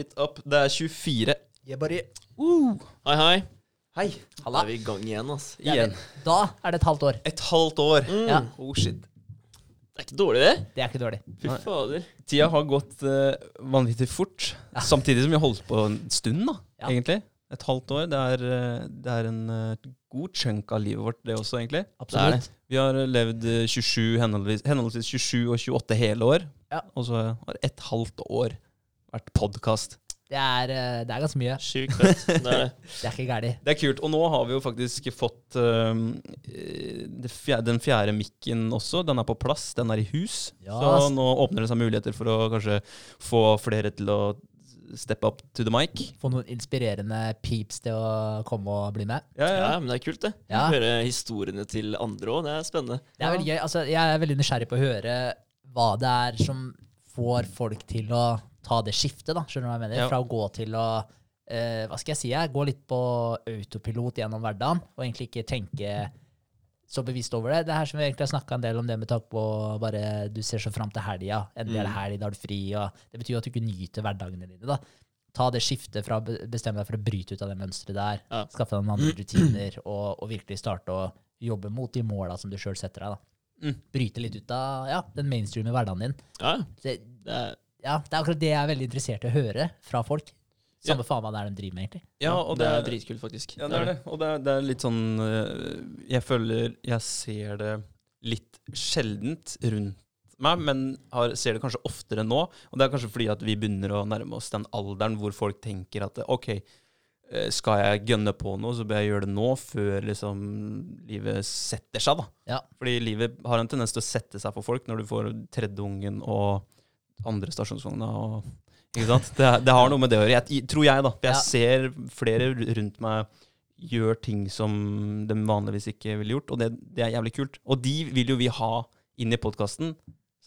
it up. Det er 24. Yeah, buddy. Uh. Hei, hei. Hei. Da er vi i gang igjen, ass. Igjen. Da er det et halvt år. Et halvt år. Ja. Oh shit. Det er ikke dårlig, det. Det er ikke dårlig. Fy fader. Tida har gått uh, vanvittig fort. Samtidig som vi har holdt på en stund, da, Ja. egentlig. Et halvt år. Det er, eh, det er en eh, god chunk av livet vårt, det også, egentlig. Absolutt. Vi har levd eh, 27, henholdsvis, henholdsvis 27 og 28 hele år. Ja. Og så har et halvt år vært podkast. Det er, eh, det er ganske mye. Sjukt fett. Det er det. Det er ikke gærent. Det er kult. Og nå har vi jo faktisk fått øhm, eh, det fjerde, den fjerde mikken også. Den er på plass, den er i hus. Ja, Så nå åpner det seg muligheter for å kanskje få flere til å step up to the mic. Få noen inspirerende peeps til å komme og bli med. Ja, Ja, men det er kult, det. Ja. Høre historiene til andre òg. Det er spennende. Det er veldig gøy. Altså, jeg er veldig nysgjerrig på å høre hva det er som får folk til å ta det skiftet, da. Skjønner du hva jeg mener? Ja. Fra å gå til å eh, Hva skal jeg si? Jeg gå litt på autopilot gjennom hverdagen, og egentlig ikke tenke så bevisst over det. Det er her som vi egentlig har snakka en del om det med tanke på bare du ser så fram til helga. Endelig er det helg, da er du fri. Og det betyr jo at du ikke nyter hverdagene dine. da. Ta det skiftet fra å bestemme deg for å bryte ut av det mønsteret der. Ja. Skaffe deg noen andre rutiner, og, og virkelig starte å jobbe mot de måla som du sjøl setter deg. da. Mm. Bryte litt ut av ja, den mainstreame hverdagen din. Ja, Det, det er, ja, det er akkurat det jeg er veldig interessert i å høre fra folk. Samme faen hva det er de driver med, egentlig. Ja, og det det er dritkult, faktisk. ja, det er det. Og det er, det er litt sånn øh, Jeg føler jeg ser det litt sjeldent rundt meg, men har, ser det kanskje oftere nå. Og det er kanskje fordi at vi begynner å nærme oss den alderen hvor folk tenker at OK, eh, skal jeg gønne på noe, så bør jeg gjøre det nå, før liksom livet setter seg, da. Ja. Fordi livet har en tendens til å sette seg for folk når du får tredje ungen og andre stasjonsvogna. og ikke sant? Det, det har noe med det å gjøre, jeg, tror jeg, da. Jeg Ja. ser flere rundt meg gjør ting som de vanligvis ikke ville gjort, og det, det er jævlig kult. Og de vil jo vi ha inn i podkasten,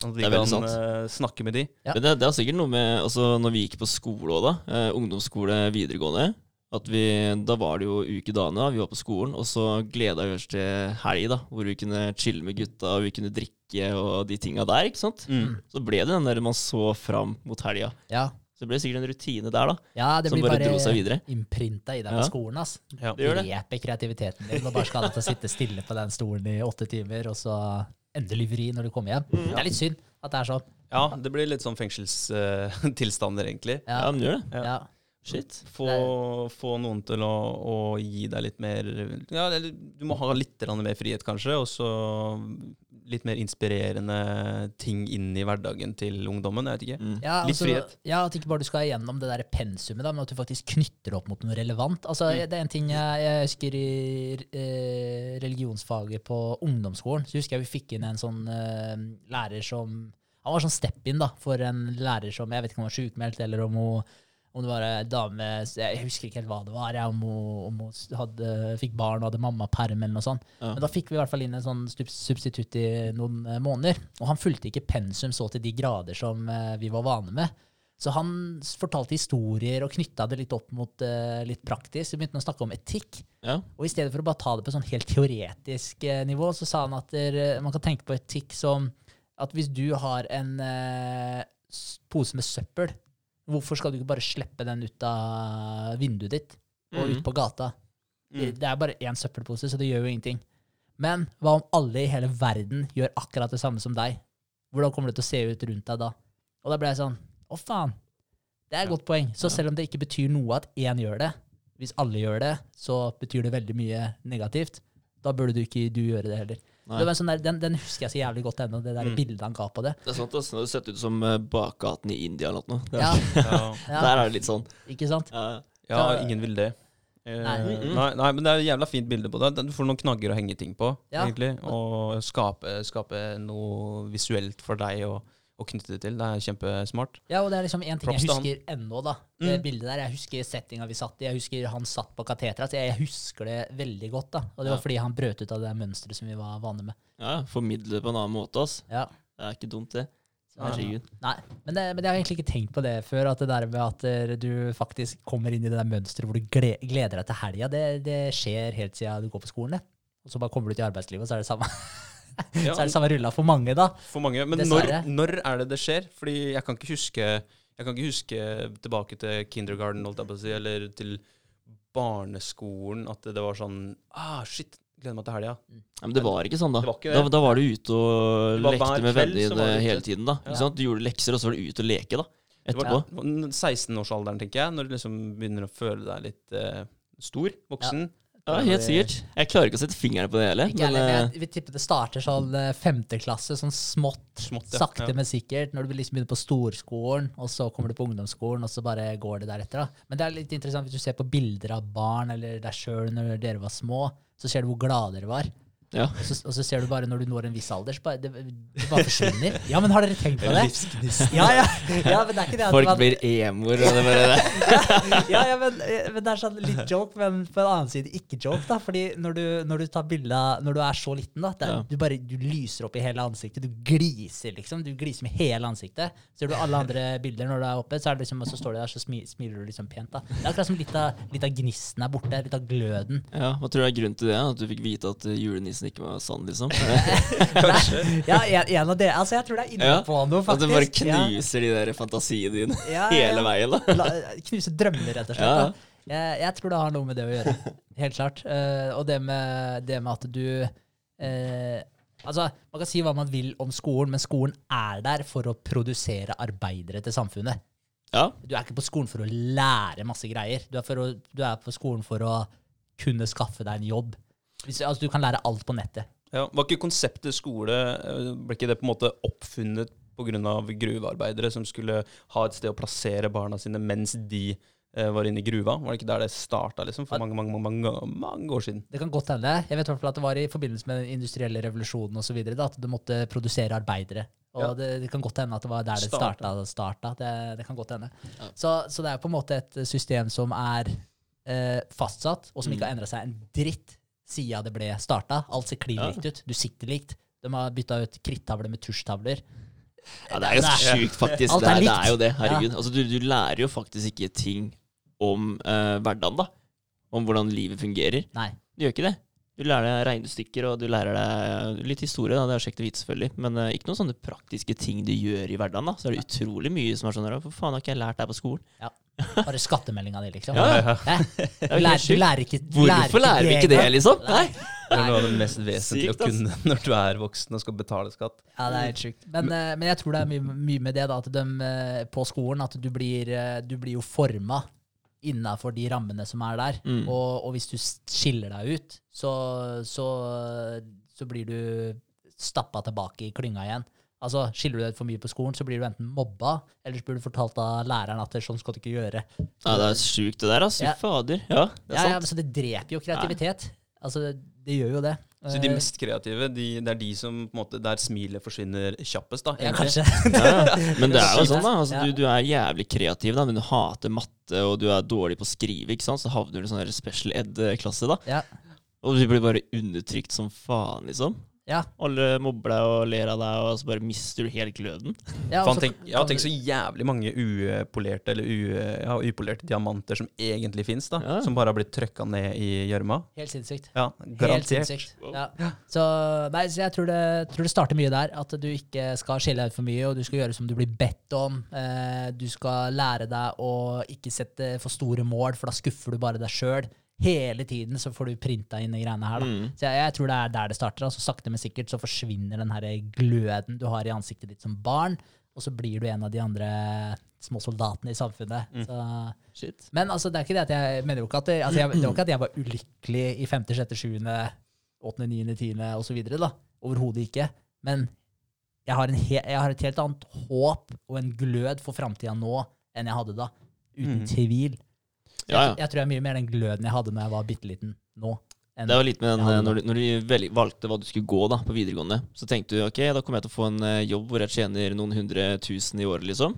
sånn at vi kan sant. eh, snakke med de. Ja. Men det, det er sikkert noe med altså, Når vi gikk på skole òg, da. Eh, ungdomsskole, videregående. At vi, da var det jo uke dagene, da, Vi var på skolen, og så gleda vi oss til helg, da, hvor vi kunne chille med gutta, og vi kunne drikke og de tinga der. ikke sant? Mm. Så ble det den der man så fram mot helga. Ja, Så det ble sikkert en rutine der, da. ja det Som blir bare bare, innprinta i deg på skolen. ass. Ja. Det gjør det. Dreper kreativiteten din og bare skal alle deg til å sitte stille på den stolen i åtte timer, og så endelig vri når du kommer hjem. Det er litt synd at det er sånn. ja, det blir litt sånn fengselstilstander, egentlig. Ja, Ja, men gjør det. Ja. ja. Shit. Få, få noen til å, å gi deg litt mer Ja, eller du må ha litt mer frihet, kanskje, og så litt mer inspirerende ting inn i hverdagen til ungdommen. Jeg vet ikke. Mm. Ja, Litt altså, frihet. Ja, At ikke bare du skal gjennom det der pensumet, da, men at du faktisk knytter det opp mot noe relevant. Altså, Mm. Det er en ting jeg, jeg husker i eh, religionsfaget på ungdomsskolen. Så husker jeg vi fikk inn en sånn eh, lærer som Han var sånn step-in da, for en lærer som Jeg vet ikke om hun var sjukmeldt, eller om hun om det var ei dame Jeg husker ikke helt hva det var. Om hun, om hun hadde, fikk barn og hadde mammaperm eller noe sånt. Ja. Men da fikk vi i hvert fall inn en sånn substitutt i noen eh, måneder. Og han fulgte ikke pensum så til de grader som eh, vi var vane med. Så han fortalte historier og knytta det litt opp mot uh, litt praktisk. Vi begynte å snakke om etikk. Ja. Og i stedet for å bare ta det på sånn helt teoretisk uh, nivå, så sa han at der, man kan tenke på etikk som at hvis du har en uh, pose med søppel, hvorfor skal du ikke bare slippe den ut av vinduet ditt og mm. ut på gata? Det Mm. det er bare én søppelpose, så det gjør jo ingenting. Men hva om alle i hele verden gjør akkurat det samme som deg? Hvordan kommer det til å se ut rundt deg da? Og da ble jeg sånn Å, faen. Det er et Ja. godt poeng. Så selv om det ikke betyr noe at én gjør det, hvis alle gjør det, så betyr det veldig mye negativt. Da burde du ikke du gjøre det heller. Nei. Det var en sånn der, den, den husker jeg så jævlig godt ennå, det der Mm. bildet han ga på det. Det er sant, ass. Det har sett ut som eh, bakgaten i India eller noe. Ja, Der er det litt sånn. ikke sant? Ja, Ja, ingen vil det. Eh, Nei. nei, nei, men det er et jævla fint bilde på det. Du får noen knagger å henge ting på, Ja. egentlig. Og skape, skape noe visuelt for deg å, å knytte det til. Det er kjempesmart. Ja, og det er liksom en ting Props jeg husker ennå, da. Det Mm. bildet der. Jeg husker settinga vi satt i. Jeg husker han satt på kateteret. Så jeg husker det veldig godt, da. Og det var Ja. fordi han brøt ut av det mønsteret som vi var vane med. ja, Formidle det på en annen måte, ass. Ja. Det er ikke dumt, det. Herregud. Nei, men, det, men jeg har egentlig ikke tenkt på det før. At det der med at eh, du faktisk kommer inn i det der mønsteret hvor du gleder deg til helga, det, det skjer helt siden du går på skolen, det. Og så bare kommer du til arbeidslivet, og så er det samme, Ja, så er det samme rulla for mange, da. for mange. Men når, når er det det skjer? Fordi jeg kan ikke huske Jeg kan ikke huske tilbake til kindergarten, holdt jeg på å si, eller til barneskolen, at det var sånn Ah, shit, gleder meg til helga. Ja, men det var ikke sånn, da. Ikke Da, da var du ute og lekte med vennene hele tiden. da Ja. Ikke sant? Du gjorde lekser, og så var du ute og leke, da. Det var, Etterpå. Ja. var 16-årsalderen, tenker jeg, når du liksom begynner å føle deg litt eh, stor, voksen. Ja, helt sikkert. Jeg klarer ikke å sette fingeren på det hele. Ikke Men, heller, men eh, jeg vil tippe det starter sånn femteklasse, sånn smått, Smått, ja. sakte, Ja. men sikkert. Når du liksom begynner på storskolen, og så kommer du på ungdomsskolen, og så bare går det deretter. da. Men det er litt interessant hvis du ser på bilder av barn eller deg sjøl når dere var små, så ser du hvor glade dere var. Ja. Og så, og så ser du bare når du når en viss alder, så bare, det, det bare forsvinner. Ja, men har dere tenkt på det? Ja, ja. ja, men det er ikke det at Folk man- blir emoer, og det bare ja, ja men, men det er sånn litt joke, men på en annen side ikke joke. da, fordi når du, når du tar bilde av Når du er så liten, da, det er, Ja. du bare du lyser opp i hele ansiktet. Du gliser, liksom. Du gliser med hele ansiktet. Ser du alle andre bilder når du er oppe, så, er det liksom, og så står du der, så smi, smiler du liksom pent. da. Det er akkurat som litt av, litt av gnisten er borte, litt av gløden. Ja, Hva tror du er grunnen til det? At du fikk vite at eh, julenissen ikke var sann, liksom? Ja, en, en av dere, altså Jeg tror det er inne Ja, på noe, At du bare Ja. knuser de der fantasiene dine Ja, ja, hele veien, da. La, knuse drømmer, rett og slett. Ja. Da. Jeg, jeg tror det har noe med det å gjøre. Helt klart. Uh, og det med, det med at du uh, Altså, Man kan si hva man vil om skolen, men skolen er der for å produsere arbeidere til samfunnet. Ja, Du er ikke på skolen for å lære masse greier. Du er, for å, du er på skolen for å kunne skaffe deg en jobb. Hvis, altså, du kan lære alt på nettet. Ja, Var ikke konseptet skole eh, Ble ikke det på en måte oppfunnet pga. gruvearbeidere som skulle ha et sted å plassere barna sine mens de eh, var inne i gruva? Var det ikke der det starta, liksom? For mange, mange, mange, mange år siden? Det kan godt hende. Jeg vet i hvert fall at det var i forbindelse med den industrielle revolusjonen og så videre, da, at du måtte produsere arbeidere. Og Ja. det, det kan godt hende at det var der det starta. Starta. Det, det kan godt hende. Ja. Så, så det er på en måte et system som er eh, fastsatt, og som ikke har Mm. endra seg en dritt siden det ble starta. Alt ser klin Ja. likt ut. Du sitter likt. De har bytta ut krittavler med tusjtavler. ja det er ganske sjukt, faktisk. Alt Det er er, det er jo det. Herregud. Altså, du, du lærer jo faktisk ikke ting om uh, hverdagen, da. Om hvordan livet fungerer. Nei. Du gjør ikke det. Du lærer deg regnestykker, og du lærer deg litt historie. da, Det er kjekt å vite, selvfølgelig. Men uh, ikke noen sånne praktiske ting du gjør i hverdagen. da. Så er det utrolig mye som er sånn Hvorfor For faen, har ikke jeg lært det her på skolen? Ja. Bare skattemeldinga di, liksom. Ja, ja. Du, er lærer, du lærer ikke du Hvorfor lærer vi ikke det, liksom? Nei. Det er noe av det mest vesentlige Sykt, å kunne når du er voksen og skal betale skatt. Ja, det er helt sjukt. Men, eh, men jeg tror det er mye, mye med det da, at de, eh, på skolen at du blir, eh, du blir jo forma innafor de rammene som er der. Mm. Og, og hvis du skiller deg ut, så, så, så blir du stappa tilbake i klynga igjen. Altså, Skiller du deg ut for mye på skolen, så blir du enten mobba, eller så blir du fortalt av læreren at det, sånn skal du ikke gjøre. Ja, det er sjukt, det der, altså. Ja. Fader. Ja, det er Ja, ja, sant. Så det dreper jo kreativitet. Altså, det, gjør jo det. Så de Eh, mest kreative, de, det er de som på en måte, der smilet forsvinner kjappest, da. ja, kanskje. Ja, ja. Men det er jo sånn, da. Altså, Ja. du, du er jævlig kreativ, da, men du hater matte, og du er dårlig på å skrive, ikke sant? så havner du i sånn special ed-klasse, da. Ja. Og du blir bare undertrykt som faen, liksom. Ja. Alle mobber deg og ler av deg, og så bare mister du helt gløden. Ja, Faen, tenk, ja, tenk, så jævlig mange upolerte eller u, ja, upolerte diamanter som egentlig fins, da. Ja. Som bare har blitt trøkka ned i gjørma. Helt sinnssykt. Ja, Helt garantert. sinnssykt. Ja. Så, nei, så jeg tror det, tror det starter mye der. At du ikke skal skille deg ut for mye, og du skal gjøre som du blir bedt om. Eh, du skal lære deg å ikke sette for store mål, for da skuffer du bare deg sjøl. Hele tiden så får du printa inn de greiene her. Mm. Så jeg, jeg tror det er der det starter. Altså, sakte, men sikkert så forsvinner den her gløden du har i ansiktet ditt som barn, og så blir du en av de andre små soldatene i samfunnet. Mm. Så Shit. men altså, det er ikke det at jeg mener jo ikke at det, altså, jeg, det var ikke at jeg var ulykkelig i 5., 6., 7., 8., 9., 10. osv. Overhodet ikke. Men jeg har, en he, jeg har et helt annet håp og en glød for framtida nå enn jeg hadde da. Uten mm. tvil. Så Ja, ja. Jeg, jeg tror jeg er mye mer den gløden jeg hadde når jeg var bitte liten nå. enn- Det var litt med den, når du, når du valgte hva du skulle gå da, på videregående, så tenkte du ok, da kommer jeg til å få en eh, jobb hvor jeg tjener noen hundre tusen i året, liksom.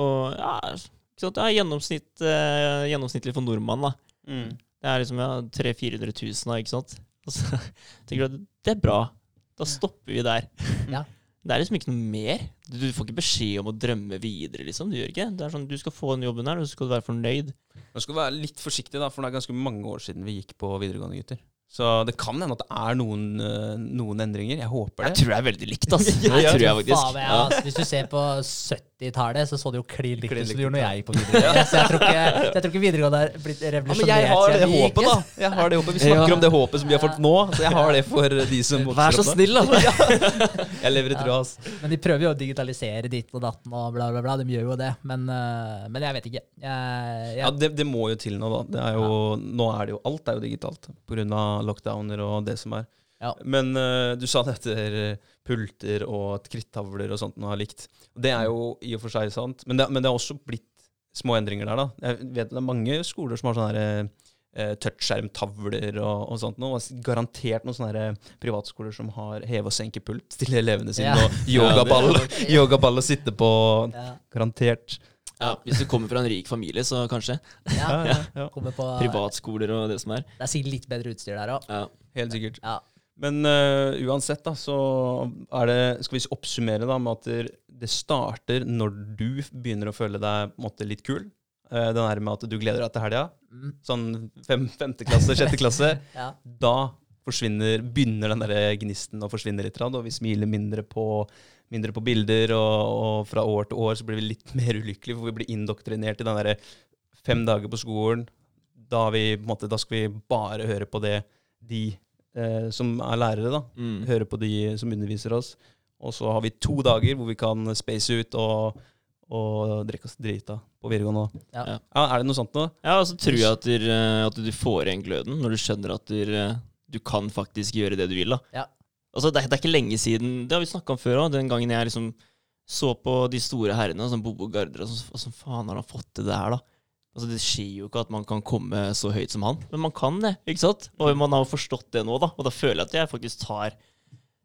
Og ja, ikke sant? det er gjennomsnitt, eh, gjennomsnittlig for nordmann, da. Mm. Det er liksom ja, 300 000-400 000, da, ikke sant. Og så tenker du at det er bra. Da stopper vi der. Ja. Det er liksom ikke noe mer. Du, du får ikke beskjed om å drømme videre, liksom. Du gjør ikke. Det er sånn, Du skal få den jobben her, og så skal du være fornøyd. Man skal være litt forsiktig, da, for det er ganske mange år siden vi gikk på videregående, gutter. Så det kan hende at det er noen, eh, noen endringer. Jeg håper det. Jeg tror det er veldig likt, altså. Det ja, tror jeg faktisk. Faen, jeg, Ja. altså, hvis du ser på 80-tallet så så det jo klin likt ut som det gjorde når jeg gikk på videregående. Så jeg tror ikke, jeg tror ikke videregående er blitt Ja, men jeg har det håpet, da. Jeg har det håpet. Vi snakker Ja. om det håpet som vi har fått nå, så jeg har det for de som vokser Vær så snill, da! Jeg lever i trua, ass. Men de prøver jo å digitalisere ditt og datten og bla, bla, bla. De gjør jo det. Men, øh, men jeg vet ikke. Jeg, Ja, det, det må jo til nå, da. Det er jo, Nå er det jo Alt er jo digitalt pga. lockdowner og det som er. Ja. Men uh, du sa det etter pulter og krittavler og sånt noe har likt. Det er jo i og for seg sant, men det, men det har også blitt små endringer der, da. Jeg vet det er mange skoler som har sånne her, eh, touchskjermtavler og, og sånt noe. Garantert noen sånne her privatskoler som har heve- og senkepult til elevene sine, Ja. og yogaball, yogaball å sitte på. ja, Garantert. Ja, hvis du kommer fra en rik familie, så kanskje. ja, ja, ja. kommer på, Privatskoler og det som er. Det er sikkert litt bedre utstyr der òg. Ja. Helt sikkert. Ja. Men uh, uansett, da, så er det Skal vi oppsummere da med at det- starter når du begynner å føle deg måte litt kul. Uh, den der med at du gleder deg til helga. Mm, Sånn fem, femte klasse, sjette klasse. ja. Da begynner den der gnisten å forsvinne litt, og vi smiler mindre på, mindre på bilder. Og, og fra år til år så blir vi litt mer ulykkelige, for vi blir indoktrinert i den derre fem dager på skolen. Da, vi, på måte, da skal vi bare høre på det de eh, som er lærere, da. Mm. hører på de som underviser oss. Og så har vi to dager hvor vi kan space ut og, og drikke oss drita på videregående. Ja. Ja. Ja, er det noe sånt noe? Ja, og så tror jeg at, du, at du får igjen gløden når du skjønner at du, du kan faktisk gjøre det du vil. da. Ja. Altså, det, er, det er ikke lenge siden Det har vi snakka om før òg. Den gangen jeg liksom så på de store herrene, som Bobo Og sånn, Hvordan faen har han fått til det her, da? Altså, Det skjer jo ikke at man kan komme så høyt som han, men man kan det. ikke sant? Og man har forstått det nå, da. Og da føler jeg at jeg faktisk tar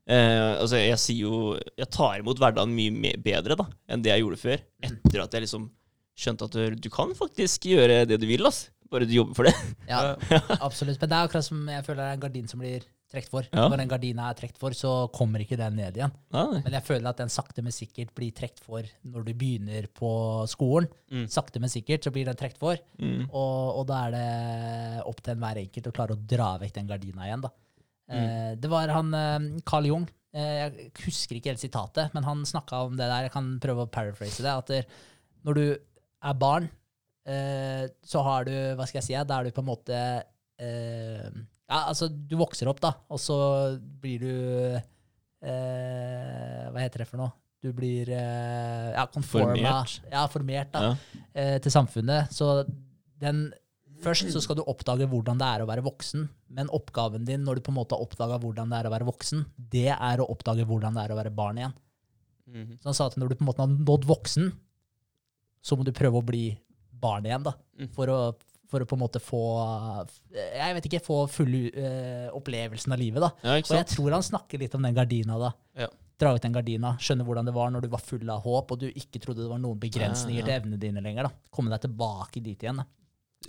eh, altså Jeg sier jo Jeg tar imot hverdagen mye bedre da enn det jeg gjorde før. Etter at jeg liksom skjønte at du, du kan faktisk gjøre det du vil. ass. Bare du jobber for det. Ja, absolutt. Men det er akkurat som jeg føler det er en gardin som blir trukket for. Ja. Når den gardina er trukket for, så kommer ikke den ned igjen. Nei. Men jeg føler at den sakte, men sikkert blir trukket for når du begynner på skolen. Mm. Sakte, men sikkert så blir den trukket for. mm. Og, og da er det opp til enhver enkelt å klare å dra vekk den gardina igjen. da. Eh, det var han eh, Carl Jung, eh, jeg husker ikke helt sitatet, men han snakka om det der. Jeg kan prøve å paraphrase det. At der, når du er barn, eh, så har du Hva skal jeg si? Da er du på en måte Ja, altså, du vokser opp, da, og så blir du eh, Hva heter det for noe? Du blir eh, ja, conforma, Formert. Ja, formert da, Ja. eh, til samfunnet. Så den Først så skal du oppdage hvordan det er å være voksen, men oppgaven din når du på en måte har oppdaga hvordan det er å være voksen, det er å oppdage hvordan det er å være barn igjen. Mhm. Så han sa at når du på en måte har nådd voksen, så må du prøve å bli barn igjen, da. Mm. For å, for å på en måte få Jeg vet ikke, få full uh, opplevelsen av livet, da. ja, Og jeg tror han snakker litt om den gardina, da. Ja. Dra ut den gardina, skjønne hvordan det var når du var full av håp, og du ikke trodde det var noen begrensninger Ja, ja. til evnene dine lenger. da. Komme deg tilbake dit igjen, da.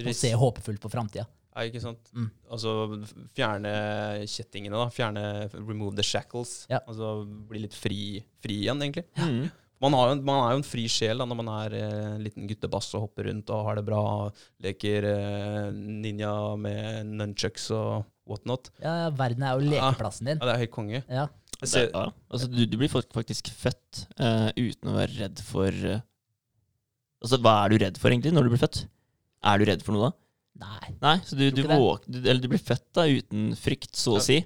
Og se håpefullt på framtida. Ja, ikke sant? Mm. Altså fjerne kjettingene, da. Fjerne Remove the shackles. Ja. Altså bli litt fri, fri igjen, egentlig. Ja. Mm. Man, har jo, man er jo en fri sjel da, når man er eh, en liten guttebass og hopper rundt og har det bra. Leker eh, ninja med nunchucks og whatnot. Ja, verden er jo lekeplassen din. Ja, det er helt konge. Ja. Ser, ja. altså, du, du blir faktisk født uh, uten å være redd for uh, Altså, Hva er du redd for, egentlig, når du blir født? Er du redd for noe da? Nei. Nei, så du, du, våk, du, eller du blir født da uten frykt, så å Ja. si.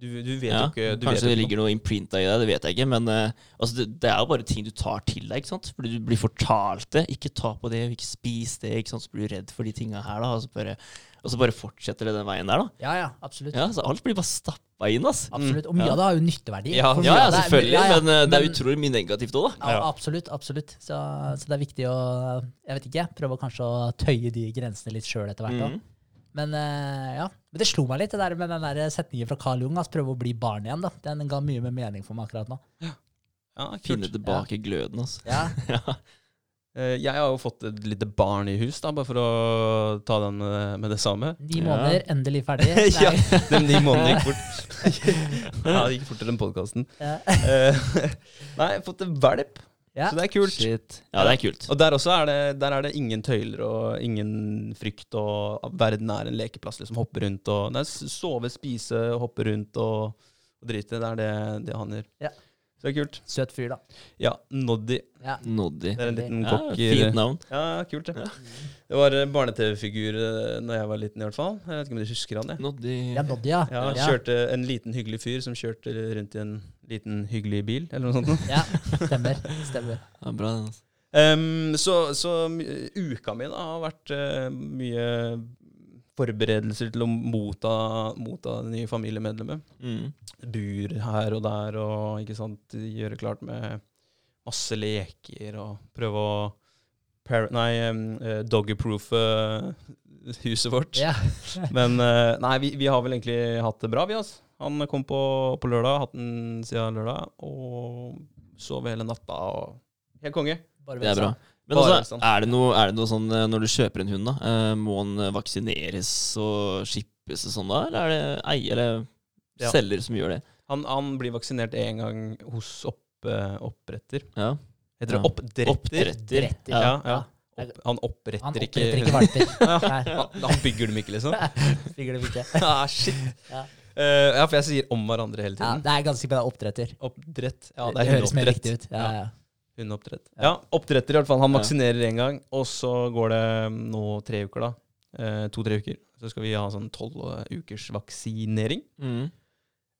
Du, du vet Ja, jo ikke du Kanskje vet det ikke ligger noe imprinta i deg, det vet jeg ikke. Men uh, altså, det, det er jo bare ting du tar til deg. ikke sant? Fordi du blir fortalt det. Ikke ta på det, ikke spis det. ikke sant? Så blir du redd for de tinga her, da. Og så, bare, og så bare fortsetter det den veien der, da. Ja, ja, absolutt. Ja, så Alt blir bare stappa inn, ass. Absolutt. Og mye Ja. av det har jo nytteverdi. Ja, Ja, ja, selvfølgelig, det er- selvfølgelig. ja, ja. Men eh, det er utrolig mye negativt òg, da. Ja, absolutt. absolutt. Så, så det er viktig å jeg vet ikke, prøve kanskje å tøye de grensene litt sjøl etter hvert. Mm. Mhm. Men eh, ja, men det slo meg litt, det der med den der setningen fra Carl Jung. Altså, prøve å bli barn igjen. da. Den ga mye mer mening for meg akkurat nå. Ja, Finne kult. tilbake gløden, altså. Ja, Ja. Eh, Jeg har jo fått et lite barn i hus, da, bare for å ta den eh, med det samme. Ni Ja. måneder, endelig ferdig. ja, Nei. de ni månedene gikk fort. ja, det gikk fortere enn podkasten. Ja. nei, jeg har fått en valp, Ja. Så det er kult. Shit. Ja, det er kult. Og der også er det, der er det ingen tøyler og ingen frykt, og verden er en lekeplass. liksom Hoppe rundt og det er Sove, spise, hoppe rundt og, og drite. Det er det, det han gjør. Ja. Så det er kult. Søt fyr, da. Ja, Noddy. Ja. Noddy. Det er en liten Ja, cocker. fint navn. Ja, kult, det. Det var eh, barne-TV-figur da Når jeg var liten, i hvert fall. Jeg vet ikke om du husker han? det? Noddy Ja, Noddy, ja. Ja, kjørte En liten, hyggelig fyr som kjørte rundt i en liten, hyggelig bil, eller noe sånt. Ja, stemmer. stemmer. Ja, bra. den, altså. Um, så så uka mi da har vært uh, mye forberedelser til å motta, motta det nye familiemedlemmet. Mm. Bur her og der, og ikke sant, gjøre klart med masse leker og prøve å nei, em, eh, huset vårt. Yeah. Men eh, nei, vi, vi har vel egentlig hatt det bra, vi. altså. Han kom på, på lørdag, hatt den siden lørdag, og sov hele natta. og Helt konge. Bare Det er bra. Men altså, er det, noe, er det noe sånn eh, når du kjøper en hund, da? eh, Må den eh, vaksineres og shippes og sånn da? Eller er det eier eller Ja. selger som gjør det? Han, han blir vaksinert én gang hos opp, oppretter. Ja. Heter det Ja. oppdretter? Oppdretter. Ja, ja. Ja. Opp, han oppretter, Han ikke oppretter ikke valper. Han, han bygger dem ikke, liksom? bygger dem ikke. ah, shit. Ja. Uh, ja, for jeg sier om hverandre hele Ja, tiden. det er ganske sikkert oppdretter. Oppdrett. Ja, det det høres mer riktig ut. Ja, ja. Hundeoppdrett. Ja. Ja, oppdretter i hvert fall. Han vaksinerer én gang, og så går det nå tre uker, da. Eh, To-tre uker. Så skal vi ha sånn tolv ukers vaksinering. Mm.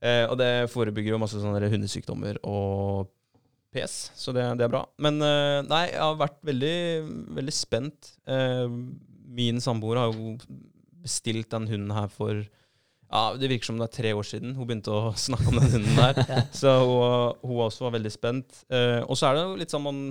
Eh, og det forebygger jo masse sånne hundesykdommer og PS, så det, det er bra. Men eh, nei, jeg har vært veldig, veldig spent. Eh, min samboer har jo bestilt den hunden her for ja, Det virker som det er tre år siden hun begynte å snakke om den hunden der. Ja. Så hun, hun også var veldig spent. Uh, og så er det jo litt sånn man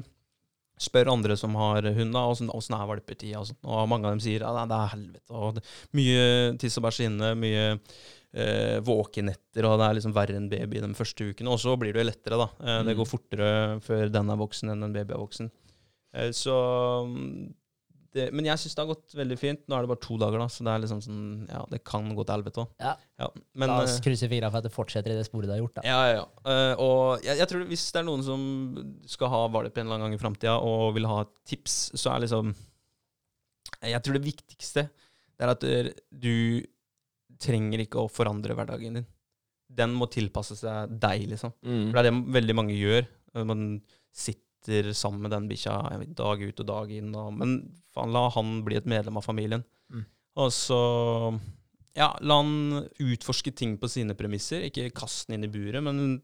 spør andre som har hund, da, åssen er valpetida? Og, og mange av dem sier ja, det er helvete. Og det, mye tiss og bæsj inne, mye eh, våkenetter, og det er liksom verre enn baby de første ukene. Og så blir det jo lettere, da. Eh, Det Mm. går fortere før den er voksen enn en baby er voksen. Eh, så det, Men jeg syns det har gått veldig fint. Nå er det bare to dager, da, så det er liksom sånn Ja, det kan gå til helvete òg. Ja. Men La oss eh, krysse fingra for at det fortsetter i det sporet det har gjort. da. ja, ja, ja. Uh, og jeg, jeg tror hvis det er noen som skal ha valp en eller annen gang i framtida og vil ha tips, så er liksom Jeg tror det viktigste det er at eh, du trenger ikke å forandre hverdagen din. Den må tilpasse seg deg, liksom. Mm. For det er det veldig mange gjør. Man sitter sammen med den bikkja dag ut og dag inn. Og, men faen, la han bli et medlem av familien. Mm. Og så ja, la han utforske ting på sine premisser. Ikke kast den inn i buret, men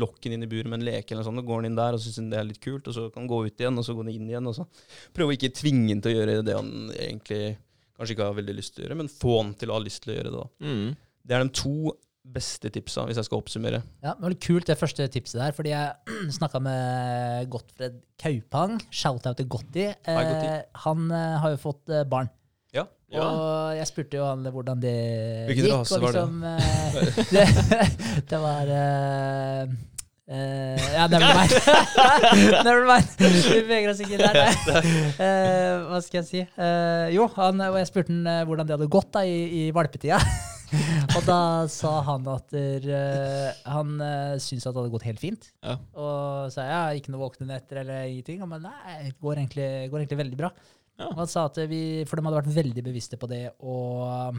lokk den inn i buret med en leke. eller noe sånt. Og går han inn der og syns det er litt kult, og så kan han gå ut igjen, og så går han inn igjen. og så Prøve å ikke tvinge han til å gjøre det han egentlig kanskje ikke har veldig lyst til å gjøre, men få han til å ha lyst til å gjøre det. da. Mm. Det er de to beste tipsa, hvis jeg skal oppsummere. Ja, det var kult det første tipset der, fordi jeg snakka med Gottfred Kaupang. Shout-out til Gotti. Eh, han eh, har jo fått eh, barn. Ja. Ja. Og jeg spurte jo han hvordan det Hvilken gikk. rase var det? liksom, eh, det? Det var eh, eh, Ja, never mind. never mind. Vi beveger oss ikke der. Eh, hva skal jeg si? Uh, jo, han, og jeg spurte han hvordan det hadde gått da i, i valpetida. og da sa han at der, uh, han uh, syntes at det hadde gått helt fint. Ja. Og sa ja, ikke noe våkne netter eller ingenting. Men nei, det går egentlig, går egentlig veldig bra. Ja. Og han sa at vi, For de hadde vært veldig bevisste på det og,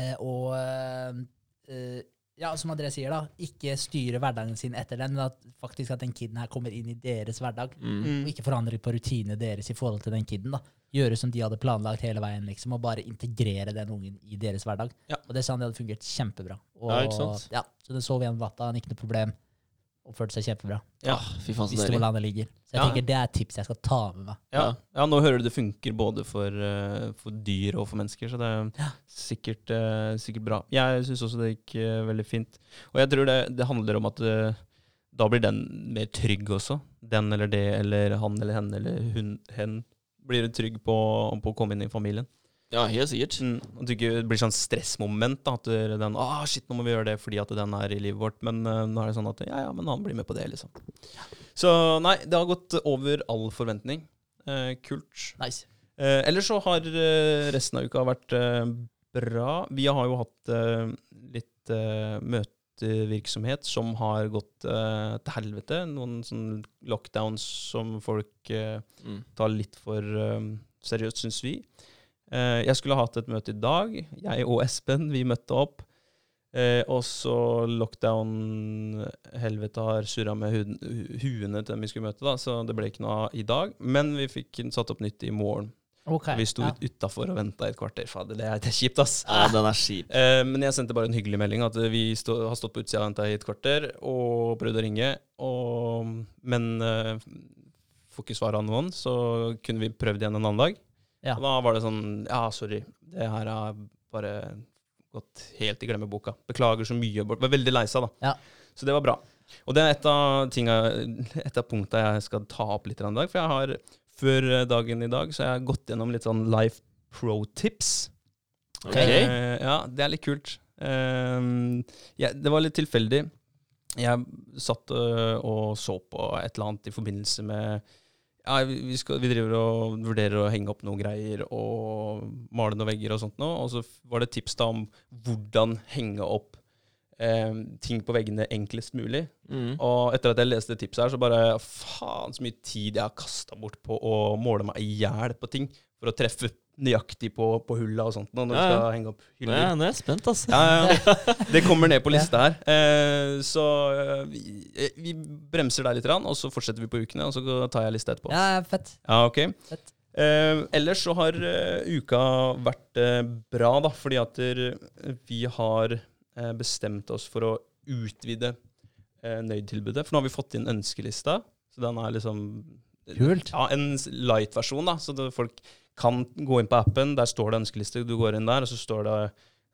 eh, og uh, ja, som André sier, da, ikke styre hverdagen sin etter den, men at faktisk at den kiden her kommer inn i deres hverdag. Mm. Og ikke forandre på rutinene deres i forhold til den kiden. da. Gjøre som de hadde planlagt hele veien, liksom, og bare integrere den ungen i deres hverdag. Ja. Og det sa han det hadde fungert kjempebra. Og, Ja, ikke sant? Ja, så den sov gjennom natta, han ikke noe problem. Oppførte seg kjempebra. Ja. Fy faen, så deilig. landet ligger. Så jeg Ja. tenker det er et tips jeg skal ta med meg. Ja. Ja. nå hører du det funker både for, eh, for dyr og for mennesker, så det er sikkert, eh, sikkert bra. Jeg syns også det gikk eh, veldig fint. Og jeg tror det, det handler om at da blir den mer trygg også. Den eller det, eller han eller henne eller hun, hen blir du trygg på, på å komme inn i familien. Ja, helt sikkert. Mm, at det ikke blir sånn stressmoment. da, At det- den ah, shit, nå må vi gjøre det fordi at den er i livet vårt. Men uh, nå er det sånn at ja, ja, men han blir med på det, liksom. Så nei, det har gått over all forventning. Uh, kult. Nice. Uh, ellers så har resten av uka vært bra. Vi har jo hatt litt eh, møtevirksomhet som har gått uh, til helvete. Noen sånn lockdowns som folk uh, Mm. tar litt for uh, seriøst, syns vi. Jeg skulle hatt et møte i dag. Jeg og Espen, vi møtte opp. Eh, og så lockdown-helvete har surra med huene til dem vi skulle møte, da, så det ble ikke noe i dag. Men vi fikk satt opp nytt i morgen. Ok. Vi sto ja. utafor og venta et kvarter. Fader, det er, det er kjipt, ass. Ja, den er kjip. Eh, men jeg sendte bare en hyggelig melding at vi stå, har stått på utsida og venta i et kvarter og prøvd å ringe, og, men eh, får ikke svar av noen, så kunne vi prøvd igjen en annen dag. Ja. Og da var det sånn Ja, sorry, det her har bare gått helt i glemmeboka. Beklager så mye. Var veldig lei seg, da. Ja. Så det var bra. Og det er et av, tinga, et av punktene jeg skal ta opp litt i dag. For jeg har før dagen i dag så har jeg gått gjennom litt sånn life pro-tips. Okay. Eh, ja, det er litt kult. Eh, ja, det var litt tilfeldig. Jeg satt øh, og så på et eller annet i forbindelse med ja, vi, vi skal, vi driver og vurderer å henge opp noen greier og male noen vegger og sånt nå. Og så var det tips da om hvordan henge opp eh, ting på veggene enklest mulig. Mm. Og etter at jeg leste tipset her, så bare faen så mye tid jeg har kasta bort på å måle meg i hjel på ting for å treffe nøyaktig på, på hulla og sånt nå når Ja, ja. skal henge opp hyller. Ja, nå er jeg spent, altså. Ja. Det kommer ned på lista her. Eh, så eh, vi, vi bremser der litt, og så fortsetter vi på ukene. Og så tar jeg lista etterpå. Ja, fett. Ja, ok. Fett. Eh, ellers så har uh, uka vært uh, bra, da, fordi at vi har bestemt oss for å utvide eh, Nøyd-tilbudet. For nå har vi fått inn ønskelista, så den er liksom Kult. Ja, en light-versjon, da, så det, folk kan gå inn på appen. Der står det ønskeliste. Du går inn der, og så står det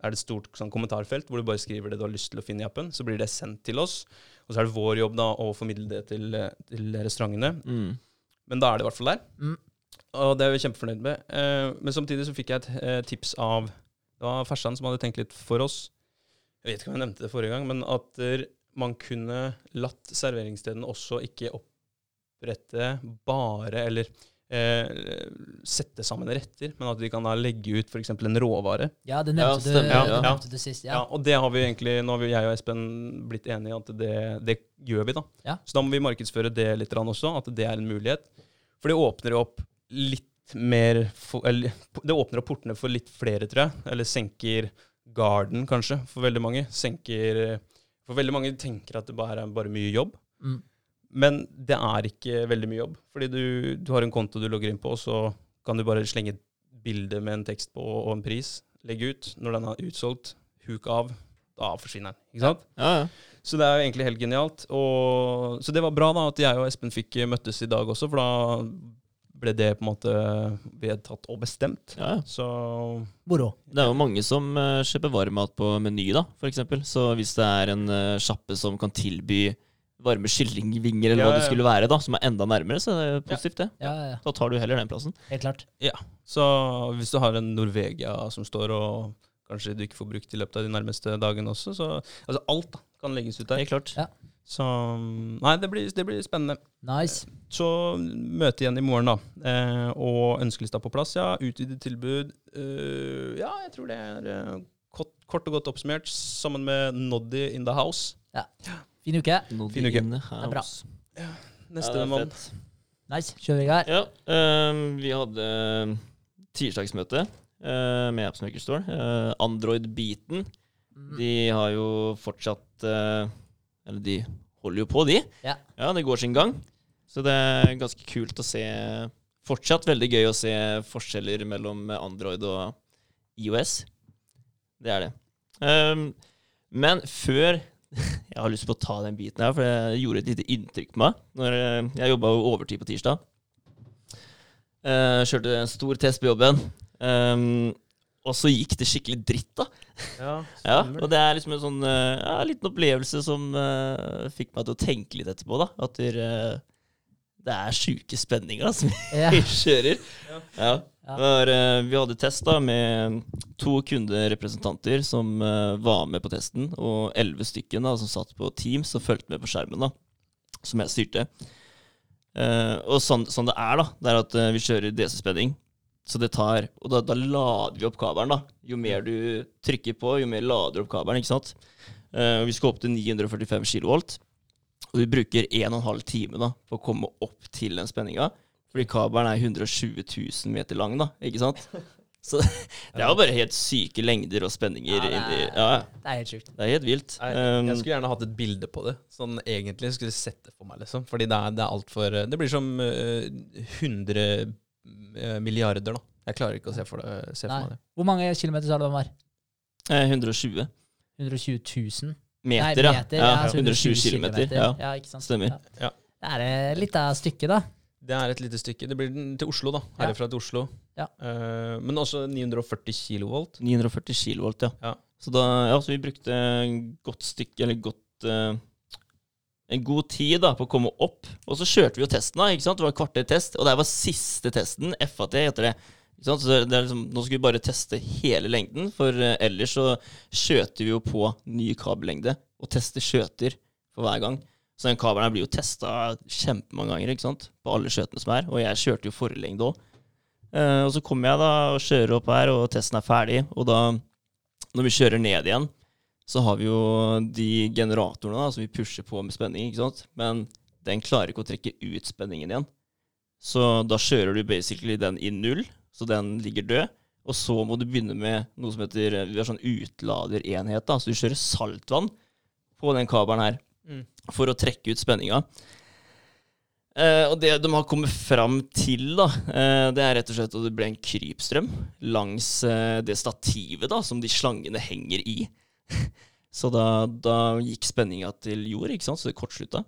er det et stort sånn, kommentarfelt hvor du bare skriver det du har lyst til å finne i appen. Så blir det sendt til oss. Og så er det vår jobb da å formidle det til, eh, til restaurantene. Mm. Men da er det i hvert fall der. Mm. Og det er vi kjempefornøyd med. Eh, men samtidig så fikk jeg et eh, tips av Det var Fersan som hadde tenkt litt for oss. Jeg vet ikke om jeg nevnte det forrige gang, men at man kunne latt serveringsstedene også ikke opprette bare eller eh, sette sammen retter, men at de kan da legge ut f.eks. en råvare. Ja, det Ja, nevnte, du, stemmer, ja. det nevnte du sist. Ja. Ja. og det har vi egentlig, nå har vi, jeg og Espen blitt enige i at det, det gjør vi, da. Ja. Så da må vi markedsføre det litt også, at det er en mulighet. For det åpner jo opp litt mer for, eller, Det åpner opp portene for litt flere, tror jeg. Eller senker garden, kanskje, for veldig mange. Senker For veldig mange tenker at det bare er bare mye jobb. Mm. Men det er ikke veldig mye jobb. Fordi du, du har en konto du logger inn på, og så kan du bare slenge et bilde med en tekst på og en pris. Legge ut. Når den er utsolgt, huk av. Da forsvinner den. Ikke sant? Ja, ja. Så det er jo egentlig helt genialt. Og, så det var bra da at jeg og Espen fikk møttes i dag også, for da ble det på en måte vedtatt og bestemt. ja, ja. Så Moro. Det er jo mange som uh, kjøper varmmat på Meny, da, eksempel. Så hvis det er en uh, sjappe som kan tilby varme kyllingvinger, eller Ja, hva det skulle være, da, som er enda nærmere, så er det positivt, det. Ja, ja, ja. Da tar du heller den plassen. Helt klart. Ja. Så hvis du har en Norvegia som står og kanskje du ikke får brukt i løpet av de nærmeste dagene også, så Altså alt da, kan legges ut der. Helt klart. Ja. Så Nei, det blir, det blir spennende. Nice. Så møte igjen i morgen, da. Eh, og ønskelista på plass, ja. Utvidet tilbud. Uh, ja, jeg tror det er eh, kort, kort og godt oppsummert, sammen med Noddy in the house. Ja. Fin uke. Noddy Fin uke. in the er bra. house. Neste Ja, mann. Nice. Kjører vi i gang. Ja, ehm, vi hadde ehm, tirsdagsmøte uh, med Appsmaker Store. Uh, Android-biten. Mm. De har jo fortsatt eh, Eller de holder jo på, de. Ja. det går sin gang. Så det er ganske kult å se Fortsatt veldig gøy å se forskjeller mellom Android og IOS. Det er det. Um, men før Jeg har lyst på å ta den biten her, for det gjorde et lite inntrykk på meg. Når eh, Jeg jobba overtid på tirsdag. Uh, kjørte en stor test på jobben. Ehm, og så gikk det skikkelig dritt, da. Ja, Ja, og det er liksom en sånn eh, ja, liten opplevelse som uh, fikk meg til å tenke litt etterpå, da. At det, uh, det er sjuke spenninger da, som Ja. vi kjører. Ja. Ja. Ja. Var, uh, vi hadde test da med to kunderepresentanter som eh, var med på testen, og elleve stykken da, som satt på Teams og fulgte med på skjermen, da, som jeg styrte. Eh, og sånn, sånn det er, da, det er at eh, vi kjører DC-spenning. Så det tar Og da, da lader vi opp kabelen, da. Jo mer du trykker på, jo mer lader du opp kabelen, ikke sant. Uh, vi skal opp til 945 kilovolt. Og vi bruker 1 12 time da, på å komme opp til den spenninga. Fordi kabelen er 120 000 meter lang, da, ikke sant? Så det er jo bare helt syke lengder og spenninger. Ja, det er- ja, Det er helt sjukt. det er helt vilt. Um, jeg skulle gjerne hatt et bilde på det. Sånn egentlig skulle sett det for meg, liksom. Fordi det er, det er altfor Det blir som uh, 100 eh, milliarder, da. Jeg klarer ikke å se for, det, se for meg det. Hvor mange kilometer sa du den var? eh, 120 120 000? meter, Nei, meter, ja. ja. 120 kilometer. Ja. ja, ikke sant? Stemmer. Ja. Det er et lite stykke, da. Det er et lite stykke. Det blir til Oslo, da. Herfra til Oslo. Ja. Uh, men også 940 kilovolt. 940 kilovolt, ja. Ja. Så da, ja, så vi brukte godt stykke, eller godt eh, En god tid da, på å komme opp. Og så kjørte vi jo testen, da. ikke sant? Det var et kvarter test, og det var siste testen. FAT heter det. Ikke sant? Så det er liksom, nå skal vi bare teste hele lengden, for eh, ellers så skjøter vi jo på ny kabellengde. Og tester skjøter for hver gang. Så den kabelen her blir jo testa kjempemange ganger ikke sant? på alle skjøtene som er. Og jeg kjørte jo forlengde òg. Eh, og så kommer jeg da og kjører opp her, og testen er ferdig. Og da, når vi kjører ned igjen, så har vi jo de generatorene da, som vi pusher på med spenning. ikke sant? Men den klarer ikke å trekke ut spenningen igjen. Så da kjører du basically den i null, så den ligger død. Og så må du begynne med noe som heter vi har sånn utladerenhet. da, Så du kjører saltvann på den kabelen her Mm. for å trekke ut spenninga. Eh, og det de har kommet fram til, da, eh, det er rett og slett at det ble en krypstrøm langs eh, det stativet da, som de slangene henger i. så da, da gikk spenninga til jord, ikke sant, så det kortslutta.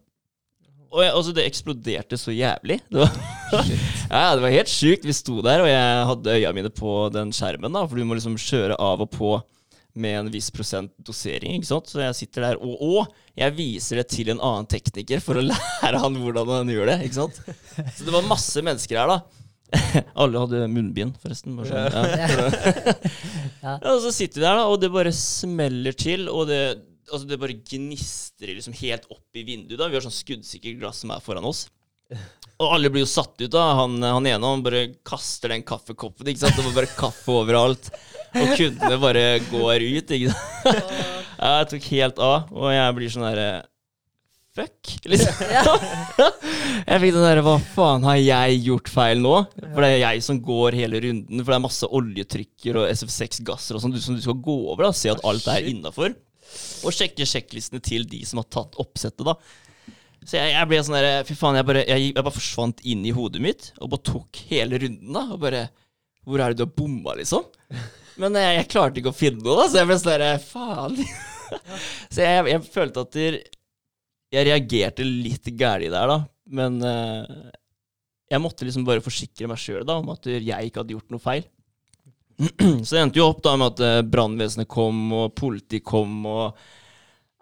Og jeg, altså, det eksploderte så jævlig. Det var, ja, det var helt sjukt. Vi sto der, og jeg hadde øya mine på den skjermen, da, for du må liksom kjøre av og på med en viss prosent dosering. ikke sant? Så jeg sitter der, og, og jeg viser det til en annen tekniker for å lære han hvordan han gjør det. ikke sant? Så det var masse mennesker her, da. Alle hadde munnbind, forresten. Sånn, ja. Ja. Ja, og så sitter vi der, da, og det bare smeller til, og det, altså det bare gnistrer liksom helt opp i vinduet. da. Vi har sånn skuddsikkert glass som er foran oss. Og alle blir jo satt ut. da. Han, han ene han bare kaster den kaffekoppen. ikke sant? Det var bare kaffe overalt. Og kundene bare går ut. ikke sant? Ja, jeg tok helt av, og jeg blir sånn derre Fuck, liksom. Jeg fikk den derre Hva faen har jeg gjort feil nå? For det er jeg som går hele runden. For det er masse oljetrykker og SF6-gasser og sånn som du skal gå over. da Se at alt er innafor. Og sjekke sjekklistene til de som har tatt oppsettet, da. Så jeg, jeg ble sånn derre Fy faen, jeg bare, jeg, jeg bare forsvant inn i hodet mitt og bare tok hele runden, da. Og bare Hvor er det du har bomma, liksom? Men jeg, jeg klarte ikke å finne noe, da, så jeg ble sånn derre Faen. så jeg, jeg følte at der, jeg reagerte litt gæli der, da. Men eh, jeg måtte liksom bare forsikre meg sjøl om at jeg ikke hadde gjort noe feil. Så det endte jo opp da med at eh, brannvesenet kom, og politiet kom, og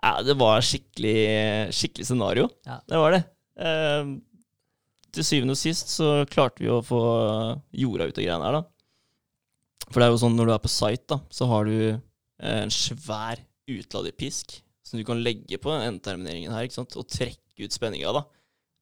ja, Det var skikkelig, skikkelig scenario. Ja. Det var det. Eh, til syvende og sist så klarte vi å få jorda ut av greiene her, da. For det er jo sånn når du er på site, da, så har du eh, en svær utladerpisk som du kan legge på endetermineringen her, ikke sant, og trekke ut spenninga, da.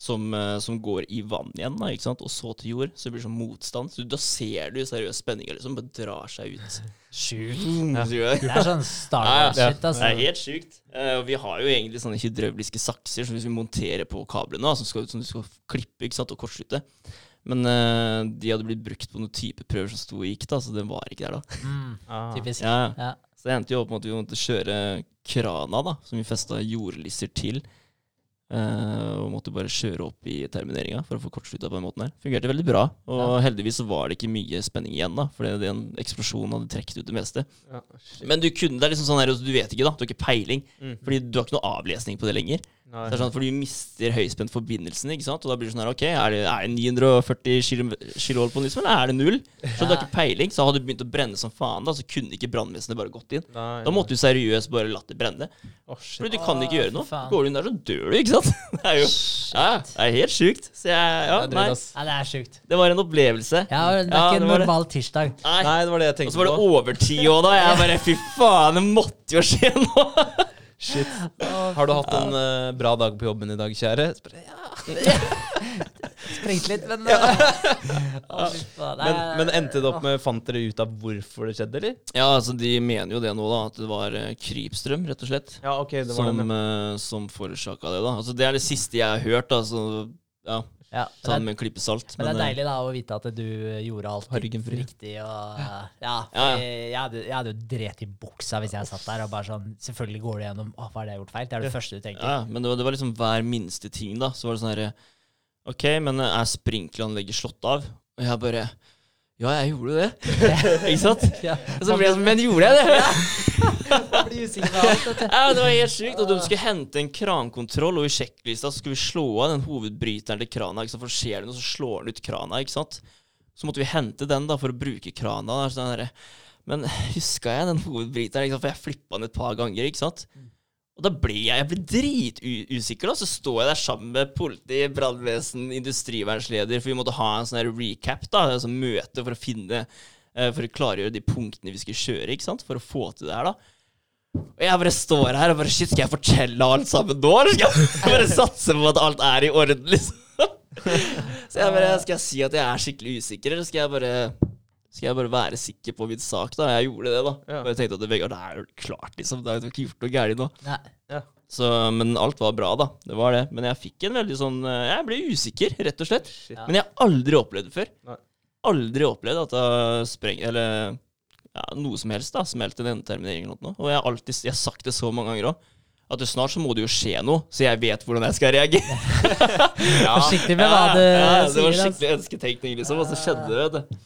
Som, eh, som går i vann igjen, da, ikke sant? og så til jord. Så det blir sånn motstand. Så da ser du seriøst spenninga liksom bare drar seg ut. Sjukt. Ja. Det er sånn starkt shit, altså Wars-shit, Det er helt sjukt. Uh, vi har jo egentlig sånne hydrauliske sakser som hvis vi monterer på kablene, da, som, skal, som du skal klippe ikke sant, og kortslutte. Men uh, de hadde blitt brukt på noen type prøver som sto og gikk, da, så den var ikke der da. Mm, Ah. typisk. Ja. Ja. Så det endte jo opp med at vi måtte kjøre krana, da, som vi festa jordlisser til. Uh, og måtte bare kjøre opp i termineringa for å få kortslutta på den måten her. Fungerte veldig bra. Og Ja. heldigvis så var det ikke mye spenning igjen, da, fordi den eksplosjonen hadde trukket ut det meste. Ja. Men du kunne, det er liksom sånn her, du vet ikke, da. Du har ikke peiling. Mm. Fordi du har ikke noe avlesning på det lenger. Nei. Det er sånn, for du mister høyspentforbindelsen, ikke sant? Og da blir det sånn her, ok, er det, er det 940 kilo på nytt, eller er det null? Så du har ikke peiling. Så hadde det begynt å brenne som faen, da, så kunne ikke brannvesenet bare gått inn. Nei, Da måtte du seriøst bare latt det brenne. Oh. Fordi du kan ikke gjøre noe. faen. Går du inn der, så dør du, ikke sant? Det er jo ja, det er helt sjukt. Så jeg, ja, Det nei. Ja, det er sjukt. det var en opplevelse. Ja, det er Ja, ikke det en normal det. tirsdag. Nei. Nei, det var det jeg Og så var det overtid òg, da. Jeg bare fy faen, det måtte jo skje noe. Shit. Har du hatt en uh, bra dag på jobben i dag, kjære? Så Ja. Sprengt litt, men fy faen, Men, men endte det opp med Fant dere ut av hvorfor det skjedde, eller? Ja, altså de mener jo det nå, da. At det var uh, krypstrøm, rett og slett. Ja, okay, det som, uh, som forårsaka det, da. Altså Det er det siste jeg har hørt. Altså, ja. Ja, men, den det, med en klype salt. men det er eh, deilig da å vite at du gjorde alt riktig. Og, ja, Ja, jeg, hadde, jeg hadde jo dret i buksa hvis jeg satt der og bare sånn Selvfølgelig går du gjennom Å, hva er det jeg har gjort feil? Det er det første du tenker. Ja, men det var, det var liksom hver minste ting, da. Så var det sånn herre OK, men er sprinkleranlegget slått av? Og jeg bare Ja, jeg gjorde det. Ikke sant? Ja. Og så ble jeg sånn Men gjorde jeg det? Ja, det var helt sykt. Og de skulle hente en krankontroll, og i sjekklista skulle vi slå av den hovedbryteren til krana. Ikke sant? For skjer det noe, så slår den ut krana. ikke sant? Så måtte vi hente den da for å bruke krana. Der, sånn der. Men huska jeg den hovedbryteren? For jeg flippa den et par ganger. ikke sant? Og da blir jeg, jeg blir dritusikker. da, Så står jeg der sammen med politi, brannvesen, industrivernsleder, for vi måtte ha en sånn her recap, da, altså møte for å finne eh, For å klargjøre de punktene vi skulle kjøre, ikke sant, for å få til det her, da. Og jeg bare står her og bare Shit, skal jeg fortelle alt sammen nå, eller skal jeg bare satse på at alt er i orden, liksom? Så jeg bare Skal jeg si at jeg er skikkelig usikker, eller skal jeg bare skal jeg bare være sikker på min sak, da? Jeg gjorde det, da. Ja. Og jeg tenkte at Vegard, det er jo klart, liksom. Det er jo ikke gjort noe galt nå. Nei. Så, men alt var bra, da. Det var det. Men jeg fikk en veldig sånn eh, Jeg ble usikker, rett og slett. Ja. Men jeg har aldri opplevd det før. Nei. Aldri opplevd at det har Eller ja, noe som helst, da. Smelt en endeterminering eller noe. Og jeg har alltid jeg har sagt det så mange ganger òg. At det snart så må det jo skje noe, så jeg vet hvordan jeg skal reagere. Forsiktig med hva du ja, det var altså. skikkelig ønsketenkning, liksom. Og så skjedde det, vet du.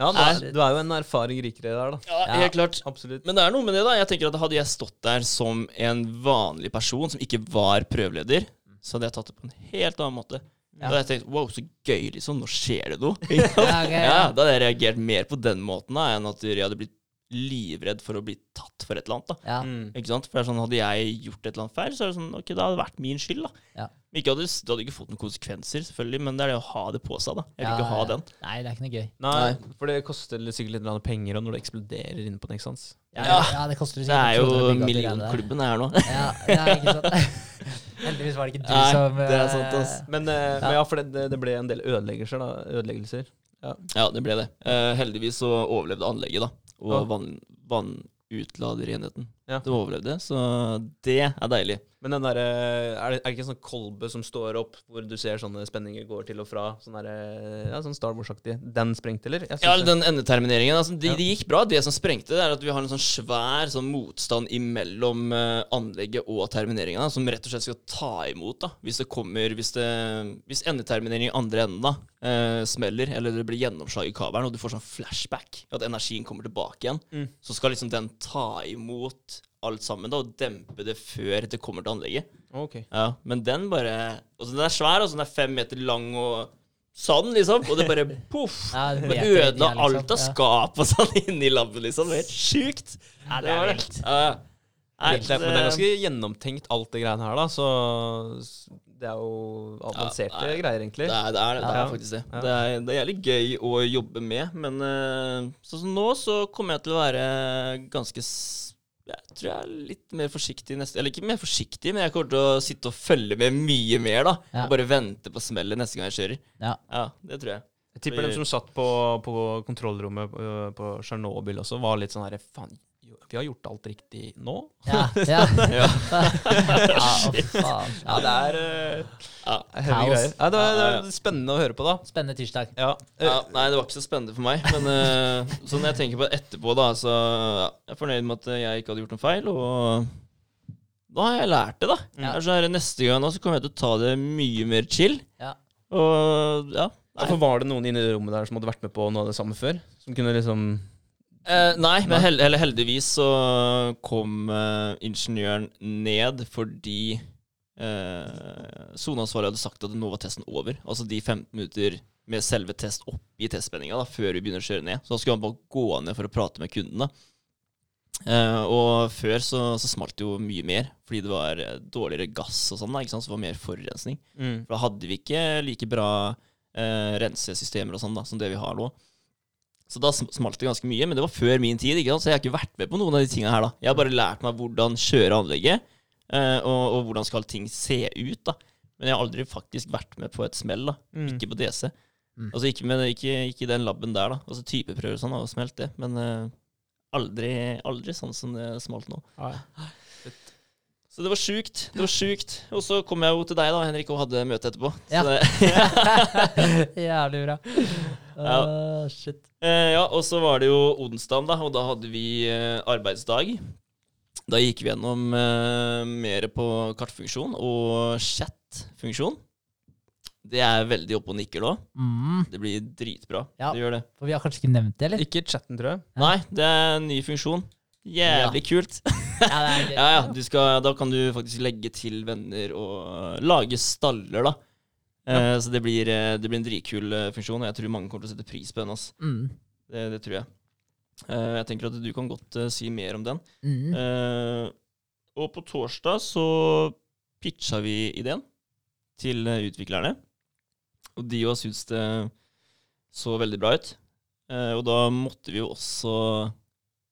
Ja, du er, du er jo en erfaring rikere der, da. Ja, Ja. helt klart. Absolutt. Men det er noe med det, da. Jeg tenker at Hadde jeg stått der som en vanlig person som ikke var prøveleder, så hadde jeg tatt det på en helt annen måte. Da hadde jeg tenkt wow, så gøy, liksom. Nå skjer det noe. Ja, okay, ja, ja. da hadde jeg reagert mer på den måten da, enn at jeg hadde blitt livredd for å bli tatt for et eller annet. da. Ja. Mm. Ikke sant? For det er sånn, Hadde jeg gjort et eller annet feil, så er det sånn, ok, da hadde det vært min skyld. da. Ja. Ikke hadde, det hadde ikke fått noen konsekvenser, selvfølgelig, men det er det å ha det på seg. da. Jeg vil Ja, ikke ha ja. den. Nei, det er ikke noe gøy. Nei, for det koster sikkert litt penger og når det eksploderer inne på Nexans. Ja, Ja. ja det koster Det er jo millionklubben her nå. Ja, det er ikke sant. Heldigvis var det ikke du Nei, som det er eh, sant, ass. Men, ja. men ja, for det, det- ble en del ødeleggelser, da. Ødeleggelser. Ja, det ble det. Uh, heldigvis så overlevde anlegget, da. Og Ja. vann, vannutladerenheten. Ja. Det overlevde, så det er deilig. Men den derre er, det- ikke en sånn kolbe som står opp, hvor du ser sånne spenninger går til og fra? Sånn der, Ja, sånn Star Wars-aktig. Den sprengte, eller? Ja, den endetermineringen. Altså, det de gikk bra. Det som sprengte, det er at vi har en sånn svær sånn motstand imellom eh, anlegget og termineringen, da, som rett og slett skal ta imot da, hvis det kommer Hvis, det, hvis endeterminering i andre enden da, eh, smeller, eller det blir gjennomslag i kabelen, og du får sånn flashback, at energien kommer tilbake igjen, Mm. så skal liksom den ta imot alt sammen da, og dempe det før det kommer til anlegget. Okay. Ja, men den bare altså Den er svær, altså den er fem meter lang og sånn, liksom. Og det bare poff! Ja, det Det ødela liksom. alt av skap og sånn inni laben, liksom. Det var helt sjukt. Ja, det er var vilt. Ja, ja. Nei, Det er, men det er ganske gjennomtenkt, alt det greiene her, da. Så det er jo avanserte Ja, greier, egentlig. det er, det, er, det Ja. er faktisk det. Ja. Det, er, det er jævlig gøy å jobbe med, men eh, sånn som nå, så kommer jeg til å være ganske Jeg tror jeg er litt mer forsiktig neste Eller ikke mer forsiktig, men jeg kommer til å sitte og følge med mye mer, da. Ja. Og bare vente på smellet neste gang jeg kjører. Ja. Ja, det tror jeg. Jeg tipper dem som satt på, på kontrollrommet på, på Tsjernobyl også, var litt sånn herre Faen, vi har gjort alt riktig nå? Ja, ja. Ja. ja faen. Ja, det er uh, Ja. heavy greier. Ja, det, var, det er spennende å høre på, da. Spennende tirsdag. Ja. Ja, nei, det var ikke så spennende for meg. Men uh, så når jeg tenker på det etterpå, da, så ja, jeg er fornøyd med at jeg ikke hadde gjort noen feil. Og da har jeg lært det, da. Sånn her, neste gang nå så kommer jeg til å ta det mye mer chill. Ja. Og ja. Ja, var det noen inne i rommet der som hadde vært med på noe av det samme før? Som kunne liksom Eh, nei, men hel eller heldigvis så kom eh, ingeniøren ned fordi eh, soneansvarlig hadde sagt at nå var testen over. Altså de 15 minutter med selve test opp i testspenninga da, før vi begynner å kjøre ned. Så da skulle han bare gå ned for å prate med kundene. Eh, og før så, så smalt det jo mye mer, fordi det var eh, dårligere gass og sånn. Så det var mer forurensning. mm. For da hadde vi ikke like bra eh, rensesystemer og sånn da, som det vi har nå. Så da sm- smalt det ganske mye, men det var før min tid, så jeg har ikke vært med på noen av de tingene her. da. Jeg har bare lært meg hvordan kjøre anlegget, eh, og, og hvordan skal ting se ut. da. Men jeg har aldri faktisk vært med på et smell, da. Mm. Ikke på DC. Mm. Altså ikke, med, ikke, ikke i den laben der, da. Altså typeprøver og sånn har smelt det, men uh, aldri, aldri sånn som det smalt nå. Så det var sjukt. Det var sjukt. Og så kom jeg jo til deg, da, Henrik, og hadde møte etterpå. Ja. Jævlig bra. Ja. Åh, shit. Uh, ja, og så var det jo onsdag, da, og da hadde vi uh, arbeidsdag. Da gikk vi gjennom eh, mer på kartfunksjon og chat-funksjon. Det er veldig oppe og nikker nå. Mm. Det blir dritbra. Ja. Det gjør det. For vi har kanskje ikke nevnt det, eller? Ikke chatten, tror jeg. Nei, det er en ny funksjon. Jævlig kult. Ja. Ja, ja, du skal, Da kan du faktisk legge til venner og lage staller, da. Eh, så det blir, eh, det blir en dritkul eh, funksjon, og jeg tror mange kommer til å sette pris på den. Altså. Mm. Det, det tror jeg. Eh, jeg tenker at du kan godt eh, si mer om den. Mm. Og på torsdag så pitcha vi ideen til utviklerne. Og de òg syntes det så veldig bra ut. Og da måtte vi jo også,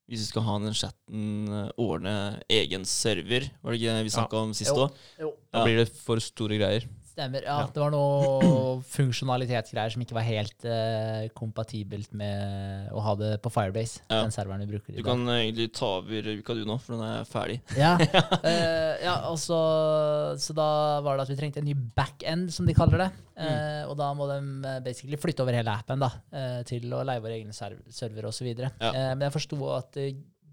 hvis vi skal ha den chatten, eh, ordne egen server. Var det ikke det vi snakka om sist òg? Jo. Da Ja. blir det for store greier. Stemmer. Ja, Ja. det var noe funksjonalitetsgreier som ikke var helt uh, kompatibelt med å ha det på Firebase, Ja. den serveren vi bruker i Du kan eh, egentlig ta over uka du nå, for den er ferdig. Ja, uh, ja og så, så da var det at vi trengte en ny backend, som de kaller det. Mm. Og da må de basically flytte over hele appen da, til å leie våre egne serv server osv. Ja. Men jeg forsto at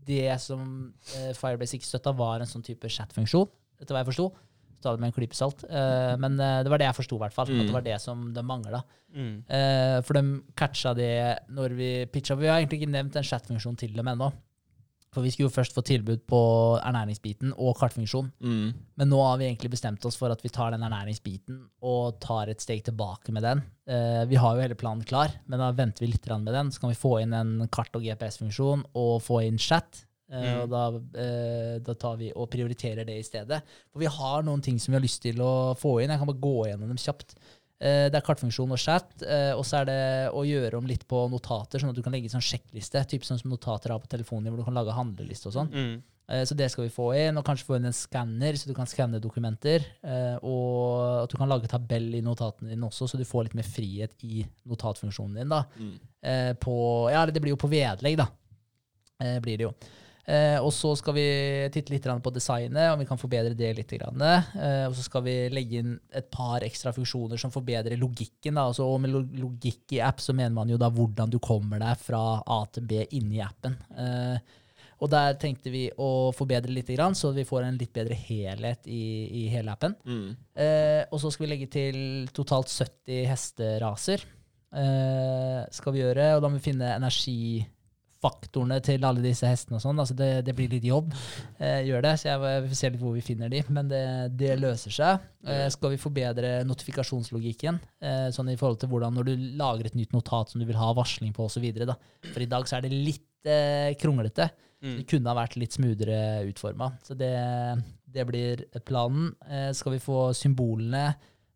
det som Firebase ikke støtta, var en sånn type chat-funksjon. Etter hva jeg forsto. Ta det med en klype salt. Uh, men uh, det var det jeg forsto, i hvert fall. At Mm. det var det som de mangla. Mm. Uh, for de catcha det når vi pitcha. Vi har egentlig ikke nevnt en chat-funksjon til dem ennå. For vi skulle jo først få tilbud på ernæringsbiten og kartfunksjon. Mm. Men nå har vi egentlig bestemt oss for at vi tar den ernæringsbiten og tar et steg tilbake med den. Uh, vi har jo hele planen klar, men da venter vi litt med den. Så kan vi få inn en kart- og GPS-funksjon og få inn chat. Eh, Mm. Og da, eh, da tar vi og prioriterer det i stedet. For vi har noen ting som vi har lyst til å få inn. Jeg kan bare gå gjennom dem kjapt. Eh, det er kartfunksjon og chat, eh, og så er det å gjøre om litt på notater, sånn at du kan legge en sånn sjekkliste, typ sånn som notater har på telefonen hvor du kan lage handleliste og sånn. Mm. Eh, Så det skal vi få inn, og kanskje få inn en skanner, så du kan skanne dokumenter. eh, Og at du kan lage tabell i notatene dine også, så du får litt mer frihet i notatfunksjonen din. da. Mm. Eh, På, ja, det blir jo på vedlegg, da. Eh, Blir det jo. Eh, og så skal vi titte litt på designet, om vi kan forbedre det litt. Eh, og så skal vi legge inn et par ekstra funksjoner som forbedrer logikken. Da. Altså, og med logikk i app så mener man jo da hvordan du kommer deg fra A til B inni appen. Eh, og der tenkte vi å forbedre litt, så vi får en litt bedre helhet i, i hele appen. Mm. Eh, og så skal vi legge til totalt 70 hesteraser. Eh, skal vi gjøre, og da må vi finne energifaktorene til alle disse hestene og sånn. Altså det, det blir litt jobb. Eh, gjør det, så jeg vil se litt hvor vi finner de, men det, det løser seg. Eh, skal vi forbedre notifikasjonslogikken, eh, sånn i forhold til hvordan når du lager et nytt notat som du vil ha varsling på osv. For i dag så er det litt eh, kronglete. Mm. Det kunne ha vært litt smoothere utforma. Så det, det blir planen. Eh, skal vi få symbolene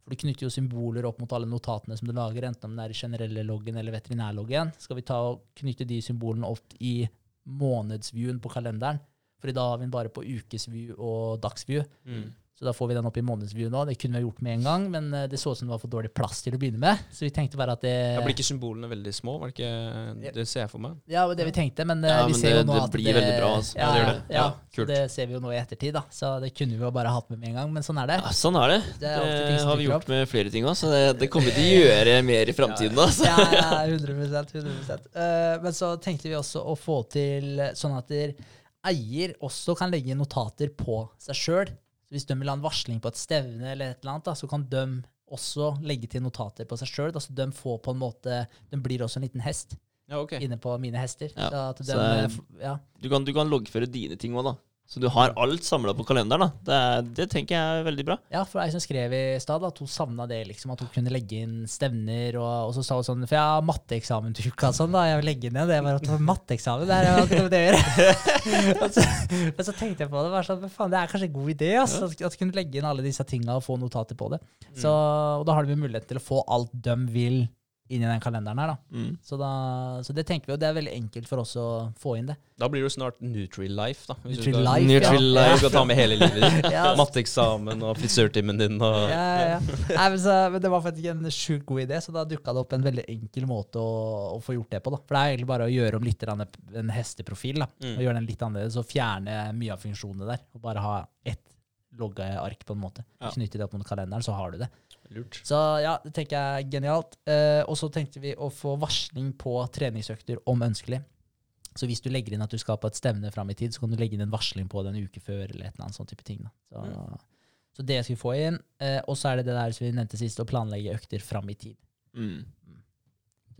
For du knytter jo symboler opp mot alle notatene som du lager, enten om det er generelle loggen eller veterinærloggen. Skal vi ta og knytte de symbolene opp i månedsviewen på kalenderen? For i dag har vi den bare på ukesview og dagsview. Mm. Så da får vi den opp i månedsview nå. Det kunne vi ha gjort med en gang, men eh, det så ut som det var for dårlig plass til å begynne med. Så vi tenkte bare at det Ja, blir ikke symbolene veldig små? Var det ikke Det ser jeg for meg. Ja, det det vi tenkte, men, eh, Ja, vi men ser jo det- nå det at blir veldig bra, altså. Ja, Ja, det gjør det. ja, kult. det ser vi jo nå i ettertid, da. Så det kunne vi jo bare hatt med med en gang, men sånn er det. Ja, sånn er det. Det Det, er har vi gjort opp. med flere ting òg, så det, det kommer vi til å gjøre mer i framtiden. Altså. Ja, ja, 100 100 Eh, Men så tenkte vi også å få til sånn at eier også kan legge notater på seg sjøl. Hvis de vil ha en varsling på et stevne, eller et eller annet, da, så kan de også legge til notater på seg sjøl. Altså de får på en måte De blir også en liten hest Ja, okay. inne på mine hester. Ja, Så at de, så eh, ja. Du, kan, du kan loggføre dine ting òg, da. Så du har alt samla på kalenderen. da. Det, det tenker jeg er veldig bra. Ja, for ei som skrev i stad at hun savna det, liksom, at hun kunne legge inn stevner. Og, og så sa hun sånn For jeg har matteeksamen til uka, sånn, da. Jeg vil legge ned det. Bare, at matteeksamen, det er jo alt det å gjøre. Og så, men så tenkte jeg på det. Sånn, men faen, det er kanskje en god idé ass, at, at kunne legge inn alle disse tinga og få notater på det. Så, og da har du mulighet til å få alt de vil inn i den kalenderen her. da. Mm. Så, da, så det tenker vi, og det er veldig enkelt for oss å få inn det. Da blir det jo snart Nutri-life, da. hvis Nutri Life, Nutri ja. Du skal ta med hele livet ditt. Ja. Matteeksamen og frisørtimen din og Ja, ja. Nei, men, så, men det var faktisk en sjukt god idé, så da dukka det opp en veldig enkel måte å, å få gjort det på. da. For det er egentlig bare å gjøre om litt en hesteprofil, da. Mm. og gjøre den litt annerledes, og fjerne mye av funksjonene der. Og bare ha ett loggeark, på en måte. Ja. Knytte det opp mot kalenderen, så har du det. Lurt. Så ja, det tenker jeg er genialt. Eh, og så tenkte vi å få varsling på treningsøkter om ønskelig. Så hvis du legger inn at du skal på et stevne fram i tid, så kan du legge inn en varsling på det en uke før, eller et eller annet sånn type ting. Så, Mm. så det skal vi få inn. Eh, og så er det det der som vi nevnte sist, å planlegge økter fram i tid. Mm.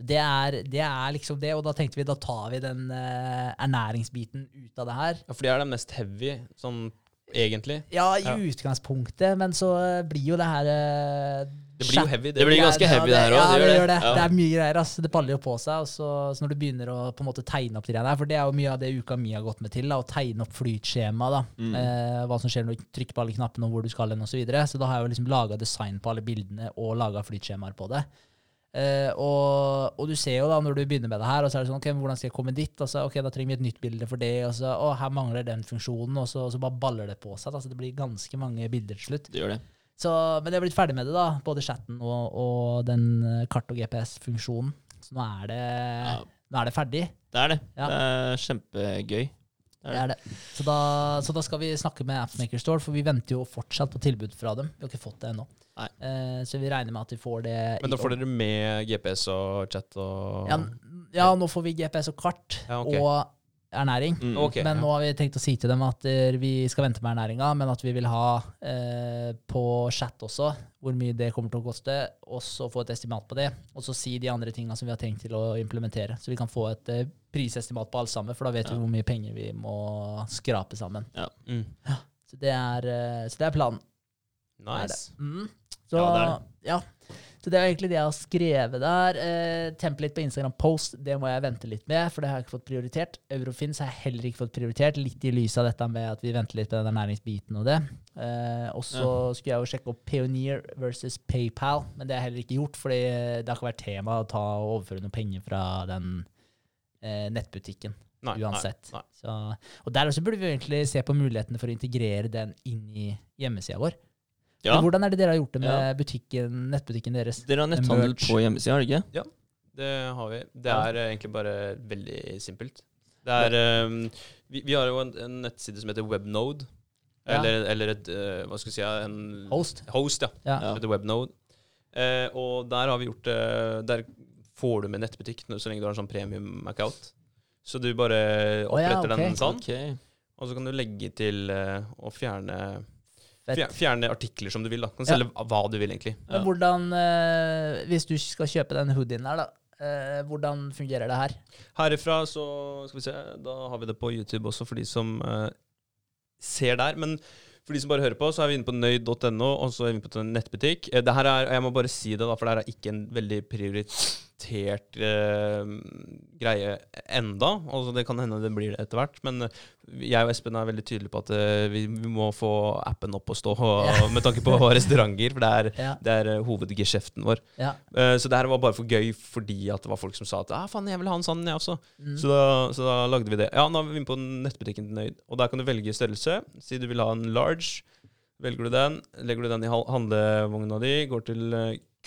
Det er, det er liksom det, og da tenkte vi da tar vi den eh, ernæringsbiten ut av det her. Ja, for det er den mest heavy, sånn egentlig. Ja, i Ja. utgangspunktet, men så eh, blir jo det her eh, Det blir jo heavy. Det blir ganske heavy, det her Ja, også, det det, gjør det. det. Ja. Det er mye greier. ass. Det baller jo på seg. Så, så når du begynner å på en måte tegne opp de greiene her, for det er jo mye av det uka mi har gått med til, da, å tegne opp flytskjema. da, Mm. eh, Hva som skjer når du trykker på alle knappene, og hvor du skal hen, osv. Så, videre. så da har jeg jo liksom laga design på alle bildene og laga flytskjemaer på det. Eh, og, og du ser jo da når du begynner med det her, og så er det sånn, ok, hvordan skal jeg komme dit? Og så, ok, da trenger vi et nytt bilde for det, og så, å, her mangler den funksjonen, og så, og så bare baller det på seg. da, så Det blir ganske mange bilder til slutt. Det gjør det. Så, men jeg har blitt ferdig med det, da. Både chatten og, og den eh, kart- og GPS-funksjonen. Så nå er, det, Ja. nå er det ferdig. Det er det. Ja. Det er kjempegøy. Det er det. Så, da, så da skal vi snakke med Appmaker Store, for vi venter jo fortsatt på tilbud fra dem. Vi har ikke fått det ennå. Eh, så vi regner med at vi får det Men da får dere med GPS og chat og ja, ja, nå får vi GPS og kart Ja, okay. og ernæring. Mm. okay, men ja. nå har vi tenkt å si til dem at eh, vi skal vente med ernæringa, men at vi vil ha eh, på chat også hvor mye det kommer til å koste, og så få et estimat på det. Og så si de andre tinga som vi har tenkt til å implementere. Så vi kan få et eh, prisestimat på alt sammen, for da vet Ja. vi hvor mye penger vi må skrape sammen. Mm. Så det er, eh, så det er planen. Nice. Mm. Så, Ja, det er ja. Så det er egentlig det jeg har skrevet der. Eh, template på Instagram Post, det må jeg vente litt med, for det har jeg ikke fått prioritert. Eurofins har jeg heller ikke fått prioritert, litt i lys av dette med at vi venter litt på den næringsbiten og det. Eh, og så skulle jeg jo sjekke opp Pioneer versus PayPal, men det har jeg heller ikke gjort, fordi det har ikke vært tema å ta og overføre noen penger fra den eh, nettbutikken. Nei, Uansett. Nei, nei. Så, og der også burde vi egentlig se på mulighetene for å integrere den inn i hjemmesida vår. Ja. Men Hvordan er det dere har gjort det med Ja. butikken, nettbutikken deres? Dere har netthandel på hjemmesida, har dere ikke? Ja, Det har vi. Det er eh, egentlig bare veldig simpelt. Det er um, vi, vi har jo en, en nettside som heter Webnode. Ja. Eller, eller et uh, Hva skal vi si en Host. Host, ja. Som heter Webnode. Uh, og der har vi gjort det Der får du med nettbutikk så lenge du har en sånn premium-account. Så du bare Å ja, oppretter den sånn, Okay. og så kan du legge til uh, å fjerne. Fjer- Fjerne artikler som du vil. da Kan Ja. hva du vil, egentlig. Men hvordan, eh, hvis du skal kjøpe den hoodien der, da, eh, hvordan fungerer det her? Herifra så skal vi se, da har vi det på YouTube også for de som eh, ser der. Men for de som bare hører på, så er vi inne på nøyd.no, og så er vi inne på en nettbutikk. Eh, det her er, Jeg må bare si det, da, for det her er ikke en veldig prioritert eh, greie enda. Altså Det kan hende det blir det etter hvert. Men eh, jeg og Espen er veldig tydelige på at eh, vi, vi må få appen opp og stå Ja. med tanke på restauranter, for det er, Ja. det er uh, hovedgeskjeften vår. Ja. Uh, Så det her var bare for gøy fordi at det var folk som sa at ah, faen, jeg vil ha en sånn, jeg også. Mm. Så, da, så da lagde vi det. Ja, nå er vi inne på nettbutikken til Nøyd. Og der kan du velge størrelse. Si du vil ha en large. Velger du den, legger du den i handlevogna di, går til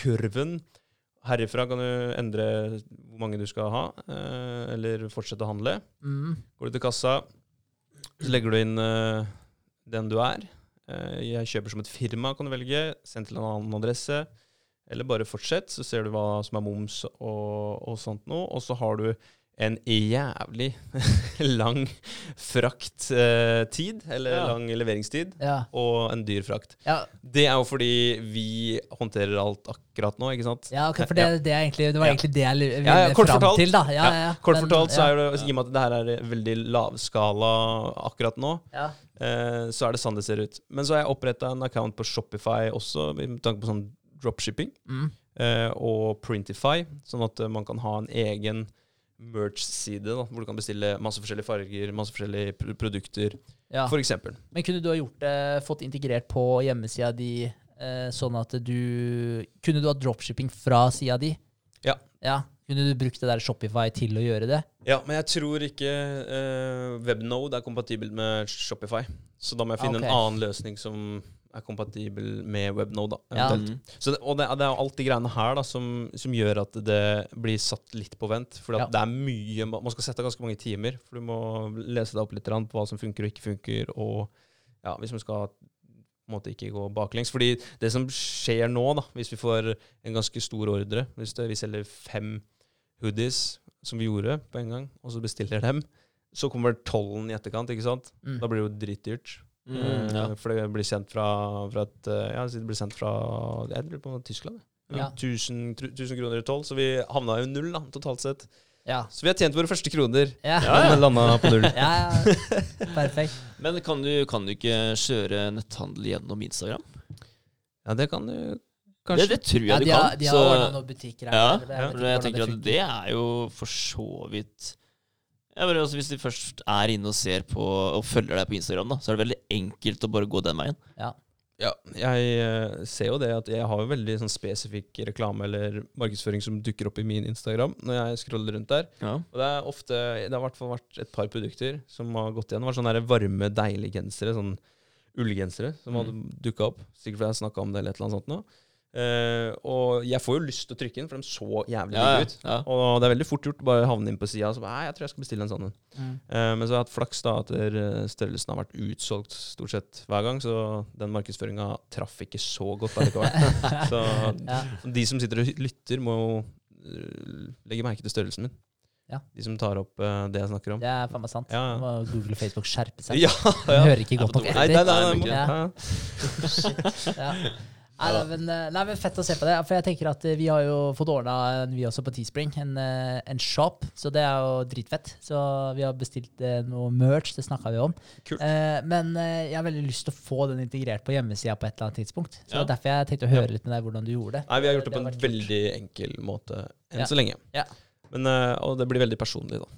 kurven. Herifra kan du endre hvor mange du skal ha, eh, eller fortsette å handle. Mm. Går du til kassa, så legger du inn eh, den du er. Eh, jeg kjøper som et firma, kan du velge. Send til en annen adresse. Eller bare fortsett, så ser du hva som er moms og, og sånt noe. Og så har du en jævlig lang frakttid, eller Ja. lang leveringstid, Ja. og en dyr frakt. Ja, Det er jo fordi vi håndterer alt akkurat nå, ikke sant? ja, okay, for det, det, egentlig, det var egentlig det jeg ville Ja, kort fram fortalt. til, da. Ja, Ja, ja, Kort men- fortalt så er det, i og med at det her er veldig lavskala akkurat nå, ja. eh, så er det sånn det ser ut. Men så har jeg oppretta en account på Shopify også, med tanke på sånn dropshipping, Mm. eh, og Printify, sånn at eh, man kan ha en egen merch-side, hvor du kan bestille masse forskjellige farger, masse forskjellige pr produkter, ja. eksempel. Men kunne du ha gjort det, fått integrert på hjemmesida di, eh, sånn at du Kunne du ha dropshipping fra sida di? Ja. ja. Kunne du brukt det der Shopify til å gjøre det? Ja, men jeg tror ikke eh, WebNode er kompatibelt med Shopify. Så da må jeg finne okay. en annen løsning som er kompatibel med WebNode. da, Ja. Mm. Så det, og det, det er alt de greiene her da, som, som gjør at det blir satt litt på vent. For Ja. det er mye Man skal sette av ganske mange timer. For du må lese deg opp litt på hva som funker og ikke funker. Og ja, hvis man skal på måte ikke gå baklengs. Fordi det som skjer nå, da, hvis vi får en ganske stor ordre Hvis det, vi selger fem hoodies, som vi gjorde på en gang, og så bestiller dem, så kommer tollen i etterkant, ikke sant? Mm. Da blir det jo dritdyrt. Mm, Eh, ja. For det blir sendt fra, fra et eh, Ja, det blir sendt fra Jeg lurer på Tyskland. det. Ja. 1000, 1000 kroner i toll, så vi havna jo null da, totalt sett. Ja. Så vi har tjent våre første kroner. Ja. Ja, ja. Men landa på null. Ja, ja. Perfekt. Men kan du, kan du ikke kjøre netthandel gjennom Instagram? Ja, det kan du Det, kanskje. det tror jeg Ja, du de har, kan. de har ordnet noen butikker her. Ja, eller det- ja, vet jeg tenker tenker at det er jo for så vidt ja, bare, altså, Hvis de først er inne og ser på og følger deg på Instagram, da, så er det veldig enkelt å bare gå den veien. Ja. Ja, jeg eh, ser jo det at jeg har jo veldig sånn spesifikk reklame eller markedsføring som dukker opp i min Instagram når jeg scroller rundt der. Ja. Og det er ofte Det har i hvert fall vært et par produkter som har gått igjen. Det var sånne der varme, deilige gensere. Sånn ullgensere som hadde dukka opp. Sikkert fordi jeg snakka om det eller et eller annet sånt nå. Eh, og jeg får jo lyst til å trykke inn, for de så jævlig Ja, digge ut. ja. Og det er veldig fort gjort bare å havne inn på sida Nei, jeg tror jeg skal bestille en sånn en. Mm. Uh, men så har jeg hatt flaks da at eh, størrelsen har vært utsolgt stort sett hver gang, så den markedsføringa traff ikke så godt allikevel. så Ja. de som sitter og lytter, må jo legge merke til størrelsen min. Ja. De som tar opp uh, det jeg snakker om. Det er faen meg sant. Ja, ja. Må Google og Facebook skjerpe seg. Ja, ja. hører ikke godt nok Nei, nei, etter. nei, nei. Nei, nei, eh, nei, men Fett å se på det. For jeg tenker at eh, Vi har jo fått ordna, vi også på Teespring, en, eh, en shop. Så det er jo dritfett. Så vi har bestilt eh, noe merch, det snakka vi om. Kult. Eh, men eh, jeg har veldig lyst til å få den integrert på hjemmesida på et eller annet tidspunkt. Så Ja. det er derfor jeg tenkte å høre litt med deg hvordan du gjorde det. Nei, vi har gjort det på en veldig enkel måte enn Ja. så lenge. Ja. Men, eh, og det blir veldig personlig, da.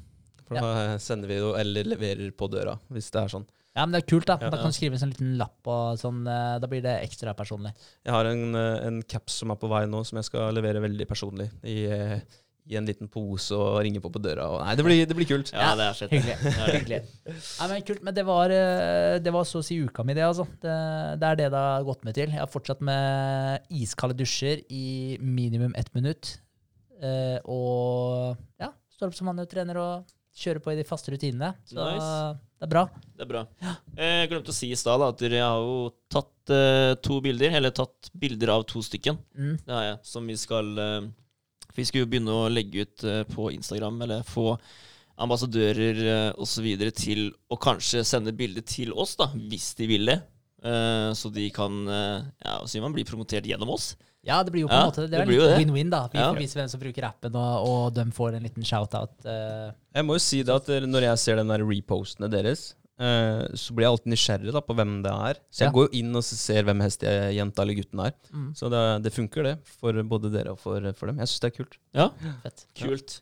For Ja. da sender vi jo, eller leverer på døra, hvis det er sånn. Ja, men det er kult, da. Ja. Da kan du skrive en sånn liten lapp, og sånn, eh, da blir det ekstra personlig. Jeg har en, eh, en caps som er på vei nå, som jeg skal levere veldig personlig. I, eh, i en liten pose og ringe på på døra. Og, nei, det blir, det blir kult. Ja, det er fett. Hyggelig. Ja. Hyggelig. Nei, men kult, men det var, det var så å si uka mi, det, altså. Det, det er det det har gått med til. Jeg har fortsatt med iskalde dusjer i minimum ett minutt. Eh, og ja, står opp som vanlig og trener og kjører på i de faste rutinene. Så Nice. det er bra. Det er bra. Jeg glemte å si i stad at dere har jo tatt eh, to bilder, eller tatt bilder av to stykken. Mm. Det har jeg, som vi skal eh, vi skal jo begynne å legge ut eh, på Instagram, eller få ambassadører uh, osv. til å kanskje sende bilder til oss, da, hvis de vil det. Eh, så de kan eh, ja, man, bli promotert gjennom oss. Ja, det blir jo på en Ja, måte det det er blir jo litt det. win-win, da. Vi Ja. får vise hvem som bruker appen, og, og de får en liten shout-out. Uh. Jeg må jo si det at når jeg ser den der repostene deres, uh, så blir jeg alltid nysgjerrig da, på hvem det er. Så jeg Ja. går jo inn og ser hvem hestejenta eller gutten er. Mm. Så det, det funker, det, for både dere og for, for dem. Jeg syns det er kult. Ja, Fett. kult.